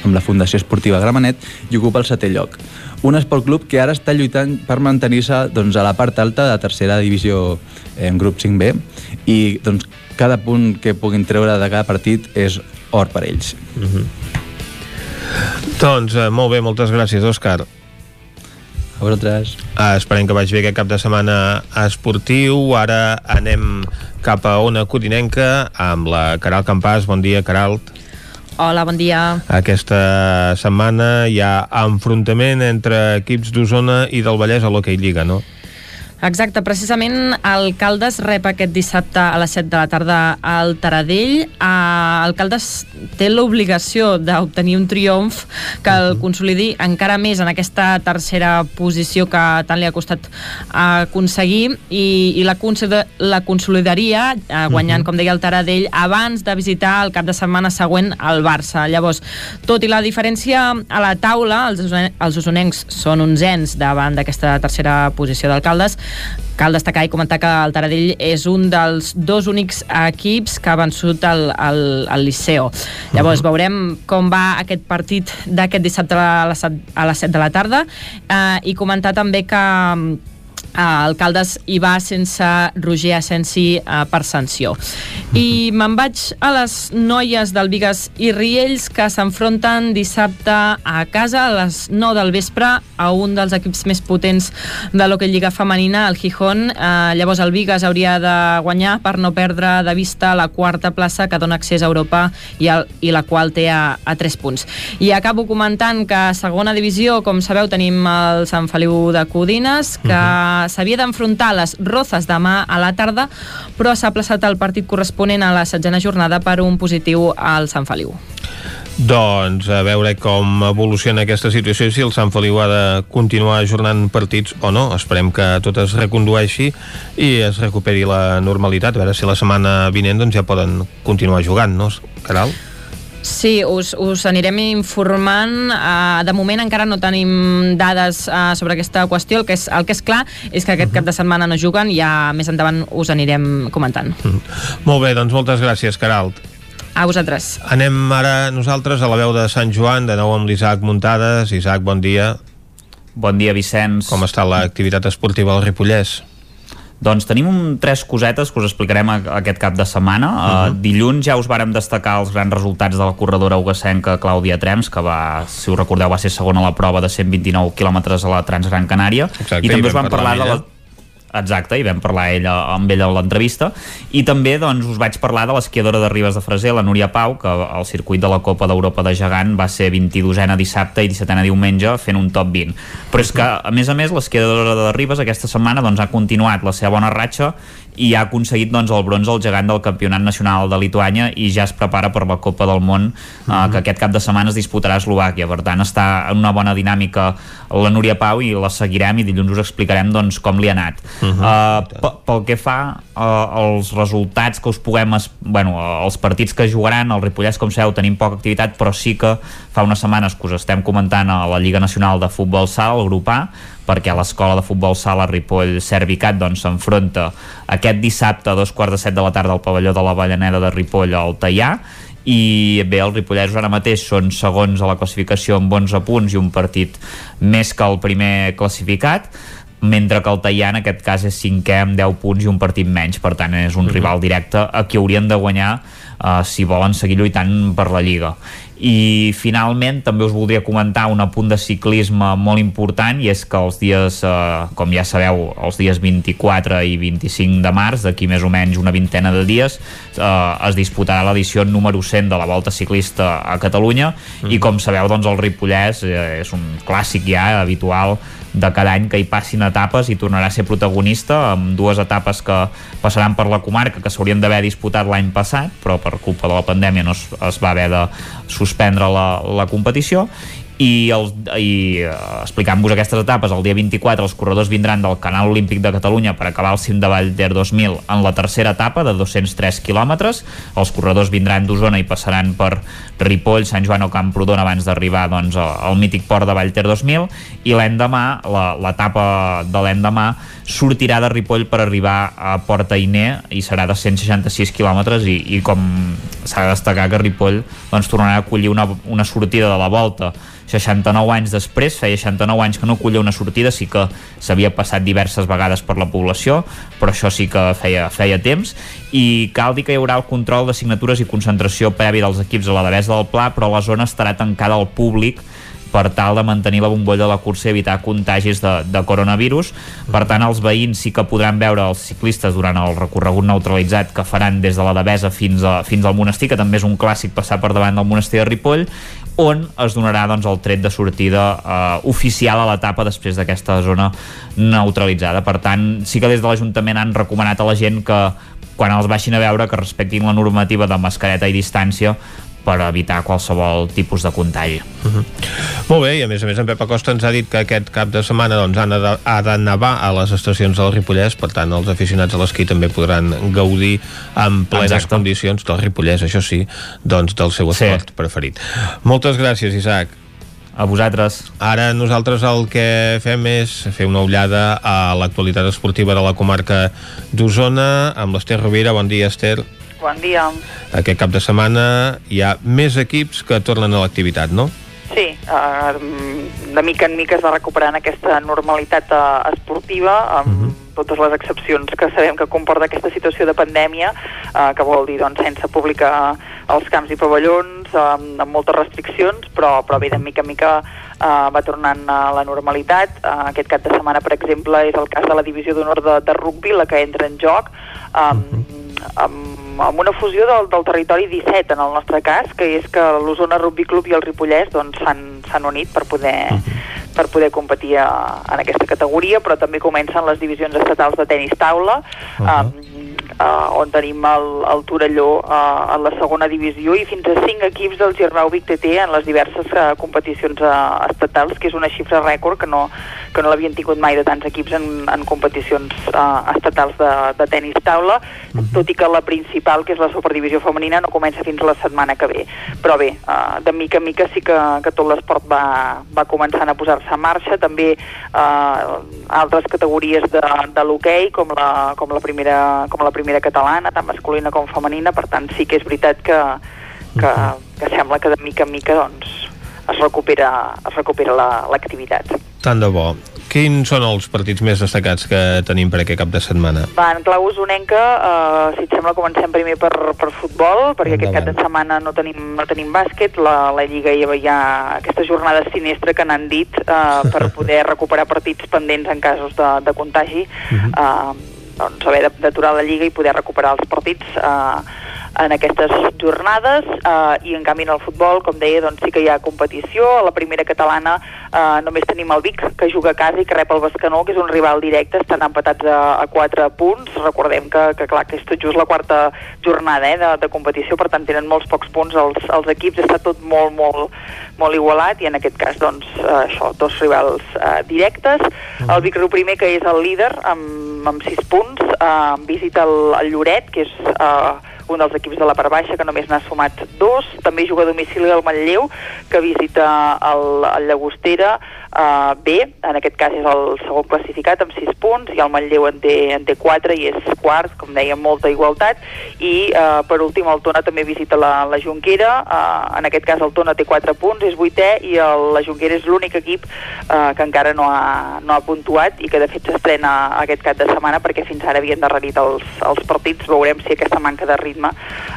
amb la Fundació Esportiva Gramenet i ocupa el setè lloc. Un esport club que ara està lluitant per mantenir-se doncs, a la part alta de tercera divisió en eh, grup 5B i doncs, cada punt que puguin treure de cada partit és or per ells. Uh -huh. Doncs eh, molt bé, moltes gràcies, Òscar. A vosaltres. Uh, esperem que vagi bé aquest cap de setmana esportiu. Ara anem cap a Ona Codinenca amb la Caral Campàs. Bon dia, Caral. Hola, bon dia. Aquesta setmana hi ha enfrontament entre equips d'Osona i del Vallès a l'Hockey Lliga, no? Exacte, precisament Alcaldes rep aquest dissabte a les 7 de la tarda al Taradell. Uh, Alcaldes té l'obligació d'obtenir un triomf que el consolidi encara més en aquesta tercera posició que tant li ha costat aconseguir i, i la, la consolidaria uh, guanyant, com deia, el Taradell abans de visitar el cap de setmana següent al Barça. Llavors, tot i la diferència a la taula, els, els osonencs són onzens davant d'aquesta tercera posició d'alcaldes, Cal destacar i comentar que el Taradell és un dels dos únics equips que ha vençut el, el, el Liceo. Llavors veurem com va aquest partit d'aquest dissabte a les, a les 7 de la tarda eh, i comentar també que Uh, Alcaldes hi va sense Roger Asensi uh, per sanció. I me'n vaig a les noies del Vigues i Riells que s'enfronten dissabte a casa a les 9 del vespre a un dels equips més potents de l'Hockey Lliga Femenina, el Gijón. Uh, llavors el Vigues hauria de guanyar per no perdre de vista la quarta plaça que dona accés a Europa i, el, i la qual té a, a 3 punts. I acabo comentant que a segona divisió, com sabeu, tenim el Sant Feliu de Codines, que s'havia d'enfrontar a les Rozas demà a la tarda, però s'ha plaçat el partit corresponent a la setzena jornada per un positiu al Sant Feliu. Doncs a veure com evoluciona aquesta situació si el Sant Feliu ha de continuar ajornant partits o no. Esperem que tot es recondueixi i es recuperi la normalitat. A veure si la setmana vinent doncs, ja poden continuar jugant, no, Caral? Sí, us, us anirem informant. Uh, de moment encara no tenim dades uh, sobre aquesta qüestió. El que, és, el que és clar és que aquest cap de setmana no juguen i ja més endavant us anirem comentant. Molt bé, doncs moltes gràcies, Caralt. A vosaltres. Anem ara nosaltres a la veu de Sant Joan, de nou amb l'Isaac Muntades. Isaac, bon dia. Bon dia, Vicenç. Com està l'activitat esportiva al Ripollès? Doncs tenim un, tres cosetes que us explicarem a, aquest cap de setmana. Uh -huh. uh, dilluns ja us vàrem destacar els grans resultats de la corredora ugacenca Clàudia Trems, que va, si us recordeu, va ser segona a la prova de 129 quilòmetres a la Transgran Canària. Exacte, I i també us vam parlar de la Exacte, i vam parlar ella, amb ella a l'entrevista. I també doncs, us vaig parlar de l'esquiadora de Ribes de Freser, la Núria Pau que al circuit de la Copa d'Europa de Gegant va ser 22a dissabte i 17a diumenge fent un top 20 però és que a més a més l'esquiadora de Ribes aquesta setmana doncs, ha continuat la seva bona ratxa i ha aconseguit doncs, el bronze al gegant del Campionat Nacional de Lituània i ja es prepara per la Copa del Món uh, Mhm. que aquest cap de setmana es disputarà a Eslovàquia per tant està en una bona dinàmica la Núria Pau i la seguirem i dilluns us explicarem doncs, com li ha anat Mhm. uh, pel que fa uh, als resultats que us puguem es, bueno, els partits que jugaran el Ripollès com sabeu tenim poca activitat però sí que fa unes setmanes que us estem comentant a la Lliga Nacional de Futbol Sala, el grup A perquè l'escola de futbol sala Ripoll Servicat doncs s'enfronta aquest dissabte a dos quarts de set de la tarda al pavelló de la Vallaneda de Ripoll al Tallà i bé, els ripollesos ara mateix són segons a la classificació amb 11 punts i un partit més que el primer classificat mentre que el Tallà en aquest cas és cinquè amb 10 punts i un partit menys. Per tant és un Mhm. rival directe a qui haurien de guanyar uh, si volen seguir lluitant per la Lliga i finalment també us voldria comentar un apunt de ciclisme molt important i és que els dies, eh, com ja sabeu els dies 24 i 25 de març d'aquí més o menys una vintena de dies eh, es disputarà l'edició número 100 de la Volta Ciclista a Catalunya mm. i com sabeu doncs el Ripollès eh, és un clàssic ja habitual de cada any que hi passin etapes i tornarà a ser protagonista amb dues etapes que passaran per la comarca que s'haurien d'haver disputat l'any passat però per culpa de la pandèmia no es, es va haver de suspendre la, la competició i, el, i eh, explicant-vos aquestes etapes el dia 24 els corredors vindran del Canal Olímpic de Catalunya per acabar el cim de Vall d'Er 2000 en la tercera etapa de 203 quilòmetres. Els corredors vindran d'Osona i passaran per Ripoll, Sant Joan o Camprodon abans d'arribar doncs, al mític port de Vall d'Er 2000 i l'endemà, l'etapa de l'endemà sortirà de Ripoll per arribar a Port Ainer i serà de 166 quilòmetres i, i com s'ha de destacar que Ripoll doncs, tornarà a acollir una, una sortida de la volta. 69 anys després, feia 69 anys que no acollia una sortida, sí que s'havia passat diverses vegades per la població, però això sí que feia, feia temps, i cal dir que hi haurà el control de signatures i concentració previ dels equips a la Devesa del Pla, però la zona estarà tancada al públic per tal de mantenir la bombolla de la cursa i evitar contagis de, de coronavirus. Per tant, els veïns sí que podran veure els ciclistes durant el recorregut neutralitzat que faran des de la Devesa fins, a, fins al monestir, que també és un clàssic passar per davant del monestir de Ripoll, on es donarà doncs, el tret de sortida eh, oficial a l'etapa després d'aquesta zona neutralitzada. Per tant, sí que des de l'Ajuntament han recomanat a la gent que quan els baixin a veure que respectin la normativa de mascareta i distància per evitar qualsevol tipus de contagi. Uh -huh. Molt bé, i a més a més en Pep Acosta ens ha dit que aquest cap de setmana doncs, han de, ha de nevar a les estacions del Ripollès, per tant els aficionats a l'esquí també podran gaudir en plenes Exacte. condicions del Ripollès, això sí, doncs del seu esport sí. preferit. Moltes gràcies, Isaac. A vosaltres. Ara nosaltres el que fem és fer una ullada a l'actualitat esportiva de la comarca d'Osona amb l'Ester Rovira. Bon dia, Ester. Bon dia. Aquest cap de setmana hi ha més equips que tornen a l'activitat, no? Sí, eh, de mica en mica es va recuperant aquesta normalitat eh, esportiva amb uh -huh. totes les excepcions que sabem que comporta aquesta situació de pandèmia, eh, que vol dir doncs, sense públic a- als camps i pavellons, eh, amb moltes restriccions, però, però bé, de mica en mica eh, va tornant a la normalitat. Eh, aquest cap de setmana, per exemple, és el cas de la divisió d'honor de, de rugby, la que entra en joc, eh, amb, amb una fusió del, del territori 17 en el nostre cas, que és que l'Osona Rugby Club i el Ripollès doncs, s'han s'han unit per poder, per poder competir a, en aquesta categoria, però també comencen les divisions estatals de tenis taula, uh -huh. Uh, on tenim el, el Torelló uh, en la segona divisió i fins a 5 equips del Girnau Vic TT en les diverses uh, competicions uh, estatals, que és una xifra rècord que no, que no l'havien tingut mai de tants equips en, en competicions uh, estatals de, de tenis taula, uh -huh. tot i que la principal, que és la superdivisió femenina, no comença fins la setmana que ve. Però bé, uh, de mica en mica sí que, que tot l'esport va, va començant a posar-se en marxa, també uh, altres categories de, de l'hoquei, com, la, com, la primera, com la primera catalana, tant masculina com femenina, per tant sí que és veritat que, que, que sembla que de mica en mica doncs, es recupera, es recupera la- l'activitat. La, Tant de bo. Quins són els partits més destacats que tenim per aquest cap de setmana? Va, en clau usonenca, eh, si et sembla, comencem primer per, per futbol, perquè aquest cap de setmana no tenim, no tenim bàsquet, la, la Lliga hi ha, hi ha aquesta jornada sinistra que n'han dit eh, per poder recuperar partits pendents en casos de, de contagi, eh, doncs haver d'aturar la Lliga i poder recuperar els partits. Eh, en aquestes jornades eh, i en canvi en el futbol, com deia, doncs sí que hi ha competició. A la primera catalana eh, només tenim el Vic, que juga a casa i que rep el Bescanó, que és un rival directe, estan empatats a, a 4 punts. Recordem que, que clar, que és tot just la quarta jornada eh, de, de competició, per tant tenen molts pocs punts els, els equips, està tot molt, molt, molt igualat i en aquest cas, doncs, eh, això, dos rivals eh, directes. El Vic Riu primer, que és el líder, amb, amb 6 punts, eh, visita el, el Lloret, que és eh, un dels equips de la part baixa, que només n'ha sumat dos. També juga a domicili el Manlleu, que visita el, el Llagostera uh, B, en aquest cas és el segon classificat amb 6 punts, i el Manlleu en té, en té 4 i és quart, com dèiem, molta igualtat, i uh, per últim el Tona també visita la, la Junquera, uh, en aquest cas el Tona té 4 punts, és vuitè, i el, la Junquera és l'únic equip uh, que encara no ha, no ha puntuat i que de fet s'estrena aquest cap de setmana perquè fins ara havien darrerit els, els partits, veurem si aquesta manca de ritme ritme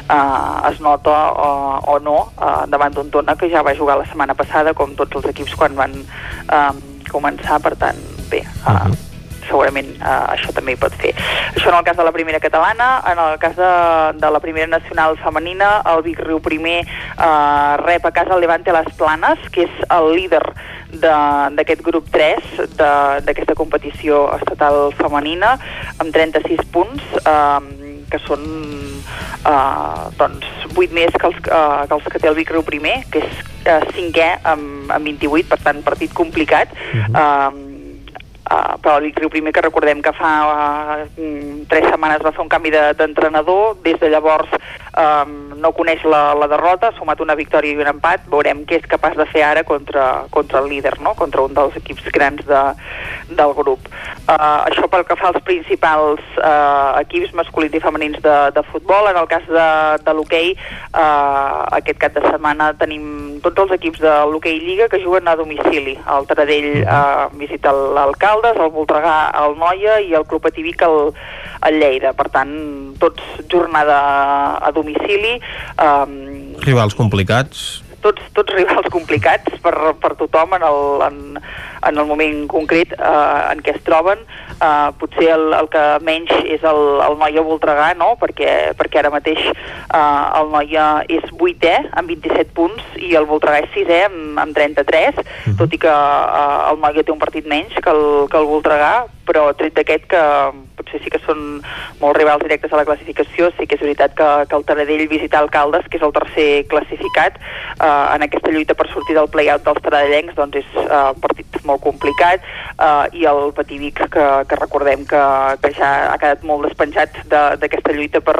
eh, es nota o, o no eh, davant d'un Tona que ja va jugar la setmana passada com tots els equips quan van eh, començar, per tant, bé, eh, uh -huh segurament eh, això també hi pot fer. Això en el cas de la primera catalana, en el cas de, de la primera nacional femenina, el Vic Riu primer eh, rep a casa el Levante Les Planes, que és el líder d'aquest grup 3 d'aquesta competició estatal femenina, amb 36 punts. Eh, que són eh, doncs 8 més que els, eh, que els que té el Vic Riu primer, que és eh, cinquè amb, amb 28, per tant, partit complicat. Uh -huh. eh, Uh, però el Vic Riu primer que recordem que fa uh, tres setmanes va fer un canvi d'entrenador, de, des de llavors um, no coneix la, la derrota, ha sumat una victòria i un empat, veurem què és capaç de fer ara contra, contra el líder, no? contra un dels equips grans de, del grup. Uh, això pel que fa als principals uh, equips masculins i femenins de, de futbol, en el cas de, de l'hoquei, uh, aquest cap de setmana tenim tots els equips de l'hoquei Lliga que juguen a domicili. El Taradell uh, visita l'Alcaldes, el Voltregà el Noia i el Club Ativic el, el Lleida. Per tant, tots jornada a domicili. Um, Rivals complicats? Tots, tots rivals complicats per, per tothom en el, en, en el moment concret eh, en què es troben. Eh, potser el, el que menys és el, el Noia Voltregà, no? perquè, perquè ara mateix eh, el Noia és vuitè amb 27 punts i el Voltregà és sisè amb, amb 33, uh -huh. tot i que eh, el Noia té un partit menys que el, que el Voltregà, però tret d'aquest que potser sí que són molts rivals directes a la classificació, sí que és veritat que, que el Taradell visita Alcaldes, que és el tercer classificat, eh, en aquesta lluita per sortir del play-out dels taradellencs, doncs és eh, partit molt complicat, eh, i el Pativic, que, que recordem que, que ja ha quedat molt despenjat d'aquesta de, lluita per,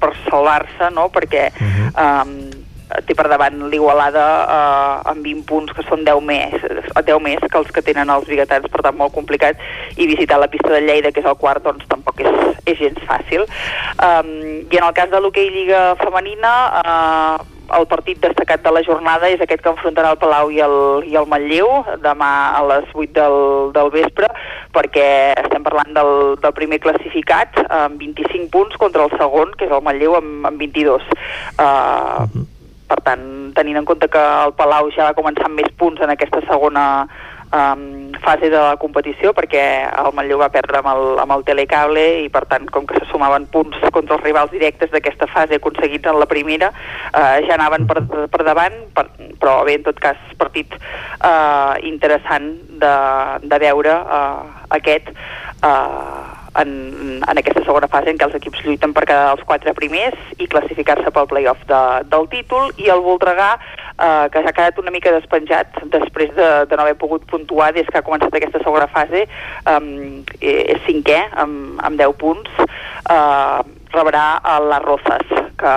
per salvar-se, no?, perquè uh -huh. eh, té per davant l'Igualada eh, amb 20 punts que són 10 més, 10 més que els que tenen els biguetans, per tant molt complicat i visitar la pista de Lleida, que és el quart doncs tampoc és, és gens fàcil um, i en el cas de l'hoquei Lliga Femenina eh, el partit destacat de la jornada és aquest que enfrontarà el Palau i el, i el Manlleu demà a les 8 del, del vespre perquè estem parlant del, del primer classificat amb 25 punts contra el segon, que és el Manlleu amb, amb 22 uh, uh -huh. per tant, tenint en compte que el Palau ja va començar amb més punts en aquesta segona um, fase de la competició perquè el Manlleu va perdre amb el, amb el telecable i per tant com que se sumaven punts contra els rivals directes d'aquesta fase aconseguits en la primera uh, ja anaven per, per davant per, però bé, en tot cas partit uh, interessant de, de veure uh, aquest uh, en, en aquesta segona fase en què els equips lluiten per quedar els quatre primers i classificar-se pel playoff de, del títol i el Voltregà eh, que ha quedat una mica despenjat després de, de no haver pogut puntuar des que ha començat aquesta segona fase um, és cinquè amb, amb 10 punts eh, rebrà a Rozas, que,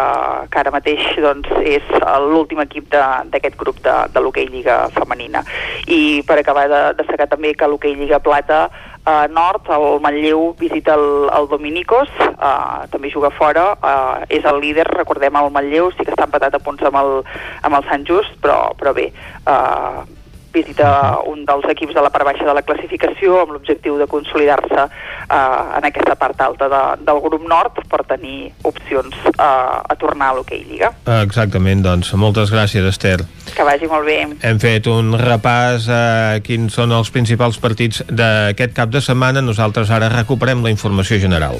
que ara mateix doncs, és l'últim equip d'aquest grup de, de l'hoquei Lliga femenina. I per acabar de destacar també que l'hoquei Lliga Plata a nord, el Manlleu visita el, el Dominicos, uh, també juga fora, uh, és el líder, recordem el Manlleu, sí que està empatat a punts amb el, amb el Sant Just, però, però bé, uh, visita un dels equips de la part baixa de la classificació amb l'objectiu de consolidar-se eh, en aquesta part alta de, del grup nord per tenir opcions eh, a tornar a l'hoquei Lliga. Exactament, doncs moltes gràcies Esther. Que vagi molt bé. Hem fet un repàs a quins són els principals partits d'aquest cap de setmana. Nosaltres ara recuperem la informació general.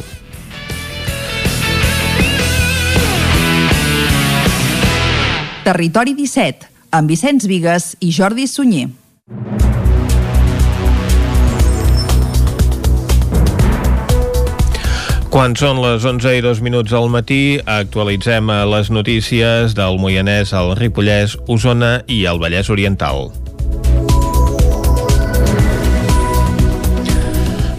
Territori 17, amb Vicenç Vigues i Jordi Sunyer. Quan són les 11 i 2 minuts al matí, actualitzem les notícies del Moianès, el Ripollès, Osona i el Vallès Oriental.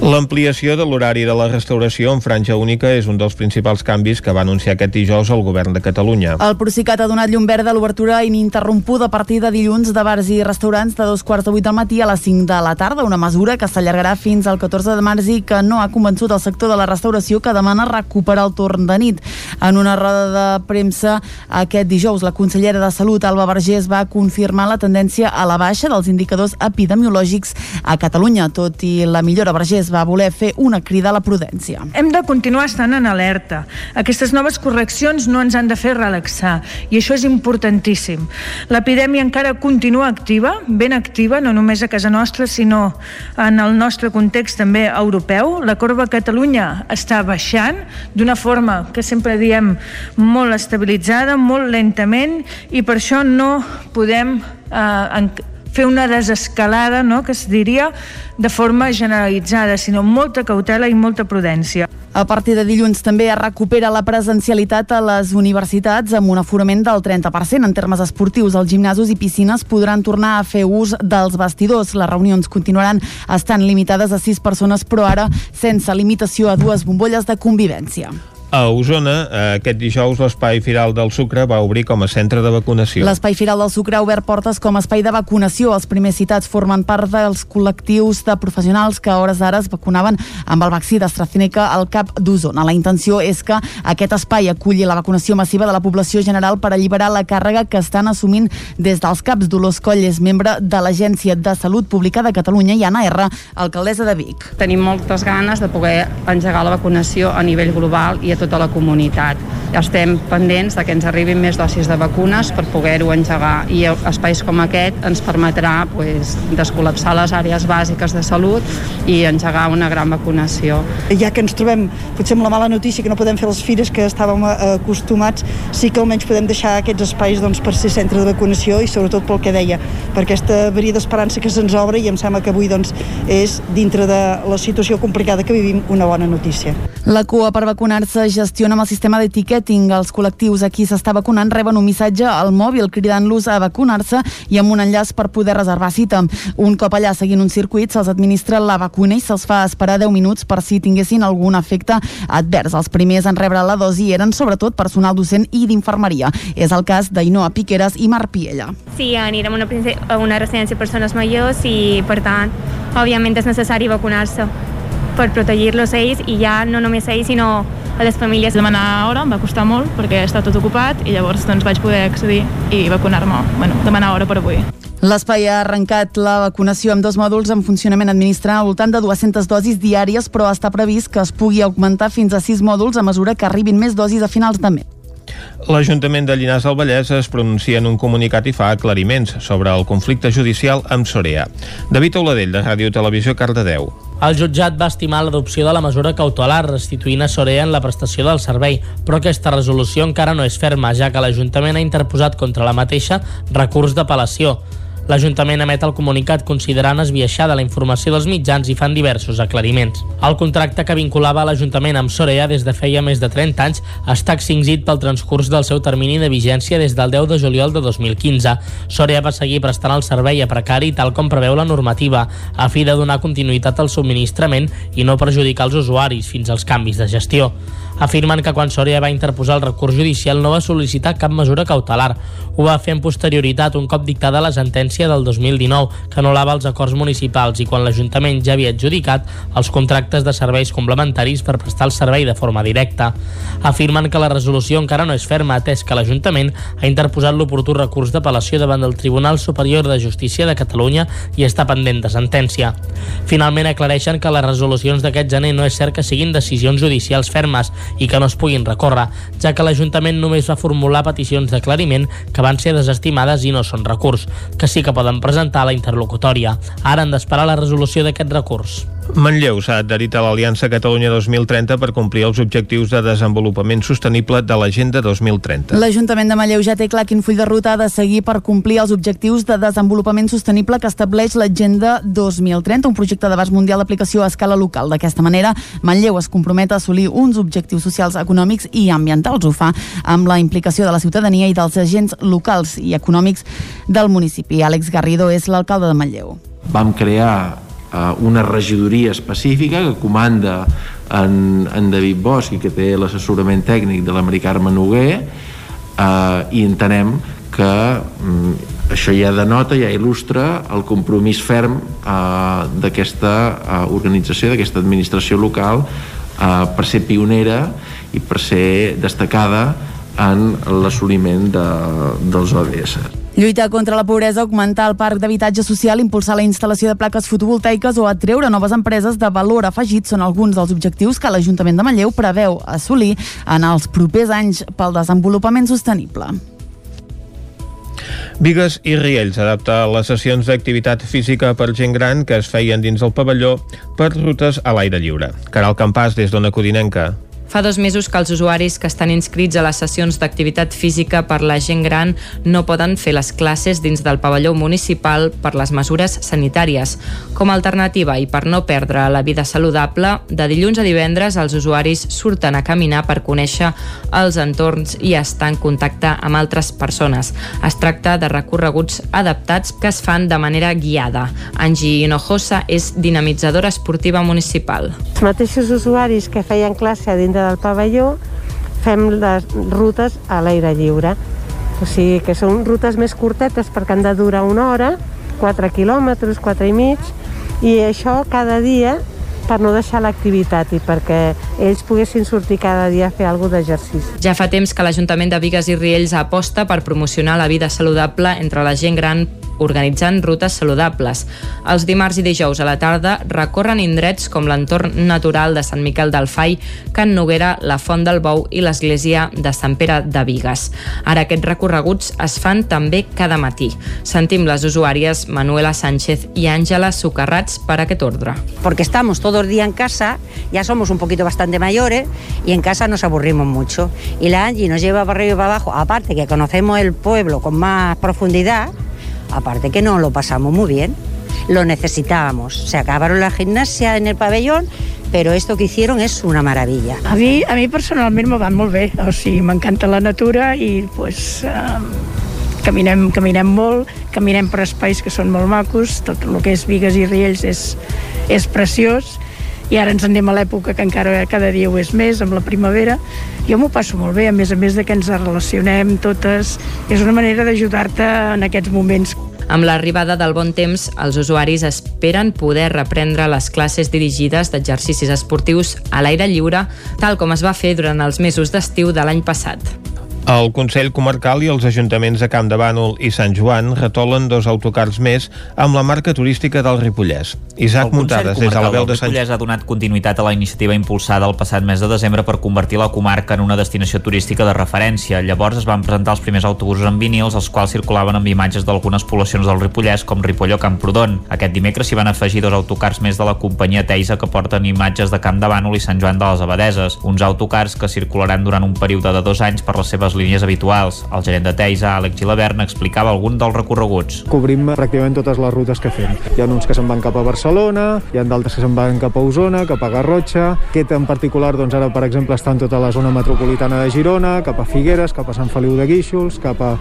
L'ampliació de l'horari de la restauració en franja única és un dels principals canvis que va anunciar aquest dijous el govern de Catalunya. El Procicat ha donat llum verda a l'obertura ininterrompuda a partir de dilluns de bars i restaurants de dos quarts de vuit del matí a les 5 de la tarda, una mesura que s'allargarà fins al 14 de març i que no ha convençut el sector de la restauració que demana recuperar el torn de nit. En una roda de premsa aquest dijous, la consellera de Salut, Alba Vergés, va confirmar la tendència a la baixa dels indicadors epidemiològics a Catalunya. Tot i la millora, Vergés va voler fer una crida a la prudència. Hem de continuar estant en alerta. Aquestes noves correccions no ens han de fer relaxar i això és importantíssim. L'epidèmia encara continua activa, ben activa, no només a casa nostra, sinó en el nostre context també europeu. La corba a Catalunya està baixant d'una forma que sempre diem molt estabilitzada, molt lentament i per això no podem eh, fer una desescalada, no?, que es diria de forma generalitzada, sinó molta cautela i molta prudència. A partir de dilluns també es recupera la presencialitat a les universitats amb un aforament del 30%. En termes esportius, els gimnasos i piscines podran tornar a fer ús dels vestidors. Les reunions continuaran estant limitades a sis persones, però ara sense limitació a dues bombolles de convivència. A Osona, eh, aquest dijous, l'Espai Firal del Sucre va obrir com a centre de vacunació. L'Espai Firal del Sucre ha obert portes com a espai de vacunació. Els primers citats formen part dels col·lectius de professionals que a hores d'ara es vacunaven amb el vaccí d'AstraZeneca al cap d'Osona. La intenció és que aquest espai aculli la vacunació massiva de la població general per alliberar la càrrega que estan assumint des dels CAPs. Dolors Coll és membre de l'Agència de Salut Pública de Catalunya i Anna R, alcaldessa de Vic. Tenim moltes ganes de poder engegar la vacunació a nivell global i a tota la comunitat. Estem pendents de que ens arribin més dosis de vacunes per poder-ho engegar i espais com aquest ens permetrà pues, descol·lapsar les àrees bàsiques de salut i engegar una gran vacunació. Ja que ens trobem potser amb la mala notícia que no podem fer les fires que estàvem eh, acostumats, sí que almenys podem deixar aquests espais doncs, per ser centre de vacunació i sobretot pel que deia, per aquesta veria d'esperança que se'ns obre i em sembla que avui doncs, és, dintre de la situació complicada que vivim, una bona notícia. La cua per vacunar-se gestiona amb el sistema d'etiqueting. Els col·lectius a qui s'està vacunant reben un missatge al mòbil cridant-los a vacunar-se i amb un enllaç per poder reservar cita. Un cop allà seguint un circuit se'ls administra la vacuna i se'ls fa esperar 10 minuts per si tinguessin algun efecte advers. Els primers en rebre la dosi eren sobretot personal docent i d'infermeria. És el cas d'Ainoa Piqueres i Marc Piella. Sí, anirem a una, a una residència de persones majors i, per tant, òbviament és necessari vacunar-se per protegir-los ells i ja no només ells sinó a les famílies. Demanar hora em va costar molt perquè està tot ocupat i llavors doncs, vaig poder accedir i vacunar-me, bueno, demanar hora per avui. L'espai ha arrencat la vacunació amb dos mòduls en funcionament administrant al voltant de 200 dosis diàries, però està previst que es pugui augmentar fins a 6 mòduls a mesura que arribin més dosis a finals de mes. L'Ajuntament de Llinars del Vallès es pronuncia en un comunicat i fa aclariments sobre el conflicte judicial amb Sorea. David Oladell, de Ràdio Televisió, Cardedeu. El jutjat va estimar l'adopció de la mesura cautelar restituint a Sorea en la prestació del servei, però aquesta resolució encara no és ferma, ja que l'Ajuntament ha interposat contra la mateixa recurs d'apel·lació. L'Ajuntament emet el comunicat considerant esbiaixada la informació dels mitjans i fan diversos aclariments. El contracte que vinculava l'Ajuntament amb Sorea des de feia més de 30 anys està extingit pel transcurs del seu termini de vigència des del 10 de juliol de 2015. Sorea va seguir prestant el servei a precari tal com preveu la normativa, a fi de donar continuïtat al subministrament i no perjudicar els usuaris fins als canvis de gestió afirmen que quan Soria va interposar el recurs judicial no va sol·licitar cap mesura cautelar. Ho va fer en posterioritat un cop dictada la sentència del 2019 que anul·lava els acords municipals i quan l'Ajuntament ja havia adjudicat els contractes de serveis complementaris per prestar el servei de forma directa. Afirmen que la resolució encara no és ferma atès que l'Ajuntament ha interposat l'oportú recurs d'apel·lació davant del Tribunal Superior de Justícia de Catalunya i està pendent de sentència. Finalment aclareixen que les resolucions d'aquest gener no és cert que siguin decisions judicials fermes i que no es puguin recórrer, ja que l'Ajuntament només va formular peticions d'aclariment que van ser desestimades i no són recurs, que sí que poden presentar la interlocutòria. Ara han d'esperar la resolució d'aquest recurs. Manlleu s'ha adherit a l'Aliança Catalunya 2030 per complir els objectius de desenvolupament sostenible de l'Agenda 2030. L'Ajuntament de Manlleu ja té clar quin full de ruta ha de seguir per complir els objectius de desenvolupament sostenible que estableix l'Agenda 2030, un projecte d'abast mundial d'aplicació a escala local. D'aquesta manera, Manlleu es compromet a assolir uns objectius socials, econòmics i ambientals. Ho fa amb la implicació de la ciutadania i dels agents locals i econòmics del municipi. Àlex Garrido és l'alcalde de Manlleu. Vam crear eh, una regidoria específica que comanda en, en David Bosch i que té l'assessorament tècnic de l'Ameri Carme Noguer eh, i entenem que mm, això ja denota, ja il·lustra el compromís ferm eh, d'aquesta eh, organització, d'aquesta administració local eh, per ser pionera i per ser destacada en l'assoliment de, dels ODS. Lluitar contra la pobresa, augmentar el parc d'habitatge social, impulsar la instal·lació de plaques fotovoltaiques o atreure noves empreses de valor afegit són alguns dels objectius que l'Ajuntament de Manlleu preveu assolir en els propers anys pel desenvolupament sostenible. Vigues i Riells adapta les sessions d'activitat física per gent gran que es feien dins el pavelló per rutes a l'aire lliure. Caral Campàs, des d'Ona Codinenca. Fa dos mesos que els usuaris que estan inscrits a les sessions d'activitat física per la gent gran no poden fer les classes dins del pavelló municipal per les mesures sanitàries. Com a alternativa i per no perdre la vida saludable, de dilluns a divendres els usuaris surten a caminar per conèixer els entorns i estar en contacte amb altres persones. Es tracta de recorreguts adaptats que es fan de manera guiada. Angie Hinojosa és dinamitzadora esportiva municipal. Els mateixos usuaris que feien classe a dintre del pavelló fem les rutes a l'aire lliure. O sigui que són rutes més curtetes perquè han de durar una hora, 4 quilòmetres, 4 i mig, i això cada dia per no deixar l'activitat i perquè ells poguessin sortir cada dia a fer alguna d'exercici. Ja fa temps que l'Ajuntament de Vigues i Riells aposta per promocionar la vida saludable entre la gent gran organitzant rutes saludables. Els dimarts i dijous a la tarda recorren indrets com l'entorn natural de Sant Miquel del Fai, Can Noguera, la Font del Bou i l'església de Sant Pere de Vigues. Ara aquests recorreguts es fan també cada matí. Sentim les usuàries Manuela Sánchez i Àngela Sucarrats per aquest ordre. Porque estamos todo el día en casa, ya somos un poquito bastante mayores y en casa nos aburrimos mucho. Y la Angie nos lleva para arriba y para abajo, aparte que conocemos el pueblo con más profundidad, aparte que nos lo pasamos muy bien. Lo necesitábamos. Se acabaron la gimnasia en el pabellón, pero esto que hicieron es una maravilla. A mi, a mi personalment me va molt bé, o sigui, m'encanta la natura i pues, eh, caminem, caminem molt, caminem per espais que són molt macos, tot el que és Vigues i Riells és, és preciós, i ara ens en anem a l'època que encara cada dia ho és més, amb la primavera. Jo m'ho passo molt bé, a més a més de que ens relacionem totes. És una manera d'ajudar-te en aquests moments. Amb l'arribada del bon temps, els usuaris esperen poder reprendre les classes dirigides d'exercicis esportius a l'aire lliure, tal com es va fer durant els mesos d'estiu de l'any passat. El Consell Comarcal i els ajuntaments de Camp de Bànol i Sant Joan retolen dos autocars més amb la marca turística del Ripollès. Isaac Muntades, des de la veu de Sant Ripollès ha donat continuïtat a la iniciativa impulsada el passat mes de desembre per convertir la comarca en una destinació turística de referència. Llavors es van presentar els primers autobusos en vinils, els quals circulaven amb imatges d'algunes poblacions del Ripollès, com Ripoll o Camprodon. Aquest dimecres s'hi van afegir dos autocars més de la companyia Teisa que porten imatges de Camp de Bànol i Sant Joan de les Abadeses, uns autocars que circularan durant un període de dos anys per les seves línies habituals. El gerent de Teisa, Àlex Gilabert, explicava algun dels recorreguts. Cobrim pràcticament totes les rutes que fem. Hi ha uns que se'n van cap a Barcelona, hi ha d'altres que se'n van cap a Osona, cap a Garrotxa. Aquest en particular, doncs ara, per exemple, està en tota la zona metropolitana de Girona, cap a Figueres, cap a Sant Feliu de Guíxols, cap a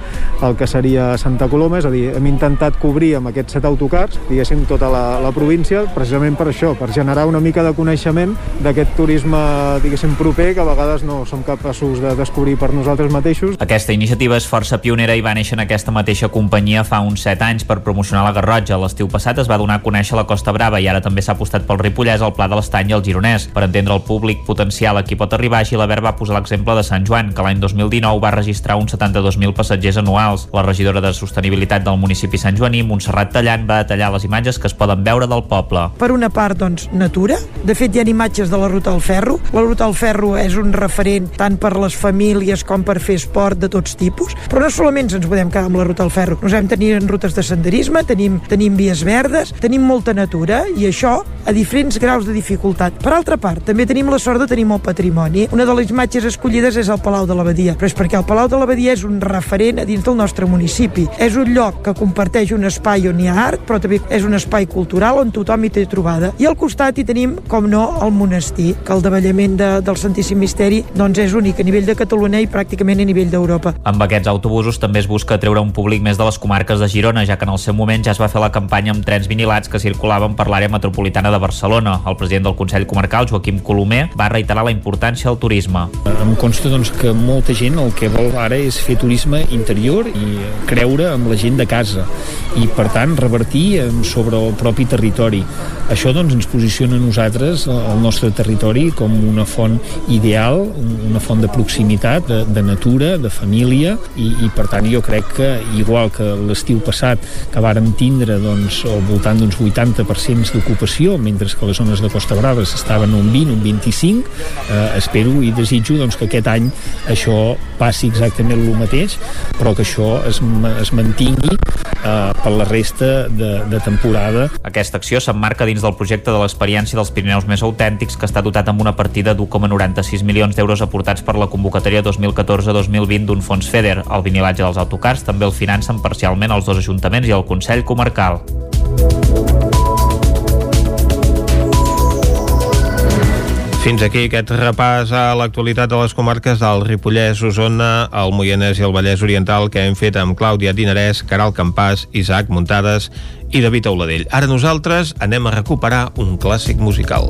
el que seria Santa Coloma, és a dir, hem intentat cobrir amb aquests set autocars, diguéssim, tota la, la província, precisament per això, per generar una mica de coneixement d'aquest turisme, diguéssim, proper, que a vegades no som capaços de descobrir per nosaltres mateixos. Aquesta iniciativa és força pionera i va néixer en aquesta mateixa companyia fa uns 7 anys per promocionar la Garrotxa. L'estiu passat es va donar a conèixer la Costa Brava i ara també s'ha apostat pel Ripollès, el Pla de l'Estany i el Gironès. Per entendre el públic potencial a qui pot arribar, Gilabert va posar l'exemple de Sant Joan, que l'any 2019 va registrar uns 72.000 passatgers anuals. La regidora de Sostenibilitat del municipi Sant Joaní, Montserrat Tallant, va detallar les imatges que es poden veure del poble. Per una part, doncs, natura. De fet, hi ha imatges de la Ruta del Ferro. La Ruta del Ferro és un referent tant per les famílies com per fer fer esport de tots tipus, però no solament ens podem quedar amb la ruta del ferro, nos hem tenir rutes de senderisme, tenim, tenim vies verdes, tenim molta natura i això a diferents graus de dificultat. Per altra part, també tenim la sort de tenir molt patrimoni. Una de les imatges escollides és el Palau de l'Abadia, però és perquè el Palau de l'Abadia és un referent a dins del nostre municipi. És un lloc que comparteix un espai on hi ha art, però també és un espai cultural on tothom hi té trobada. I al costat hi tenim, com no, el monestir, que el davallament de, del Santíssim Misteri doncs és únic a nivell de Catalunya i pràcticament a nivell d'Europa. Amb aquests autobusos també es busca treure un públic més de les comarques de Girona, ja que en el seu moment ja es va fer la campanya amb trens vinilats que circulaven per l'àrea metropolitana de Barcelona. El president del Consell Comarcal, Joaquim Colomer, va reiterar la importància del turisme. Em consta doncs, que molta gent el que vol ara és fer turisme interior i creure amb la gent de casa i per tant revertir sobre el propi territori. Això doncs, ens posiciona a nosaltres el nostre territori com una font ideal, una font de proximitat, de, de natura, de família i, i per tant jo crec que igual que l'estiu passat que vàrem tindre doncs, al voltant d'uns 80% d'ocupació mentre que les zones de Costa Brava estaven un 20, un 25 eh, espero i desitjo doncs, que aquest any això passi exactament el mateix però que això es, es mantingui eh, per la resta de, de temporada. Aquesta acció s'emmarca dins del projecte de l'experiència dels Pirineus més autèntics que està dotat amb una partida d'1,96 milions d'euros aportats per la convocatòria 2014-2020 d'un fons FEDER. El vinilatge dels autocars també el financen parcialment els dos ajuntaments i el Consell Comarcal. Fins aquí aquest repàs a l'actualitat de les comarques del Ripollès, Osona, el Moianès i el Vallès Oriental que hem fet amb Clàudia Dinarès, Caral Campàs, Isaac Muntades i David Auladell. Ara nosaltres anem a recuperar un clàssic musical.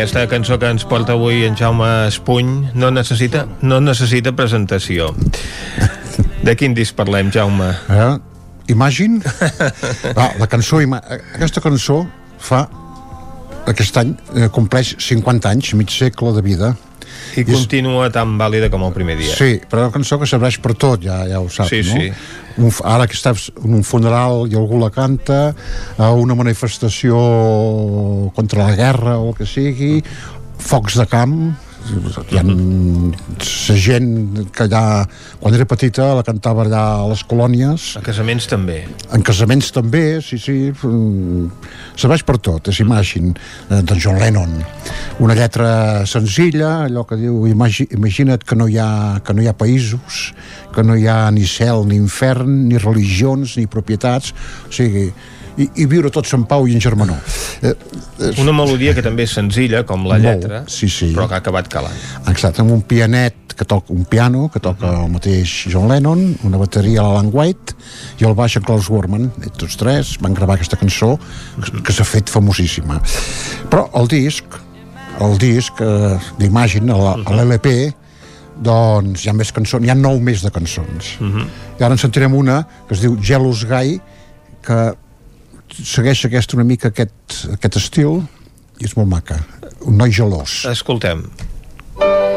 Aquesta cançó que ens porta avui en Jaume Espuny no necessita, no necessita presentació. De quin disc parlem, Jaume? Eh? Imagine ah, la cançó, aquesta cançó fa aquest any eh, compleix 50 anys, mig segle de vida I continua tan vàlida com el primer dia. Sí, però una cançó que serveix per tot, ja, ja ho saps, Sí, no? sí. Un, ara que estàs en un funeral i algú la canta, a una manifestació contra la guerra o el que sigui, focs de camp, hi ha la gent que allà, quan era petita, la cantava allà a les colònies. A casaments també. En casaments també, sí, sí. mm, Serveix per tot, és Imagine, eh, de John Lennon. Una lletra senzilla, allò que diu, imagi, imagina't que no, hi ha, que no hi ha països, que no hi ha ni cel, ni infern, ni religions, ni propietats, o sigui, i, i viure tots en pau i en germanor. Eh, Una melodia que també és senzilla, com la Molt, lletra, sí, sí. però que ha acabat calant. Exacte, amb un pianet que toca un piano que toca el mateix John Lennon, una bateria a l'Alan White i el baix en Klaus Worman. I tots tres van gravar aquesta cançó que, que s'ha fet famosíssima. Però el disc, el disc eh, d'Imagine, el- l'LP, doncs hi ha més cançons, hi ha nou més de cançons. Uh -huh. I ara en sentirem una que es diu Jealous Guy, que segueix aquest, una mica aquest, aquest estil i és molt maca. Un noi gelós. Escoltem. I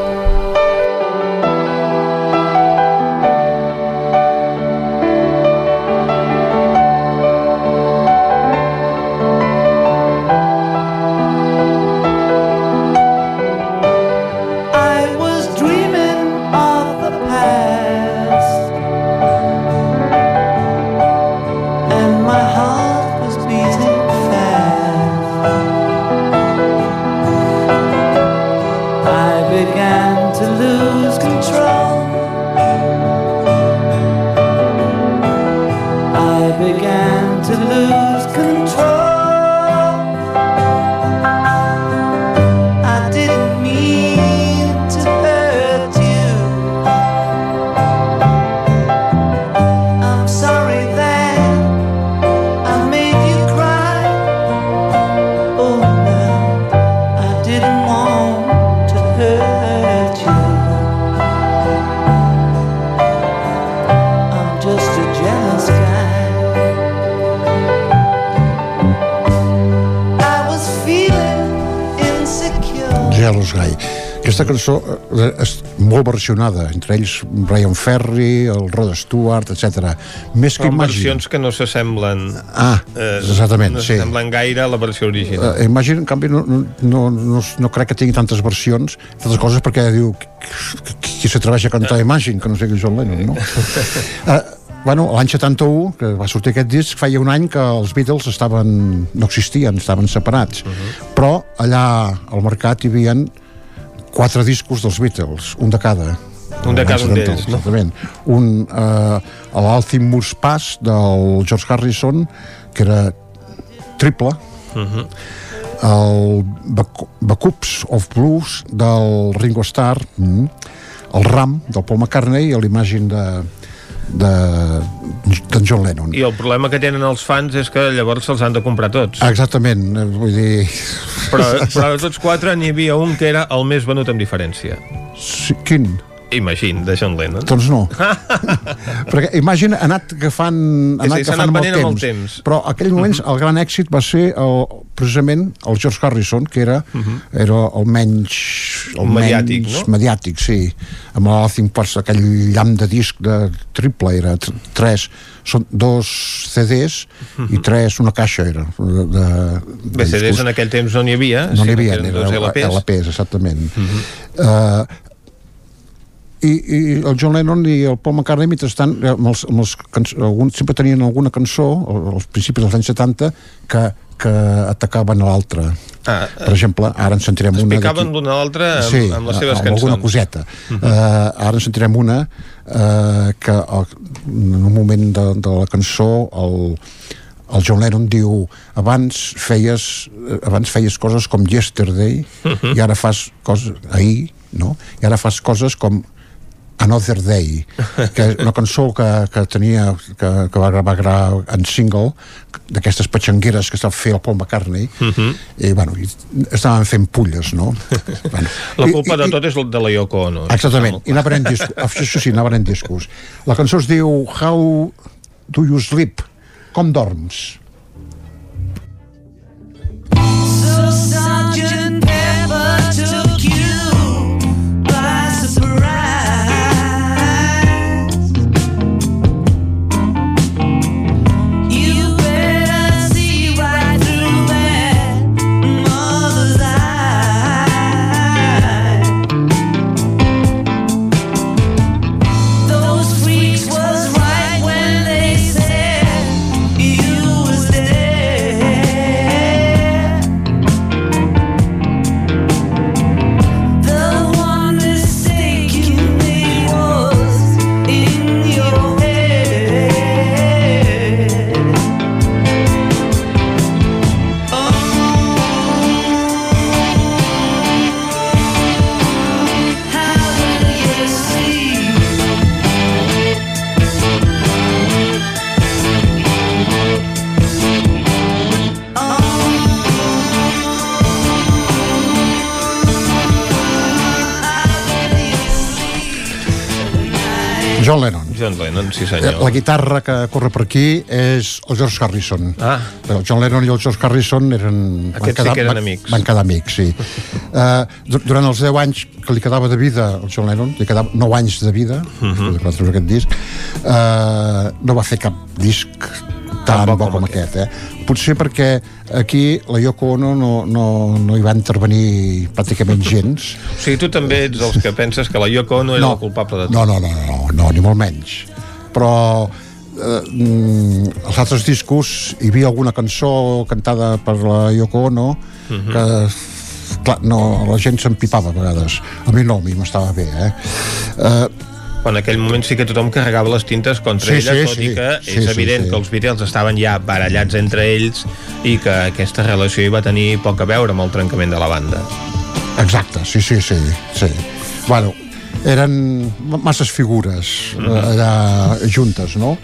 Aquesta cançó eh, és molt versionada, entre ells Brian Ferry, el Rod Stewart, etc. Més que Imagine. versions que no s'assemblen Ah, exactament, no sí. s'assemblen gaire a la versió original. Uh, Imagine, en canvi, no, no, no, no crec que tingui tantes versions, tantes coses, perquè diu qui, qui s'atreveix a cantar Imagine, que no sé que John Lennon, no? uh, bueno, l'any 71, que va sortir aquest disc, feia un any que els Beatles estaven, no existien, estaven separats. Però allà al mercat hi havia quatre discos dels Beatles, un de cada. Un de cada un d'ells, 71, no? Exactament. Un, eh, l'Althimmus Pass del George Harrison, que era triple, Uh -huh. el Bac- Backups of Blues del Ringo Starr, mm, el Ram del Paul McCartney i l'Imagine de, de, de John Lennon. I el problema que tenen els fans és que llavors se'ls han de comprar tots. Exactament, vull dir... Però, però de tots quatre n'hi havia un que era el més venut amb diferència. Sí, quin? Imagine, de John Lennon. Doncs no. Perquè Imagine ha anat agafant, ha anat sí, agafant anat amb el venent amb temps, el temps. Però en aquell moments el gran èxit va ser el, precisament el George Harrison, que era, era el menys... El Mediàtic, menys no? Mediàtic, sí. Amb l'Althing Parts, aquell llamp de disc de triple, era tr- tres, són dos CDs i tres, una caixa era. De, de, de Bé, CDs en aquell temps no n'hi havia, no n'hi havia, eren era dos LPs. LPs, exactament. uh, i, i el John Lennon i el Paul McCartney mentrestant eh, amb els, amb els canç- algun, sempre tenien alguna cançó al- als principis dels anys 70 que, que atacaven a l'altre Ah, per exemple, ara en sentirem una Picaven l'una a l'altra amb, sí, amb les seves amb cançons. alguna coseta Mhm. uh, ara en sentirem una uh, que uh, en un moment de, de la cançó el, el John Lennon diu abans feies, eh, abans feies coses com Yesterday Mhm. i ara fas coses ahir, no? i ara fas coses com Another Day que és una cançó que, que tenia que, que va gravar, gravar en single d'aquestes petxangueres que estava fent el Paul McCartney Mhm. i bueno, i estaven fent pulles no? bueno, La I- culpa i- de tot és de la Yoko Ono. Exactament, i anar venent discos. Això sí, anar venent discos. La cançó es diu How do you sleep? Com dorms? John Lennon. Sí Eh, senyor. La guitarra que corre per aquí és el George Harrison. Ah. El John Lennon i el George Harrison eren... Aquests sí que eren amics. Van quedar amics, sí. uh, durant els 10 anys que li quedava de vida al John Lennon, li quedava 9 anys de vida, uh Mhm. -huh. treure aquest disc, uh, no va fer cap disc tan bo com, aquest. Eh? Potser perquè aquí la Yoko Ono no, no, no hi va intervenir pràcticament gens. O sigui, tu també ets dels que penses que la Yoko Ono era No. la culpable de tot. No, no, no, no, no, ni molt menys. Però eh, mm, els altres discos hi havia alguna cançó cantada per la Yoko Ono Mhm. que clar, no, la gent s'empipava a vegades a mi no, a mi m'estava bé eh? Eh, En aquell moment sí que tothom carregava les tintes contra Sí, ella, sí, tot sí. i que Sí, és sí, evident sí. que els Beatles estaven ja barallats entre ells i que aquesta relació hi va tenir poc a veure amb el trencament de la banda. Exacte, sí, sí, sí, sí. Bueno, eren masses figures Mhm. eh, allà juntes, no?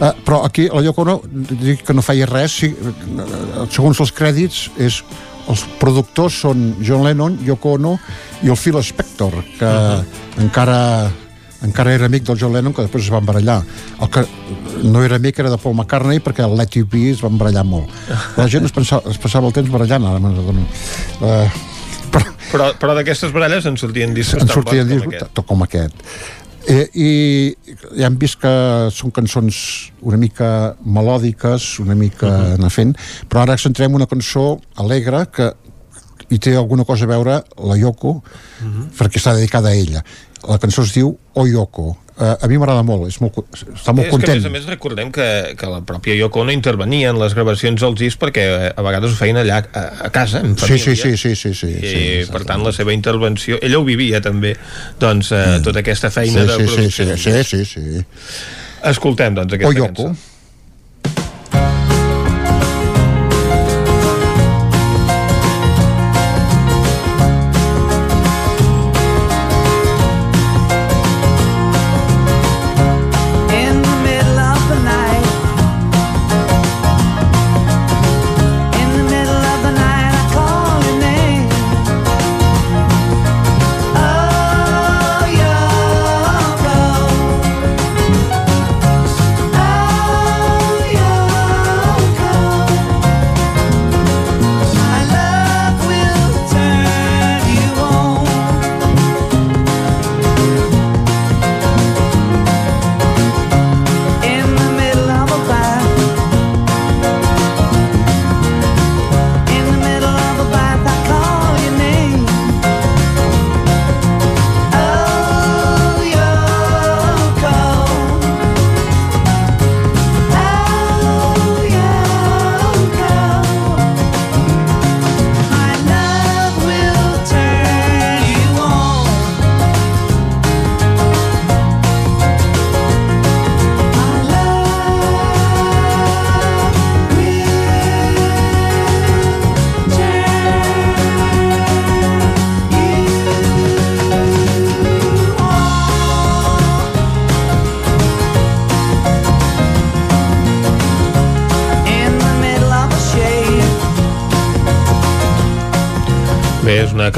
Eh, però aquí la Yoko Ono dic que no feia res sí, eh, segons els crèdits és els productors són John Lennon, Yoko Ono i el Phil Spector que encara encara era amic del John Lennon que després es van barallar el que no era amic era de Paul McCartney perquè el Let You Be es van barallar molt la gent es, pensava, es passava el temps barallant ara me'n adono eh, Però, però d'aquestes baralles en sortien discos en tan sortien bons com aquest. com aquest eh, i ja hem vist que són cançons una mica melòdiques una mica uh -huh. anar fent però ara centrem una cançó alegre que hi té alguna cosa a veure la Yoko uh -huh. perquè està dedicada a ella la cançó es diu O Yoko eh, a mi m'agrada molt, és molt, està molt és content que, a més a més, recordem que, que la pròpia Yoko Ono intervenia en les gravacions dels discs perquè eh, a vegades ho feien allà a, a casa, en sí, família. sí, sí, sí, sí, sí, I, per tant, la seva intervenció... Ella ho vivia, també, doncs, eh, tota aquesta feina sí, de sí, sí, producció. sí, sí, sí, sí. Escoltem, doncs, aquesta O Yoko. cançó.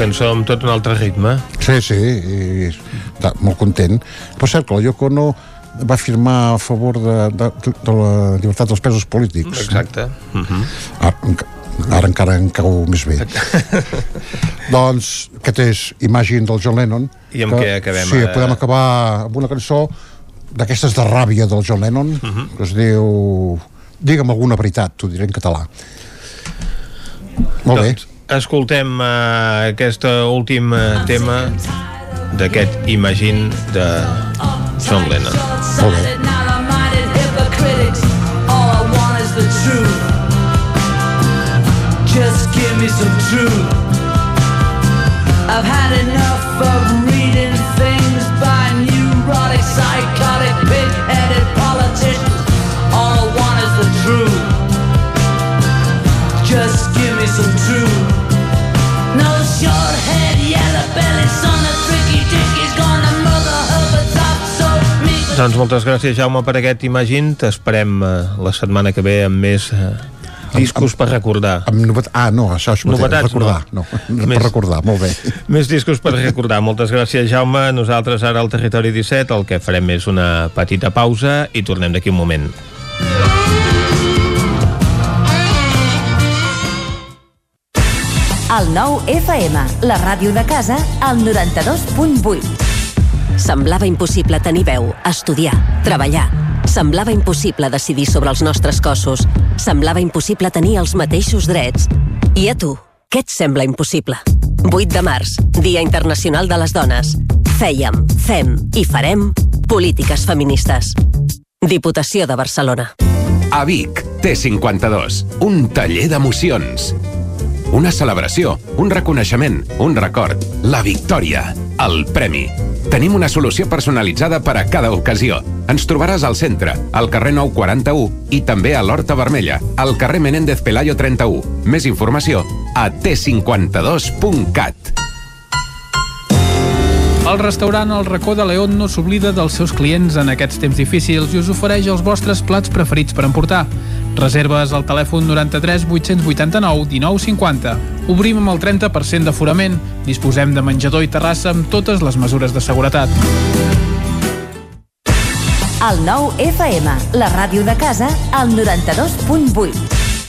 Cançó amb tot un altre ritme. Sí, sí, i està molt content. Per cert, que la Yoko Ono va firmar a favor de, de, de la llibertat dels presos polítics. Exacte. Uh -huh. Ara, ara encara em cau més bé. doncs, aquest és Imagine del John Lennon. I amb què acabem Sí, ara? podem acabar amb una cançó d'aquestes de ràbia del John Lennon, uh Mhm. -huh. que es diu... Digue'm alguna veritat, t'ho diré en català. Molt bé. Escoltem uh, aquest últim uh, tema d'aquest Imagine de John Lennon. Molt bé. Narrow-minded hypocritics. All I want is the truth. Just give me some truth. Doncs moltes gràcies, Jaume, per aquest Imagine. T'esperem uh, la setmana que ve amb més uh, Discos per recordar. Amb novet... Ah, no, això és Novetats, recordar. No, no. Més- per recordar, molt bé. Més discos per recordar. Moltes gràcies, Jaume. Nosaltres ara al Territori 17 el que farem és una petita pausa i tornem d'aquí un moment. El nou FM, la ràdio de casa, al 92.8. Semblava impossible tenir veu, estudiar, treballar. Semblava impossible decidir sobre els nostres cossos. Semblava impossible tenir els mateixos drets. I a tu, què et sembla impossible? 8 de març, Dia Internacional de les Dones. Fèiem, fem i farem polítiques feministes. Diputació de Barcelona. A Vic, T52, un taller d'emocions. Una celebració, un reconeixement, un record, la victòria, el premi. Tenim una solució personalitzada per a cada ocasió. Ens trobaràs al centre, al carrer 941 i també a l'Horta Vermella, al carrer Menéndez Pelayo 31. Més informació a t52.cat. El restaurant El Racó de León no s'oblida dels seus clients en aquests temps difícils i us ofereix els vostres plats preferits per emportar. Reserves al telèfon 93 889 1950. Obrim amb el 30% d'aforament. Disposem de menjador i terrassa amb totes les mesures de seguretat. El nou FM, la ràdio de casa, al 92.8.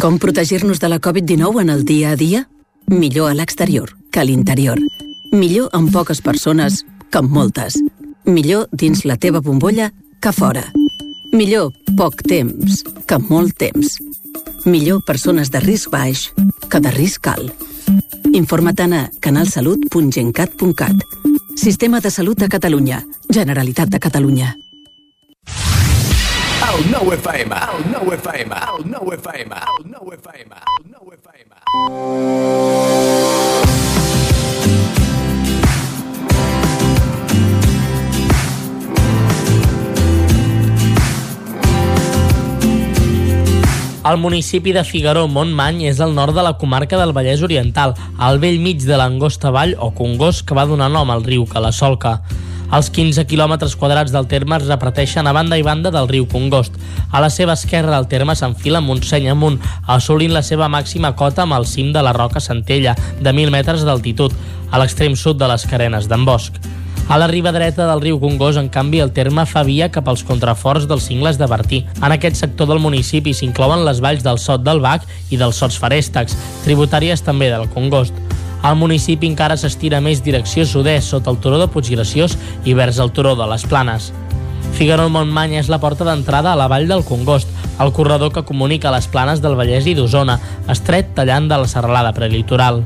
Com protegir-nos de la Covid-19 en el dia a dia? Millor a l'exterior que a l'interior. Millor amb poques persones que amb moltes. Millor dins la teva bombolla que fora. Millor poc temps que molt temps. Millor persones de risc baix que de risc alt. Informa't a canalsalut.gencat.cat. Sistema de Salut de Catalunya. Generalitat de Catalunya. El nou FM, el nou FM, el nou FM, el nou FM, el nou FM. El municipi de Figaró-Montmany és al nord de la comarca del Vallès Oriental, al vell mig de l'Angosta Vall o Congost que va donar nom al riu la solca. Els 15 quilòmetres quadrats del terme es repeteixen a banda i banda del riu Congost. A la seva esquerra el terme s'enfila Montseny amunt, assolint la seva màxima cota amb el cim de la Roca Centella, de 1.000 metres d'altitud, a l'extrem sud de les Carenes d'en Bosch. A la riba dreta del riu Congost, en canvi, el terme fa via cap als contraforts dels cingles de Bertí. En aquest sector del municipi s'inclouen les valls del Sot del Bac i dels Sots Farèstecs, tributàries també del Congost. El municipi encara s'estira més direcció sud-est, sota el turó de Puiggraciós i vers el turó de les Planes. Figaró-Montmany és la porta d'entrada a la vall del Congost, el corredor que comunica les planes del Vallès i d'Osona, estret tallant de la serralada prelitoral.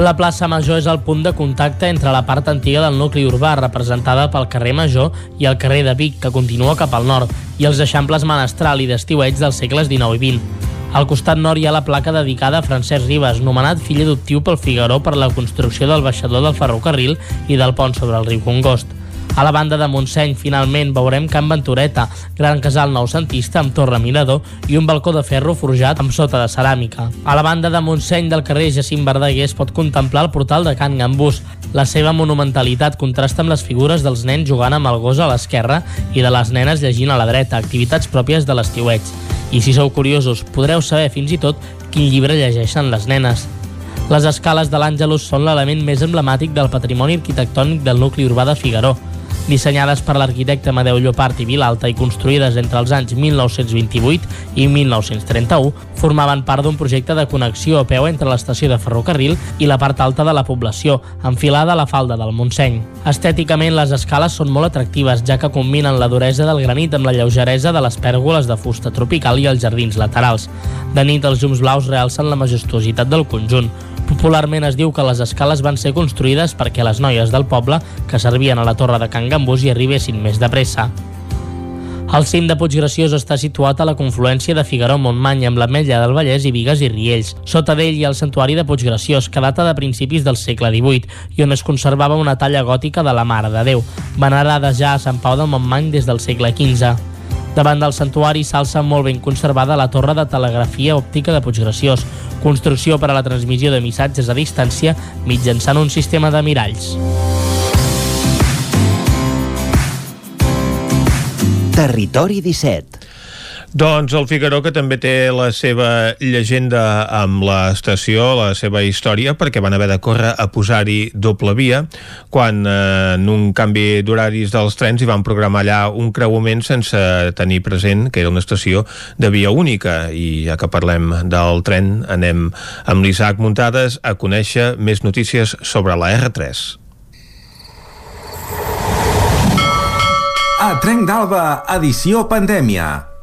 La plaça Major és el punt de contacte entre la part antiga del nucli urbà, representada pel carrer Major, i el carrer de Vic, que continua cap al nord, i els eixamples menestral i d'estiueig dels segles XIX i XX. Al costat nord hi ha la placa dedicada a Francesc Ribes, nomenat fill adoptiu pel Figaró per la construcció del baixador del ferrocarril i del pont sobre el riu Congost. A la banda de Montseny, finalment, veurem Can Ventureta, gran casal noucentista amb torre mirador i un balcó de ferro forjat amb sota de ceràmica. A la banda de Montseny del carrer Jacint Verdaguer es pot contemplar el portal de Can Gambús. La seva monumentalitat contrasta amb les figures dels nens jugant amb el gos a l'esquerra i de les nenes llegint a la dreta, activitats pròpies de l'estiueig. I si sou curiosos, podreu saber fins i tot quin llibre llegeixen les nenes. Les escales de l'Àngelus són l'element més emblemàtic del patrimoni arquitectònic del nucli urbà de Figaró. Dissenyades per l'arquitecte Amadeu Llopart i Vilalta i construïdes entre els anys 1928 i 1931, formaven part d'un projecte de connexió a peu entre l'estació de ferrocarril i la part alta de la població, enfilada a la falda del Montseny. Estèticament, les escales són molt atractives, ja que combinen la duresa del granit amb la lleugeresa de les pèrgoles de fusta tropical i els jardins laterals. De nit, els llums blaus realcen la majestuositat del conjunt. Popularment es diu que les escales van ser construïdes perquè les noies del poble que servien a la torre de Can Gambús hi arribessin més de pressa. El cim de Puiggraciós està situat a la confluència de Figaró-Montmany amb l'Ametlla del Vallès i Vigues i Riells. Sota d'ell hi ha el santuari de Puiggraciós, que data de principis del segle XVIII i on es conservava una talla gòtica de la Mare de Déu, venerada ja a Sant Pau del Montmany des del segle XV. Davant del santuari s'alça molt ben conservada la torre de telegrafia òptica de Puiggraciós, construcció per a la transmissió de missatges a distància mitjançant un sistema de miralls. Territori 17 Doncs el Figaró, que també té la seva llegenda amb l'estació, la seva història, perquè van haver de córrer a posar-hi doble via, quan eh, en un canvi d'horaris dels trens hi van programar allà un creuament sense tenir present que era una estació de via única. I ja que parlem del tren, anem amb l'Isaac Muntades a conèixer més notícies sobre la R3. A Trenc d'Alba, edició pandèmia.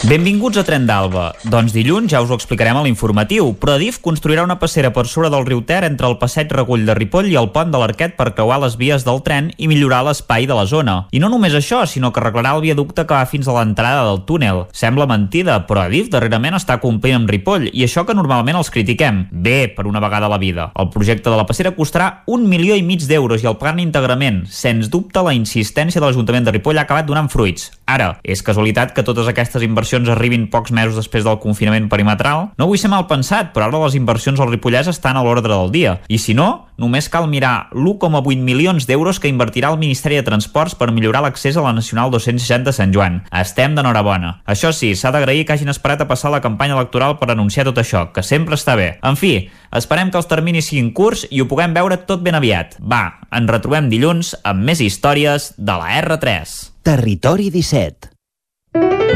Benvinguts a Tren d'Alba. Doncs dilluns ja us ho explicarem a l'informatiu, però Adif construirà una passera per sobre del riu Ter entre el passeig Regull de Ripoll i el pont de l'Arquet per creuar les vies del tren i millorar l'espai de la zona. I no només això, sinó que arreglarà el viaducte que va fins a l'entrada del túnel. Sembla mentida, però Adif darrerament està complint amb Ripoll i això que normalment els critiquem. Bé, per una vegada a la vida. El projecte de la passera costarà un milió i mig d'euros i el plan íntegrament. Sens dubte, la insistència de l'Ajuntament de Ripoll ha acabat donant fruits. Ara, és casualitat que totes aquestes inversions arribin pocs mesos després del confinament perimetral? No vull ser mal pensat, però ara les inversions al Ripollès estan a l'ordre del dia. I si no, només cal mirar l'1,8 milions d'euros que invertirà el Ministeri de Transports per millorar l'accés a la Nacional 260 Sant Joan. Estem d'enhorabona. Això sí, s'ha d'agrair que hagin esperat a passar la campanya electoral per anunciar tot això, que sempre està bé. En fi, esperem que els terminis siguin curts i ho puguem veure tot ben aviat. Va, ens retrobem dilluns amb més històries de la R3. Territori 17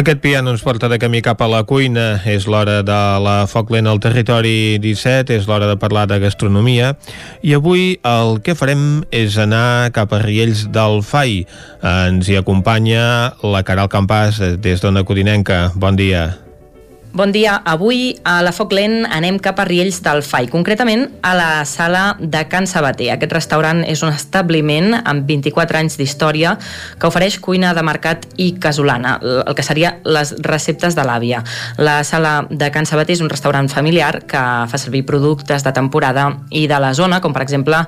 Aquest piano ens porta de camí cap a la cuina. És l'hora de la foc lent al territori 17, és l'hora de parlar de gastronomia. I avui el que farem és anar cap a Riells del Fai. Ens hi acompanya la Caral Campàs des d'Ona Codinenca. Bon dia. Bon dia. Avui a la Foc Lent anem cap a Riells del Fai, concretament a la sala de Can Sabater. Aquest restaurant és un establiment amb 24 anys d'història que ofereix cuina de mercat i casolana, el que seria les receptes de l'àvia. La sala de Can Sabater és un restaurant familiar que fa servir productes de temporada i de la zona, com per exemple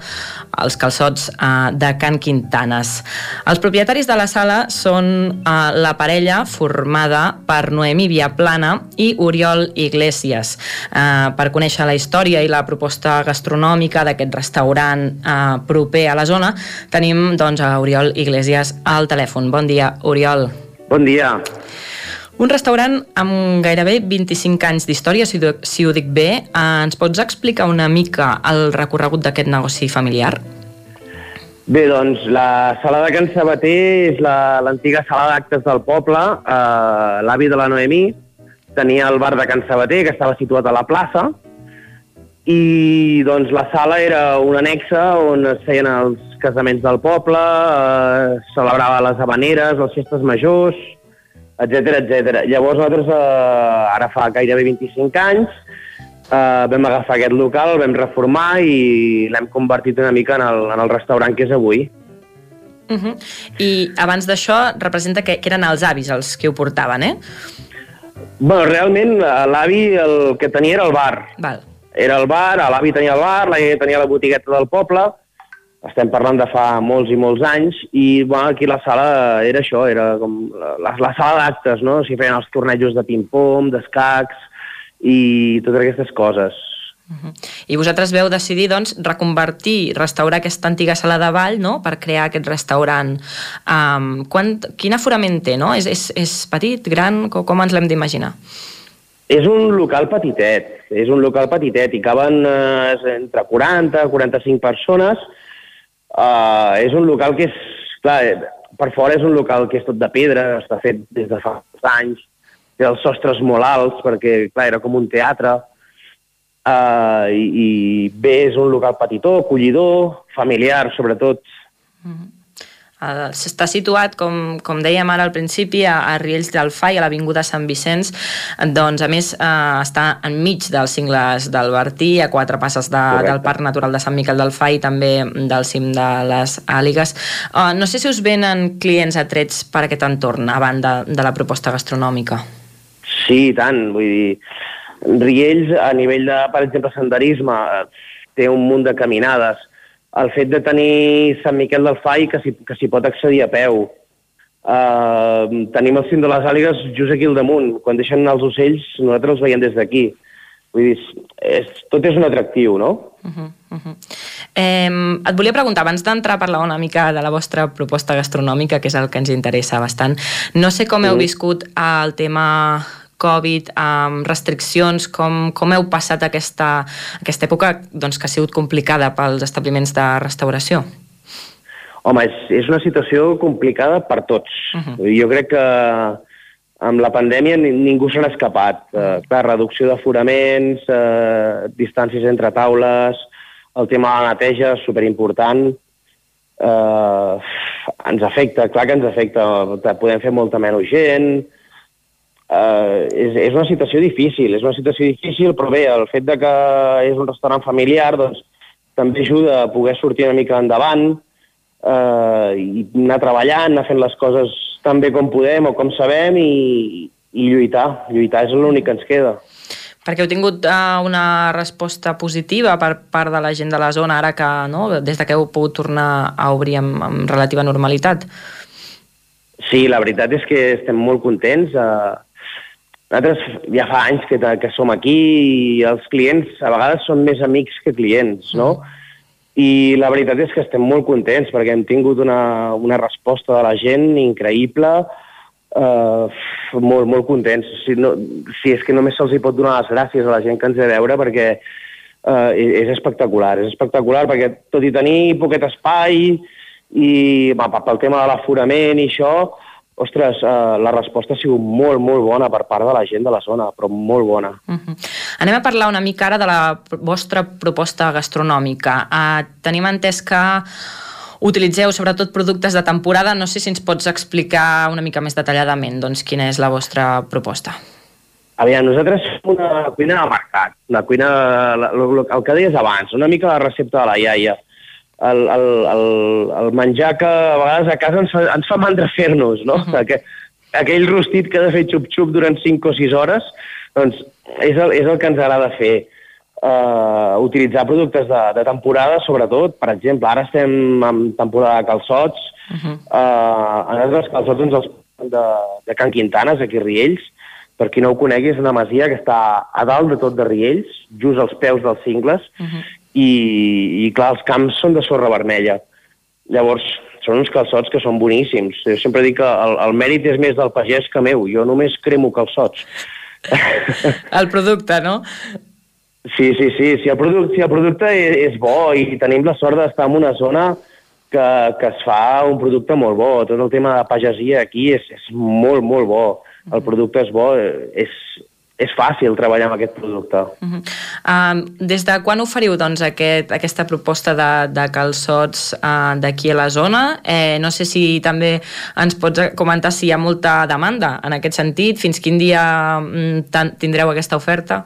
els calçots eh, de Can Quintanes. Els propietaris de la sala són eh, la parella formada per Noemi Viaplana i Oriol Iglesias. Eh, per conèixer la història i la proposta gastronòmica d'aquest restaurant eh, proper a la zona, tenim doncs, a Oriol Iglesias al telèfon. Bon dia, Oriol. Bon dia. Un restaurant amb gairebé 25 anys d'història, si, si ho dic bé. Eh, ens pots explicar una mica el recorregut d'aquest negoci familiar? Bé, doncs, la sala de Can Sabater és l'antiga la, sala d'actes del poble. Eh, L'avi de la Noemí tenia el bar de Can Sabater, que estava situat a la plaça, i doncs la sala era una anexa on es feien els casaments del poble, eh, celebrava les habaneres, les festes majors, etc etc. Llavors nosaltres, eh, ara fa gairebé 25 anys, eh, vam agafar aquest local, el vam reformar i l'hem convertit una mica en el, en el restaurant que és avui. Uh -huh. I abans d'això representa que, que eren els avis els que ho portaven, eh? Bueno, realment l'avi el que tenia era el bar. Val. Era el bar, l'avi tenia el bar, la tenia la botigueta del poble, estem parlant de fa molts i molts anys, i bueno, aquí la sala era això, era com la, la sala d'actes, no? S'hi feien els tornejos de ping-pong, d'escacs i totes aquestes coses. I vosaltres veu decidir doncs, reconvertir, restaurar aquesta antiga sala de ball no? per crear aquest restaurant. Um, quant, quin aforament té? No? És, és, és petit, gran? Com, com ens l'hem d'imaginar? És un local petitet, és un local petitet, i caben eh, entre 40 i 45 persones. Uh, és un local que és, clar, eh, per fora és un local que és tot de pedra, està fet des de fa anys, té els sostres molt alts, perquè, clar, era com un teatre, uh, i, i bé, és un local petitó, acollidor, familiar, sobretot. Eh, Està situat, com, com dèiem ara al principi, a, a Riells del Fai, a l'Avinguda Sant Vicenç. Doncs, a més, eh, està enmig dels cingles del Bertí, a quatre passes de, Correcte. del Parc Natural de Sant Miquel del Fai, i també del cim de les Àligues. Eh, no sé si us venen clients atrets per aquest entorn, a banda de la proposta gastronòmica. Sí, tant. Vull dir, Riells, a nivell de, per exemple, senderisme, eh, té un munt de caminades. El fet de tenir Sant Miquel del Fai, que s'hi pot accedir a peu. Uh, tenim el cim de les àligues just aquí al damunt. Quan deixen anar els ocells, nosaltres els veiem des d'aquí. Vull dir, és, tot és un atractiu, no? Eh, et volia preguntar, abans d'entrar a parlar una mica de la vostra proposta gastronòmica, que és el que ens interessa bastant, no sé com heu Mm. viscut el tema Covid, amb restriccions, com, com heu passat aquesta, aquesta època doncs, que ha sigut complicada pels establiments de restauració? Home, és, és una situació complicada per tots. Uh -huh. Jo crec que amb la pandèmia ni, ningú se n'ha escapat. Uh, clar, reducció d'aforaments, uh, distàncies entre taules, el tema de la neteja, superimportant. Uh, ens afecta, clar que ens afecta. Podem fer molta menys gent. Uh, és, és una situació difícil, és una situació difícil, però bé, el fet de que és un restaurant familiar doncs, també ajuda a poder sortir una mica endavant, eh, i anar treballant, anar fent les coses tan bé com podem o com sabem i, i lluitar. Lluitar és l'únic que ens queda. Perquè heu tingut uh, una resposta positiva per part de la gent de la zona ara que, no, des de que heu pogut tornar a obrir amb, amb relativa normalitat. Sí, la veritat és que estem molt contents. Eh, nosaltres ja fa anys que, que som aquí i els clients a vegades són més amics que clients, no? I la veritat és que estem molt contents perquè hem tingut una, una resposta de la gent increïble, eh, molt, molt contents. Si, no, si és que només se'ls hi pot donar les gràcies a la gent que ens ve a veure perquè eh, és espectacular, és espectacular perquè tot i tenir poquet espai i va, pel tema de l'aforament i això, ostres, eh, la resposta ha sigut molt, molt bona per part de la gent de la zona, però molt bona. Anem a parlar una mica ara de la vostra proposta gastronòmica. Uh, tenim entès que utilitzeu sobretot productes de temporada. No sé si ens pots explicar una mica més detalladament doncs, quina és la vostra proposta. Aviam, nosaltres som una cuina de mercat, una cuina, el, que deies abans, una mica la recepta de la iaia. El, el, el, el menjar que a vegades a casa ens fa, ens fa mandra fer-nos, no? Uh -huh. Aquell, aquell rostit que ha de fer xup-xup durant 5 o 6 hores, doncs és el, és el que ens agrada fer. Uh, utilitzar productes de, de temporada, sobretot. Per exemple, ara estem en temporada de calçots. Uh -huh. uh, a nosaltres els calçots ens els de, de Can Quintanes, aquí a Riells. Per qui no ho conegui, és una masia que està a dalt de tot de Riells, just als peus dels cingles, i, i clar, els camps són de sorra vermella. Llavors, són uns calçots que són boníssims. Jo sempre dic que el, el mèrit és més del pagès que meu. Jo només cremo calçots. El producte, no? Sí, sí, sí. Si el producte, si el producte és, és bo i tenim la sort d'estar en una zona que, que es fa un producte molt bo. Tot el tema de pagesia aquí és, és molt, molt bo. El producte és bo, eh, és, és fàcil treballar amb aquest producte. Uh, des de quan oferiu doncs, aquest, aquesta proposta de, de calçots uh, d'aquí a la zona? Eh, no sé si també ens pots comentar si hi ha molta demanda en aquest sentit, fins quin dia mm, tindreu aquesta oferta?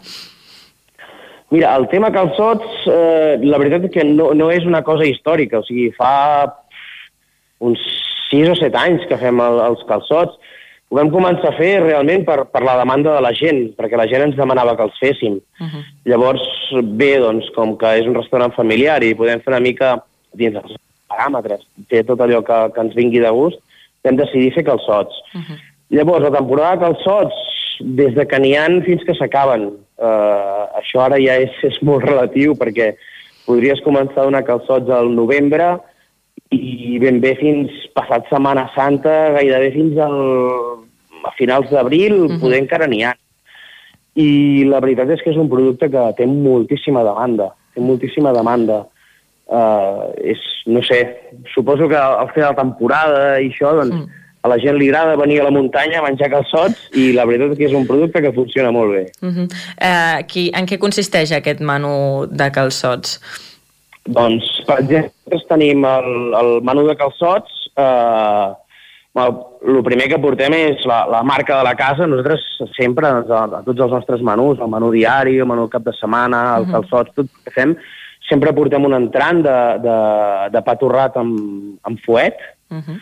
Mira, el tema calçots, eh, la veritat és que no, no és una cosa històrica, o sigui, fa uns 6 o 7 anys que fem el, els calçots. Ho vam començar a fer realment per, per la demanda de la gent, perquè la gent ens demanava que els féssim. Uh -huh. Llavors, bé, doncs, com que és un restaurant familiar i podem fer una mica dins dels paràmetres, fer tot allò que, que ens vingui de gust, vam decidir fer calçots. Uh -huh. Llavors, la temporada de calçots, des de que n'hi ha fins que s'acaben. Uh, això ara ja és, és molt relatiu, perquè podries començar a donar calçots al novembre i ben bé fins passat Setmana Santa, gairebé fins al, a finals d'abril, uh -huh. poder encara n'hi ha. I la veritat és que és un producte que té moltíssima demanda, té moltíssima demanda. Uh, és, no sé, suposo que al fer la temporada i això, doncs, mm. a la gent li agrada venir a la muntanya a menjar calçots i la veritat és que és un producte que funciona molt bé. Uh -huh. uh, qui, en què consisteix aquest menú de calçots? Doncs, per exemple, tenim el, el menú de calçots, eh, el primer que portem és la, la marca de la casa. Nosaltres sempre, doncs, a, a tots els nostres menús, el menú diari, el menú cap de setmana, el uh -huh. calçots, tot el que fem, sempre portem un entrant de, de, de pa torrat amb, amb fuet. Uh -huh.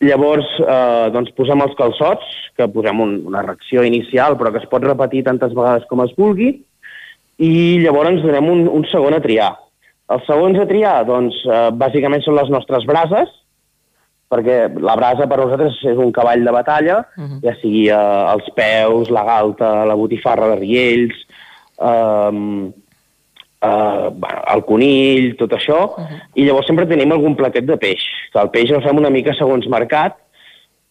Llavors, eh, doncs posem els calçots, que posem un, una reacció inicial, però que es pot repetir tantes vegades com es vulgui, i llavors ens donem un, un segon a triar. Els segons a triar, doncs, eh, bàsicament són les nostres brases, perquè la brasa per nosaltres és un cavall de batalla, uh -huh. ja sigui eh, els peus, la galta, la botifarra de riells, eh, eh, el conill, tot això, uh -huh. i llavors sempre tenim algun platet de peix. Que el peix el fem una mica segons mercat,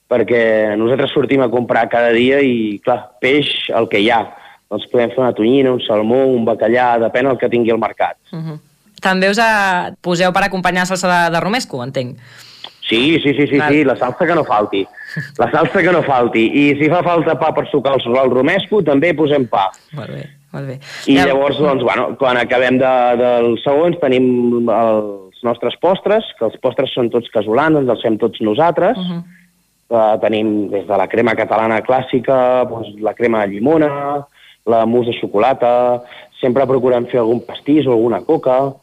perquè nosaltres sortim a comprar cada dia i, clar, peix, el que hi ha. Doncs podem fer una tonyina, un salmó, un bacallà, depèn del que tingui el mercat. Uh -huh. També us a... poseu per acompanyar salsa de, de romesco, entenc. Sí, sí, sí, sí, sí, la salsa que no falti. La salsa que no falti. I si fa falta pa per sucar el, el romesco, també posem pa. Molt bé. Molt bé. I ja... llavors, doncs, bueno, quan acabem de, dels segons tenim els nostres postres, que els postres són tots casolans, els fem tots nosaltres. Uh -huh. uh, tenim des de la crema catalana clàssica, doncs, la crema de llimona, la mousse de xocolata, sempre procurem fer algun pastís o alguna coca,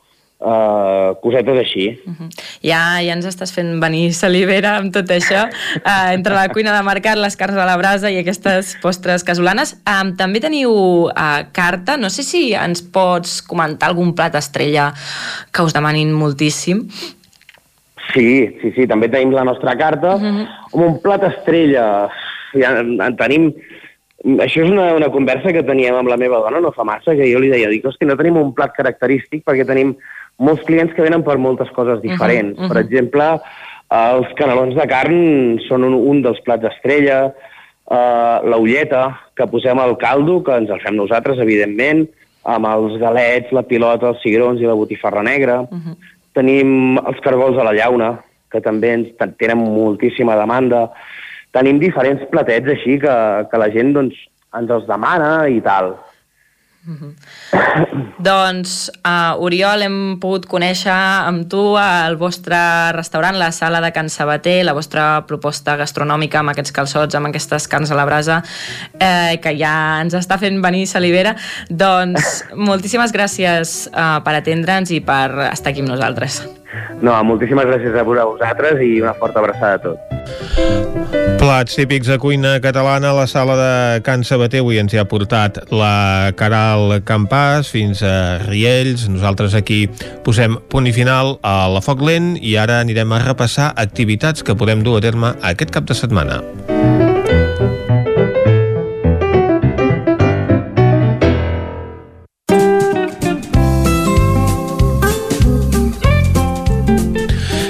uh, cosetes així. Uh -huh. ja, ja ens estàs fent venir salivera amb tot això, uh, entre la cuina de mercat, les carns a la brasa i aquestes postres casolanes. Um, també teniu uh, carta, no sé si ens pots comentar algun plat estrella que us demanin moltíssim. Sí, sí, sí, també tenim la nostra carta. Uh -huh. Amb un plat estrella, ja en tenim... Això és una, una conversa que teníem amb la meva dona no fa massa, que jo li deia, dic, que no tenim un plat característic perquè tenim molts clients que venen per moltes coses diferents. Uh -huh, uh -huh. Per exemple, els canelons de carn són un, un dels plats estrella, uh, la ulleta, que posem al caldo, que ens el fem nosaltres, evidentment, amb els galets, la pilota, els cigrons i la botifarra negra. Uh -huh. Tenim els cargols a la llauna, que també ens tenen moltíssima demanda. Tenim diferents platets així que, que la gent doncs, ens els demana i tal. -huh. doncs, uh, Oriol, hem pogut conèixer amb tu el vostre restaurant, la sala de Can Sabater, la vostra proposta gastronòmica amb aquests calçots, amb aquestes carns a la brasa, eh, que ja ens està fent venir salivera. Doncs, moltíssimes gràcies uh, per atendre'ns i per estar aquí amb nosaltres. No, moltíssimes gràcies a vosaltres i una forta abraçada a tots. Plats típics de cuina catalana a la sala de Can Sabater. Avui ens hi ha portat la Caral Campàs fins a Riells. Nosaltres aquí posem punt i final a la Foc Lent i ara anirem a repassar activitats que podem dur a terme aquest cap de setmana.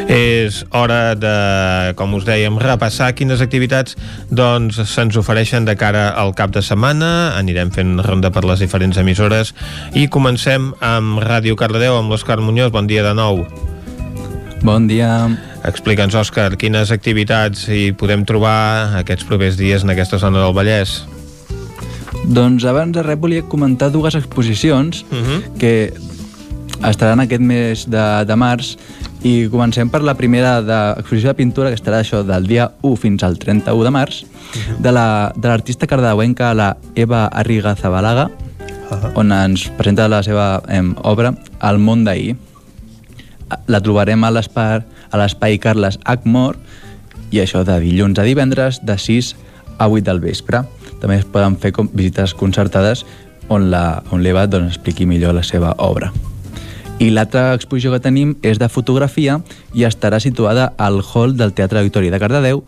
És hora de, com us dèiem, repassar quines activitats doncs se'ns ofereixen de cara al cap de setmana. Anirem fent ronda per les diferents emissores i comencem amb Ràdio Cardedeu, amb l'Òscar Muñoz. Bon dia de nou. Bon dia. Explica'ns, Òscar, quines activitats hi podem trobar aquests propers dies en aquesta zona del Vallès? Doncs abans de res volia comentar dues exposicions uh -huh. que estaran aquest mes de, de març i comencem per la primera d'exposició de pintura, que estarà això del dia 1 fins al 31 de març, de l'artista la, cardedeuenca, la Eva Arriga Zabalaga, uh -huh. on ens presenta la seva em, obra El món d'ahir. La trobarem a l'espai Carles Acmor i això de dilluns a divendres de 6 a 8 del vespre. També es poden fer visites concertades on l'Eva doncs, expliqui millor la seva obra. I l'altra exposició que tenim és de fotografia i estarà situada al hall del Teatre Auditori de Cardedeu.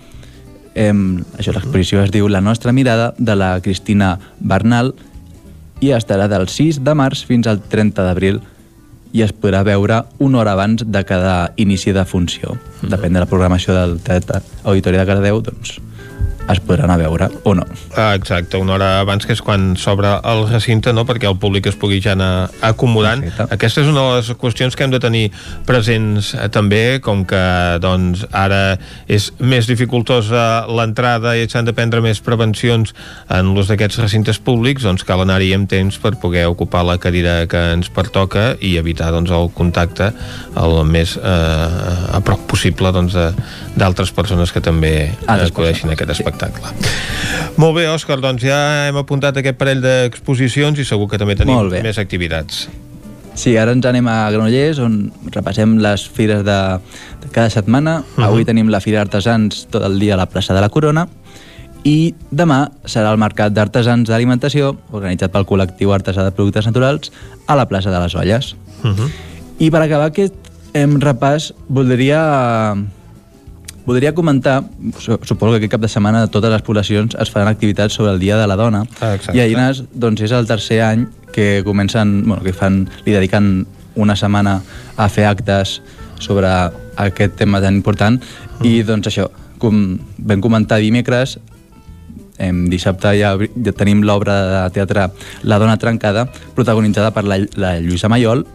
Em, això, l'exposició es diu La nostra mirada, de la Cristina Bernal, i estarà del 6 de març fins al 30 d'abril i es podrà veure una hora abans de cada inici de funció. Depèn de la programació del Teatre Auditori de Cardedeu, doncs es podran anar a veure o no. Ah, exacte, una hora abans que és quan s'obre el recinte, no? perquè el públic es pugui ja anar acomodant. Exacte. Aquesta és una de les qüestions que hem de tenir presents eh, també, com que doncs, ara és més dificultosa l'entrada i s'han de prendre més prevencions en l'ús d'aquests recintes públics, doncs cal anar-hi amb temps per poder ocupar la cadira que ens pertoca i evitar doncs, el contacte el més eh, a prop possible doncs, d'altres persones que també acudeixin a aquest espectacle espectacle. Molt bé, Òscar, doncs ja hem apuntat aquest parell d'exposicions i segur que també tenim més activitats. Sí, ara ens anem a Granollers, on repassem les fires de, de cada setmana. Uh -huh. Avui tenim la Fira d'Artesans tot el dia a la plaça de la Corona i demà serà el Mercat d'Artesans d'Alimentació, organitzat pel col·lectiu Artesà de Productes Naturals, a la plaça de les Olles. Uh -huh. I per acabar aquest em repàs, voldria Podria comentar, suposo que aquest cap de setmana totes les poblacions es faran activitats sobre el Dia de la Dona. Ah, i a Ines doncs, és el tercer any que comencen, bueno, que fan, li dediquen una setmana a fer actes sobre aquest tema tan important. Mm. i doncs això, com vam comentar dimecres em, dissabte ja, ja tenim l'obra de teatre La dona trencada protagonitzada per la, la Lluïsa Mayol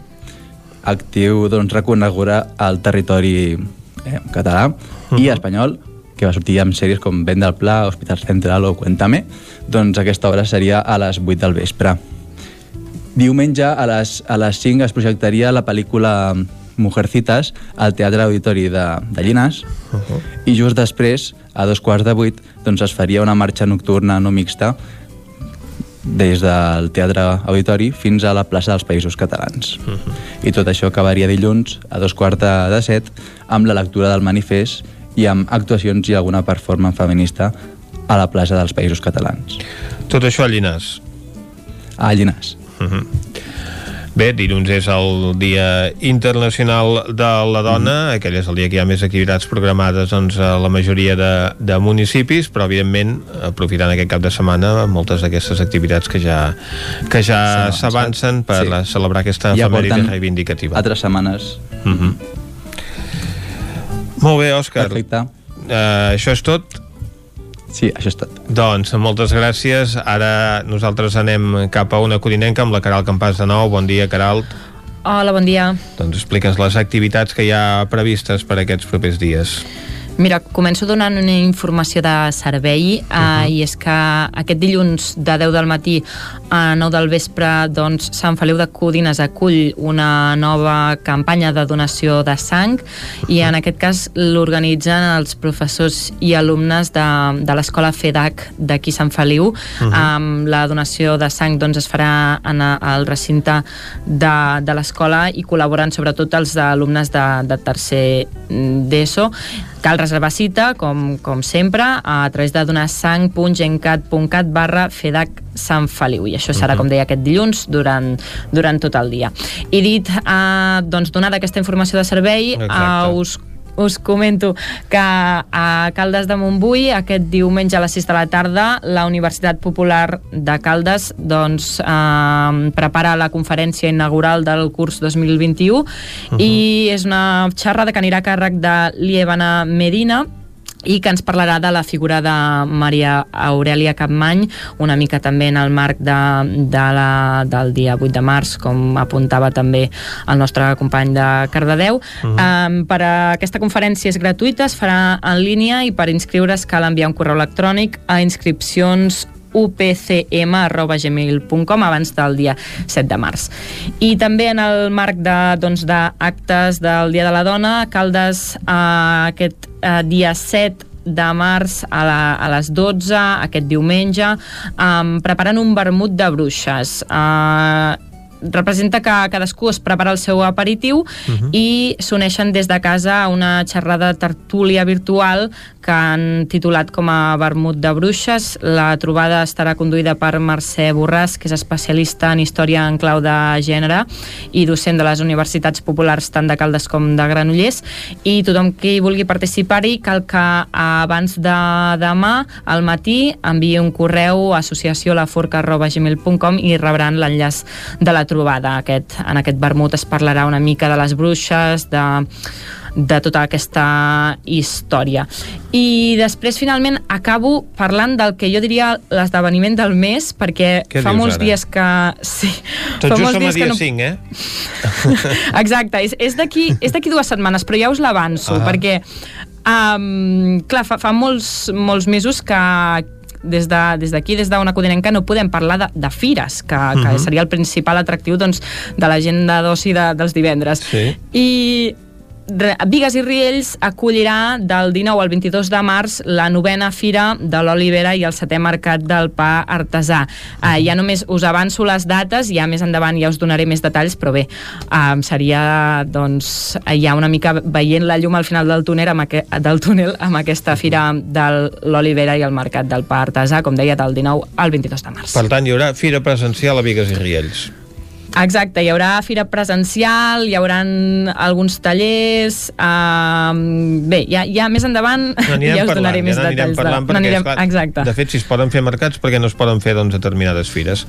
actiu doncs, reconeguda al territori eh, català uh -huh. i espanyol, que va sortir amb sèries com Vent del Pla, Hospital Central o Cuéntame, doncs aquesta obra seria a les 8 del vespre. Diumenge a les, a les 5 es projectaria la pel·lícula Mujercitas al Teatre Auditori de, de Llinars uh -huh. i just després, a dos quarts de vuit, doncs es faria una marxa nocturna no mixta des del Teatre Auditori fins a la plaça dels Països Catalans. Uh -huh. I tot això acabaria dilluns a dos quarts de set amb la lectura del manifest i amb actuacions i alguna performance feminista a la plaça dels Països Catalans. Tot això a Llinars? A Llinars. Uh -huh. Bé, dilluns és el Dia Internacional de la Dona, mm. aquell és el dia que hi ha més activitats programades doncs, a la majoria de, de municipis, però evidentment, aprofitant aquest cap de setmana, moltes d'aquestes activitats que ja, que ja s'avancen per sí. celebrar aquesta ja efemèride reivindicativa. altres setmanes. Mm -hmm. Molt bé, Òscar. Perfecte. Uh, això és tot? Sí, això és tot. Doncs moltes gràcies. Ara nosaltres anem cap a una corinenca amb la Caral Campàs de nou. Bon dia, Caral. Hola, bon dia. Doncs explica'ns les activitats que hi ha previstes per aquests propers dies. Mira, començo donant una informació de servei uh -huh. uh, i és que aquest dilluns de 10 del matí a 9 del vespre doncs, Sant Feliu de Codines acull una nova campanya de donació de sang uh -huh. i en aquest cas l'organitzen els professors i alumnes de, de l'escola FEDAC d'aquí Sant Feliu. Uh -huh. um, la donació de sang doncs, es farà en el recinte de, de l'escola i col·laboren sobretot els alumnes de, de tercer d'ESO Cal reservar cita, com, com sempre, a través de donarsang.gencat.cat barra FEDAC Sant Feliu. I això serà, uh -huh. com deia, aquest dilluns durant, durant tot el dia. I dit, eh, doncs, donada aquesta informació de servei, eh, us us comento que a Caldes de Montbui aquest diumenge a les 6 de la tarda la Universitat Popular de Caldes doncs, eh, prepara la conferència inaugural del curs 2021 uh -huh. i és una xerrada que anirà a càrrec de Liebana Medina i que ens parlarà de la figura de Maria Aurelia Capmany, una mica també en el marc de, de la, del dia 8 de març, com apuntava també el nostre company de Cardedeu. Uh -huh. um, per a aquesta conferència és gratuïta, es farà en línia i per inscriure's cal enviar un correu electrònic a inscripcions upcm.gmail.com abans del dia 7 de març. I també en el marc d'actes doncs, de del Dia de la Dona, Caldes eh, aquest eh, dia 7 de març a, la, a les 12, aquest diumenge, um, preparant un vermut de bruixes. Uh, representa que cadascú es prepara el seu aperitiu uh -huh. i s'uneixen des de casa a una xerrada tertúlia virtual que han titulat com a Vermut de Bruixes. La trobada estarà conduïda per Mercè Borràs, que és especialista en història en clau de gènere i docent de les universitats populars tant de Caldes com de Granollers. I tothom qui vulgui participar-hi cal que abans de demà al matí enviï un correu a associaciolaforca.gmail.com i rebran l'enllaç de la trobada. Aquest, en aquest vermut es parlarà una mica de les bruixes, de de tota aquesta història. I després, finalment, acabo parlant del que jo diria l'esdeveniment del mes, perquè Què fa molts ara? dies que... Sí, Tot fa just molts som a dies que dia no... 5, eh? Exacte, és, és d'aquí dues setmanes, però ja us l'avanço, Ah. perquè, um, clar, fa, fa molts, molts mesos que des d'aquí, de, des des d'una codinenca, no podem parlar de, de fires, que, que Mhm. seria el principal atractiu doncs, de l'agenda d'oci de, dels divendres. Sí. I Vigues i Riells acollirà del 19 al 22 de març la novena fira de l'olivera i el setè mercat del pa artesà. Uh, ja només us avanço les dates, ja més endavant ja us donaré més detalls, però bé, um, seria doncs, ja una mica veient la llum al final del túnel amb, aqu del túnel amb aquesta fira de l'olivera i el mercat del pa artesà, com deia, del 19 al 22 de març. Per tant, hi haurà fira presencial a Vigues i Riells. Exacte, hi haurà fira presencial, hi haurà alguns tallers... Uh, bé, ja, ja més endavant N'anirem ja us parlant, donaré més ja n'anirem detalls. parlant, de... perquè, n'anirem- esclar, Exacte. de fet, si es poden fer mercats, perquè no es poden fer doncs, determinades fires.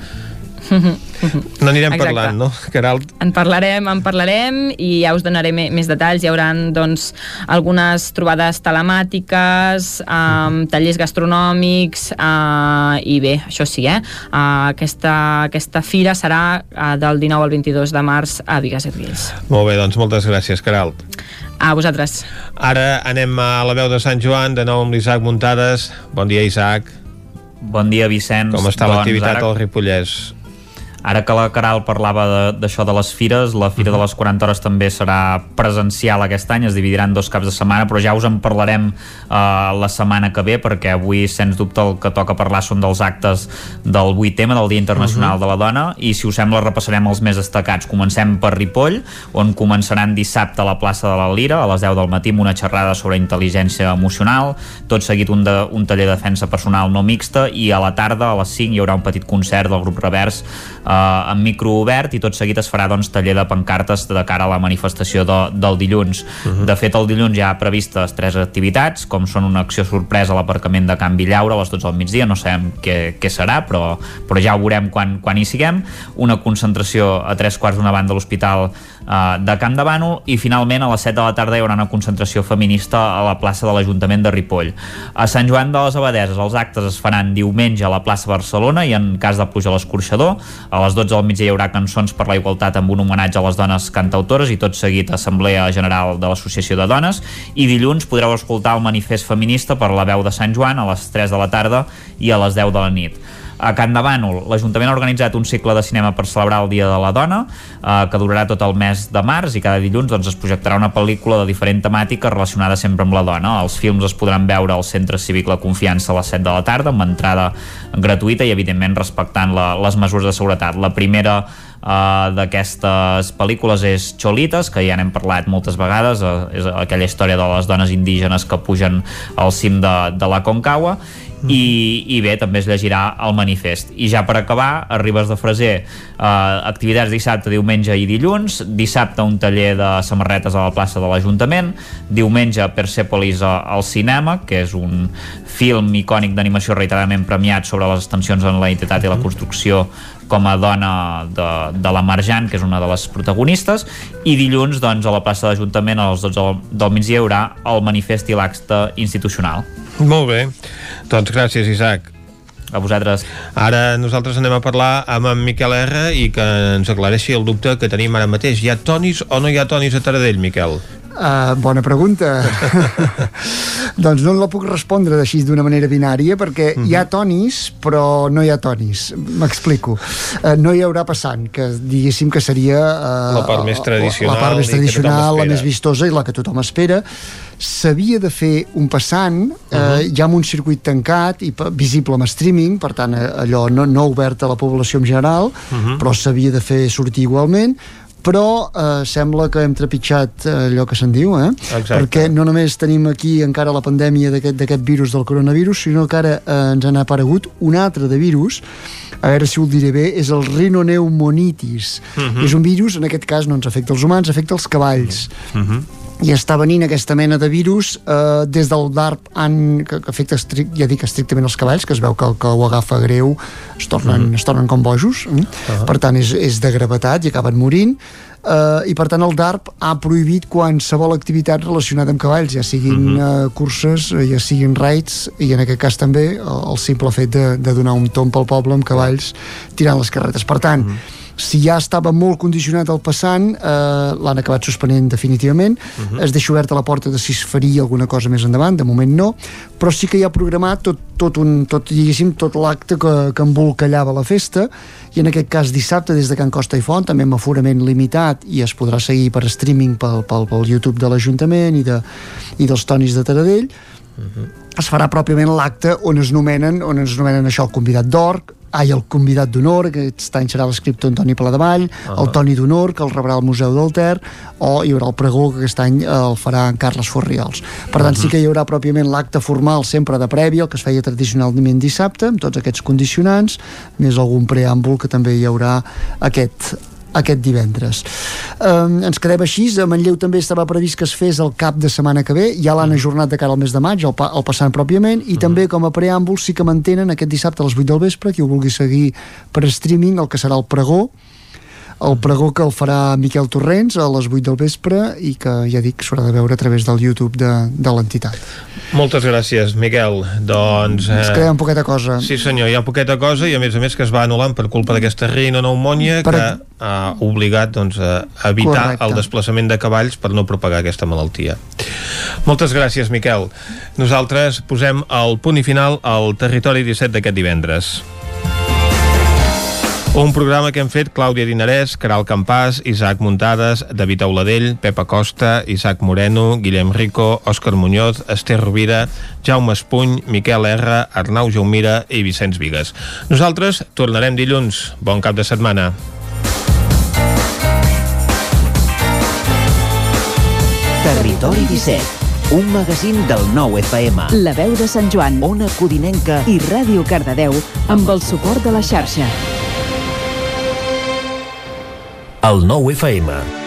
N'anirem Exacte. parlant, no, Caralt? En parlarem, en parlarem i ja us donaré més detalls. Hi haurà doncs, algunes trobades telemàtiques, um, tallers gastronòmics uh, i bé, això sí, eh? Uh, aquesta, aquesta fira serà uh, del 19 al 22 de març a Vigues i Riells. Molt bé, doncs moltes gràcies, Caralt. A vosaltres. Ara anem a la veu de Sant Joan, de nou amb l'Isaac Muntades. Bon dia, Isaac. Bon dia, Vicenç. Com està Doncs l'activitat ara- al Ripollès? Ara que la Caral parlava d'això de, de les fires, la Fira de les 40 Hores també serà presencial aquest any, es dividirà en dos caps de setmana, però ja us en parlarem uh, la setmana que ve, perquè avui, sens dubte, el que toca parlar són dels actes del 8M, del Dia Internacional de la Dona, i si us sembla repassarem els més destacats. Comencem per Ripoll, on començaran dissabte a la plaça de la Lira, a les 10 del matí, amb una xerrada sobre intel·ligència emocional, tot seguit un, de, un taller de defensa personal no mixta, i a la tarda, a les 5, hi haurà un petit concert del grup Revers eh, amb micro obert i tot seguit es farà doncs, taller de pancartes de cara a la manifestació de, del dilluns. Uh -huh. De fet, el dilluns ja ha previstes tres activitats, com són una acció sorpresa a l'aparcament de Can Villaura a les 12 del migdia, no sabem què, què serà, però, però ja ho veurem quan, quan hi siguem. Una concentració a tres quarts d'una banda a l'Hospital eh, de Camp de Bànol i finalment a les 7 de la tarda hi haurà una concentració feminista a la plaça de l'Ajuntament de Ripoll. A Sant Joan de les Abadeses els actes es faran diumenge a la plaça Barcelona i en cas de pluja a l'escorxador. A les 12 del migdia hi haurà cançons per la igualtat amb un homenatge a les dones cantautores i tot seguit Assemblea General de l'Associació de Dones i dilluns podreu escoltar el manifest feminista per la veu de Sant Joan a les 3 de la tarda i a les 10 de la nit. A Can de Bànol, l'Ajuntament ha organitzat un cicle de cinema per celebrar el Dia de la Dona, eh, que durarà tot el mes de març i cada dilluns doncs, es projectarà una pel·lícula de diferent temàtica relacionada sempre amb la dona. Els films es podran veure al Centre Cívic La Confiança a les 7 de la tarda, amb entrada gratuïta i, evidentment, respectant la, les mesures de seguretat. La primera uh, d'aquestes pel·lícules és Cholitas, que ja n'hem parlat moltes vegades, uh, és aquella història de les dones indígenes que pugen al cim de, de la Concagua, i, i bé, també es llegirà el manifest. I ja per acabar, a Ribes de Freser, eh, activitats dissabte, diumenge i dilluns, dissabte un taller de samarretes a la plaça de l'Ajuntament, diumenge Persepolis al cinema, que és un film icònic d'animació reiteradament premiat sobre les extensions en la identitat i la construcció com a dona de, de la Marjan, que és una de les protagonistes, i dilluns, doncs, a la plaça de l'Ajuntament, a les 12 del, del migdia, hi haurà el manifest i l'acte institucional. Molt bé. Doncs gràcies, Isaac. A vosaltres. Ara nosaltres anem a parlar amb en Miquel R i que ens aclareixi el dubte que tenim ara mateix. Hi ha tonis o no hi ha tonis a Taradell, Miquel? Uh, bona pregunta. doncs no la puc respondre així d'una manera binària perquè uh -huh. hi ha tonis però no hi ha tonis. M'explico. Uh, no hi haurà passant, que diguéssim que seria... Uh, La part més tradicional La part més tradicional, la més vistosa i la que tothom espera. S'havia de fer un passant uh Uh-huh. -huh. ja amb un circuit tancat i visible amb streaming, per tant eh, allò no, no obert a la població en general, Uh-huh. però s'havia de fer sortir igualment però eh, sembla que hem trepitjat eh, allò que se'n diu, eh? Exacte. perquè no només tenim aquí encara la pandèmia d'aquest virus del coronavirus, sinó que ara eh, ens han aparegut un altre de virus, a veure si ho diré bé, és el rinoneumonitis. Mhm. És un virus, en aquest cas no ens afecta els humans, afecta els cavalls Mhm. I està venint aquesta mena de virus eh, des del DARP an, que, que afecta estric, ja dic estrictament els cavalls que es veu que el que ho agafa greu es tornen, Mhm. es tornen com bojos eh? per tant és, és de gravetat i acaben morint. Eh, i per tant el DARP ha prohibit qualsevol activitat relacionada amb cavalls ja siguin eh, curses, eh, ja siguin raids i en aquest cas també el, el simple fet de, de donar un tomb al poble amb cavalls tirant les carretes. Per tant si ja estava molt condicionat el passant eh, l'han acabat suspenent definitivament. Mhm. es deixa oberta la porta de si es faria alguna cosa més endavant, de moment no. Però sí que hi ha programat tot, tot, un, tot, diguéssim, tot l'acte que, que embolcallava la festa. I en aquest cas dissabte des de Can Costa i Font també amb aforament limitat i es podrà seguir per streaming pel, pel, pel YouTube de l'Ajuntament i, de, i dels Tonis de Taradell. Es farà pròpiament l'acte on es nomenen on es nomenen això el convidat d'or ai, el convidat d'honor, que aquest any serà l'escriptor Antoni Paladevall, Ah. el Toni d'honor, que el rebrà al Museu del Ter, o hi haurà el pregó, que aquest any eh, el farà en Carles Forriols. Per tant, sí que hi haurà pròpiament l'acte formal sempre de prèvia, el que es feia tradicionalment dissabte, amb tots aquests condicionants, més algun preàmbul que també hi haurà aquest, aquest divendres. Um, ens quedem així, a Manlleu també estava previst que es fes el cap de setmana que ve, ja l'han ajornat de cara al mes de maig, el, pa, el passant pròpiament, i també com a preàmbul sí que mantenen aquest dissabte a les 8 del vespre, qui ho vulgui seguir per streaming, el que serà el pregó, el pregó que el farà Miquel Torrents a les 8 del vespre i que ja dic s'haurà de veure a través del YouTube de, de l'entitat. Moltes gràcies, Miquel. Doncs... Ens queda un poqueta cosa. Sí senyor, hi ha poqueta cosa i a més a més que es va anul·lant per culpa d'aquesta rinoneumònia Per- que ha obligat doncs, a evitar Correcte. el desplaçament de cavalls per no propagar aquesta malaltia. Moltes gràcies, Miquel. Nosaltres posem el punt i final al Territori 17 d'aquest divendres. Un programa que hem fet Clàudia Dinarès, Caral Campàs, Isaac Muntades, David Auladell, Pepa Costa, Isaac Moreno, Guillem Rico, Òscar Muñoz, Esther Rovira, Jaume Espuny, Miquel R, Arnau Jaumira i Vicenç Vigues. Nosaltres tornarem dilluns. Bon cap de setmana. Territori 17, un magazín del nou FM. La veu de Sant Joan. Ona Codinenca I Ràdio Cardedeu amb el suport de la xarxa. El nou FM.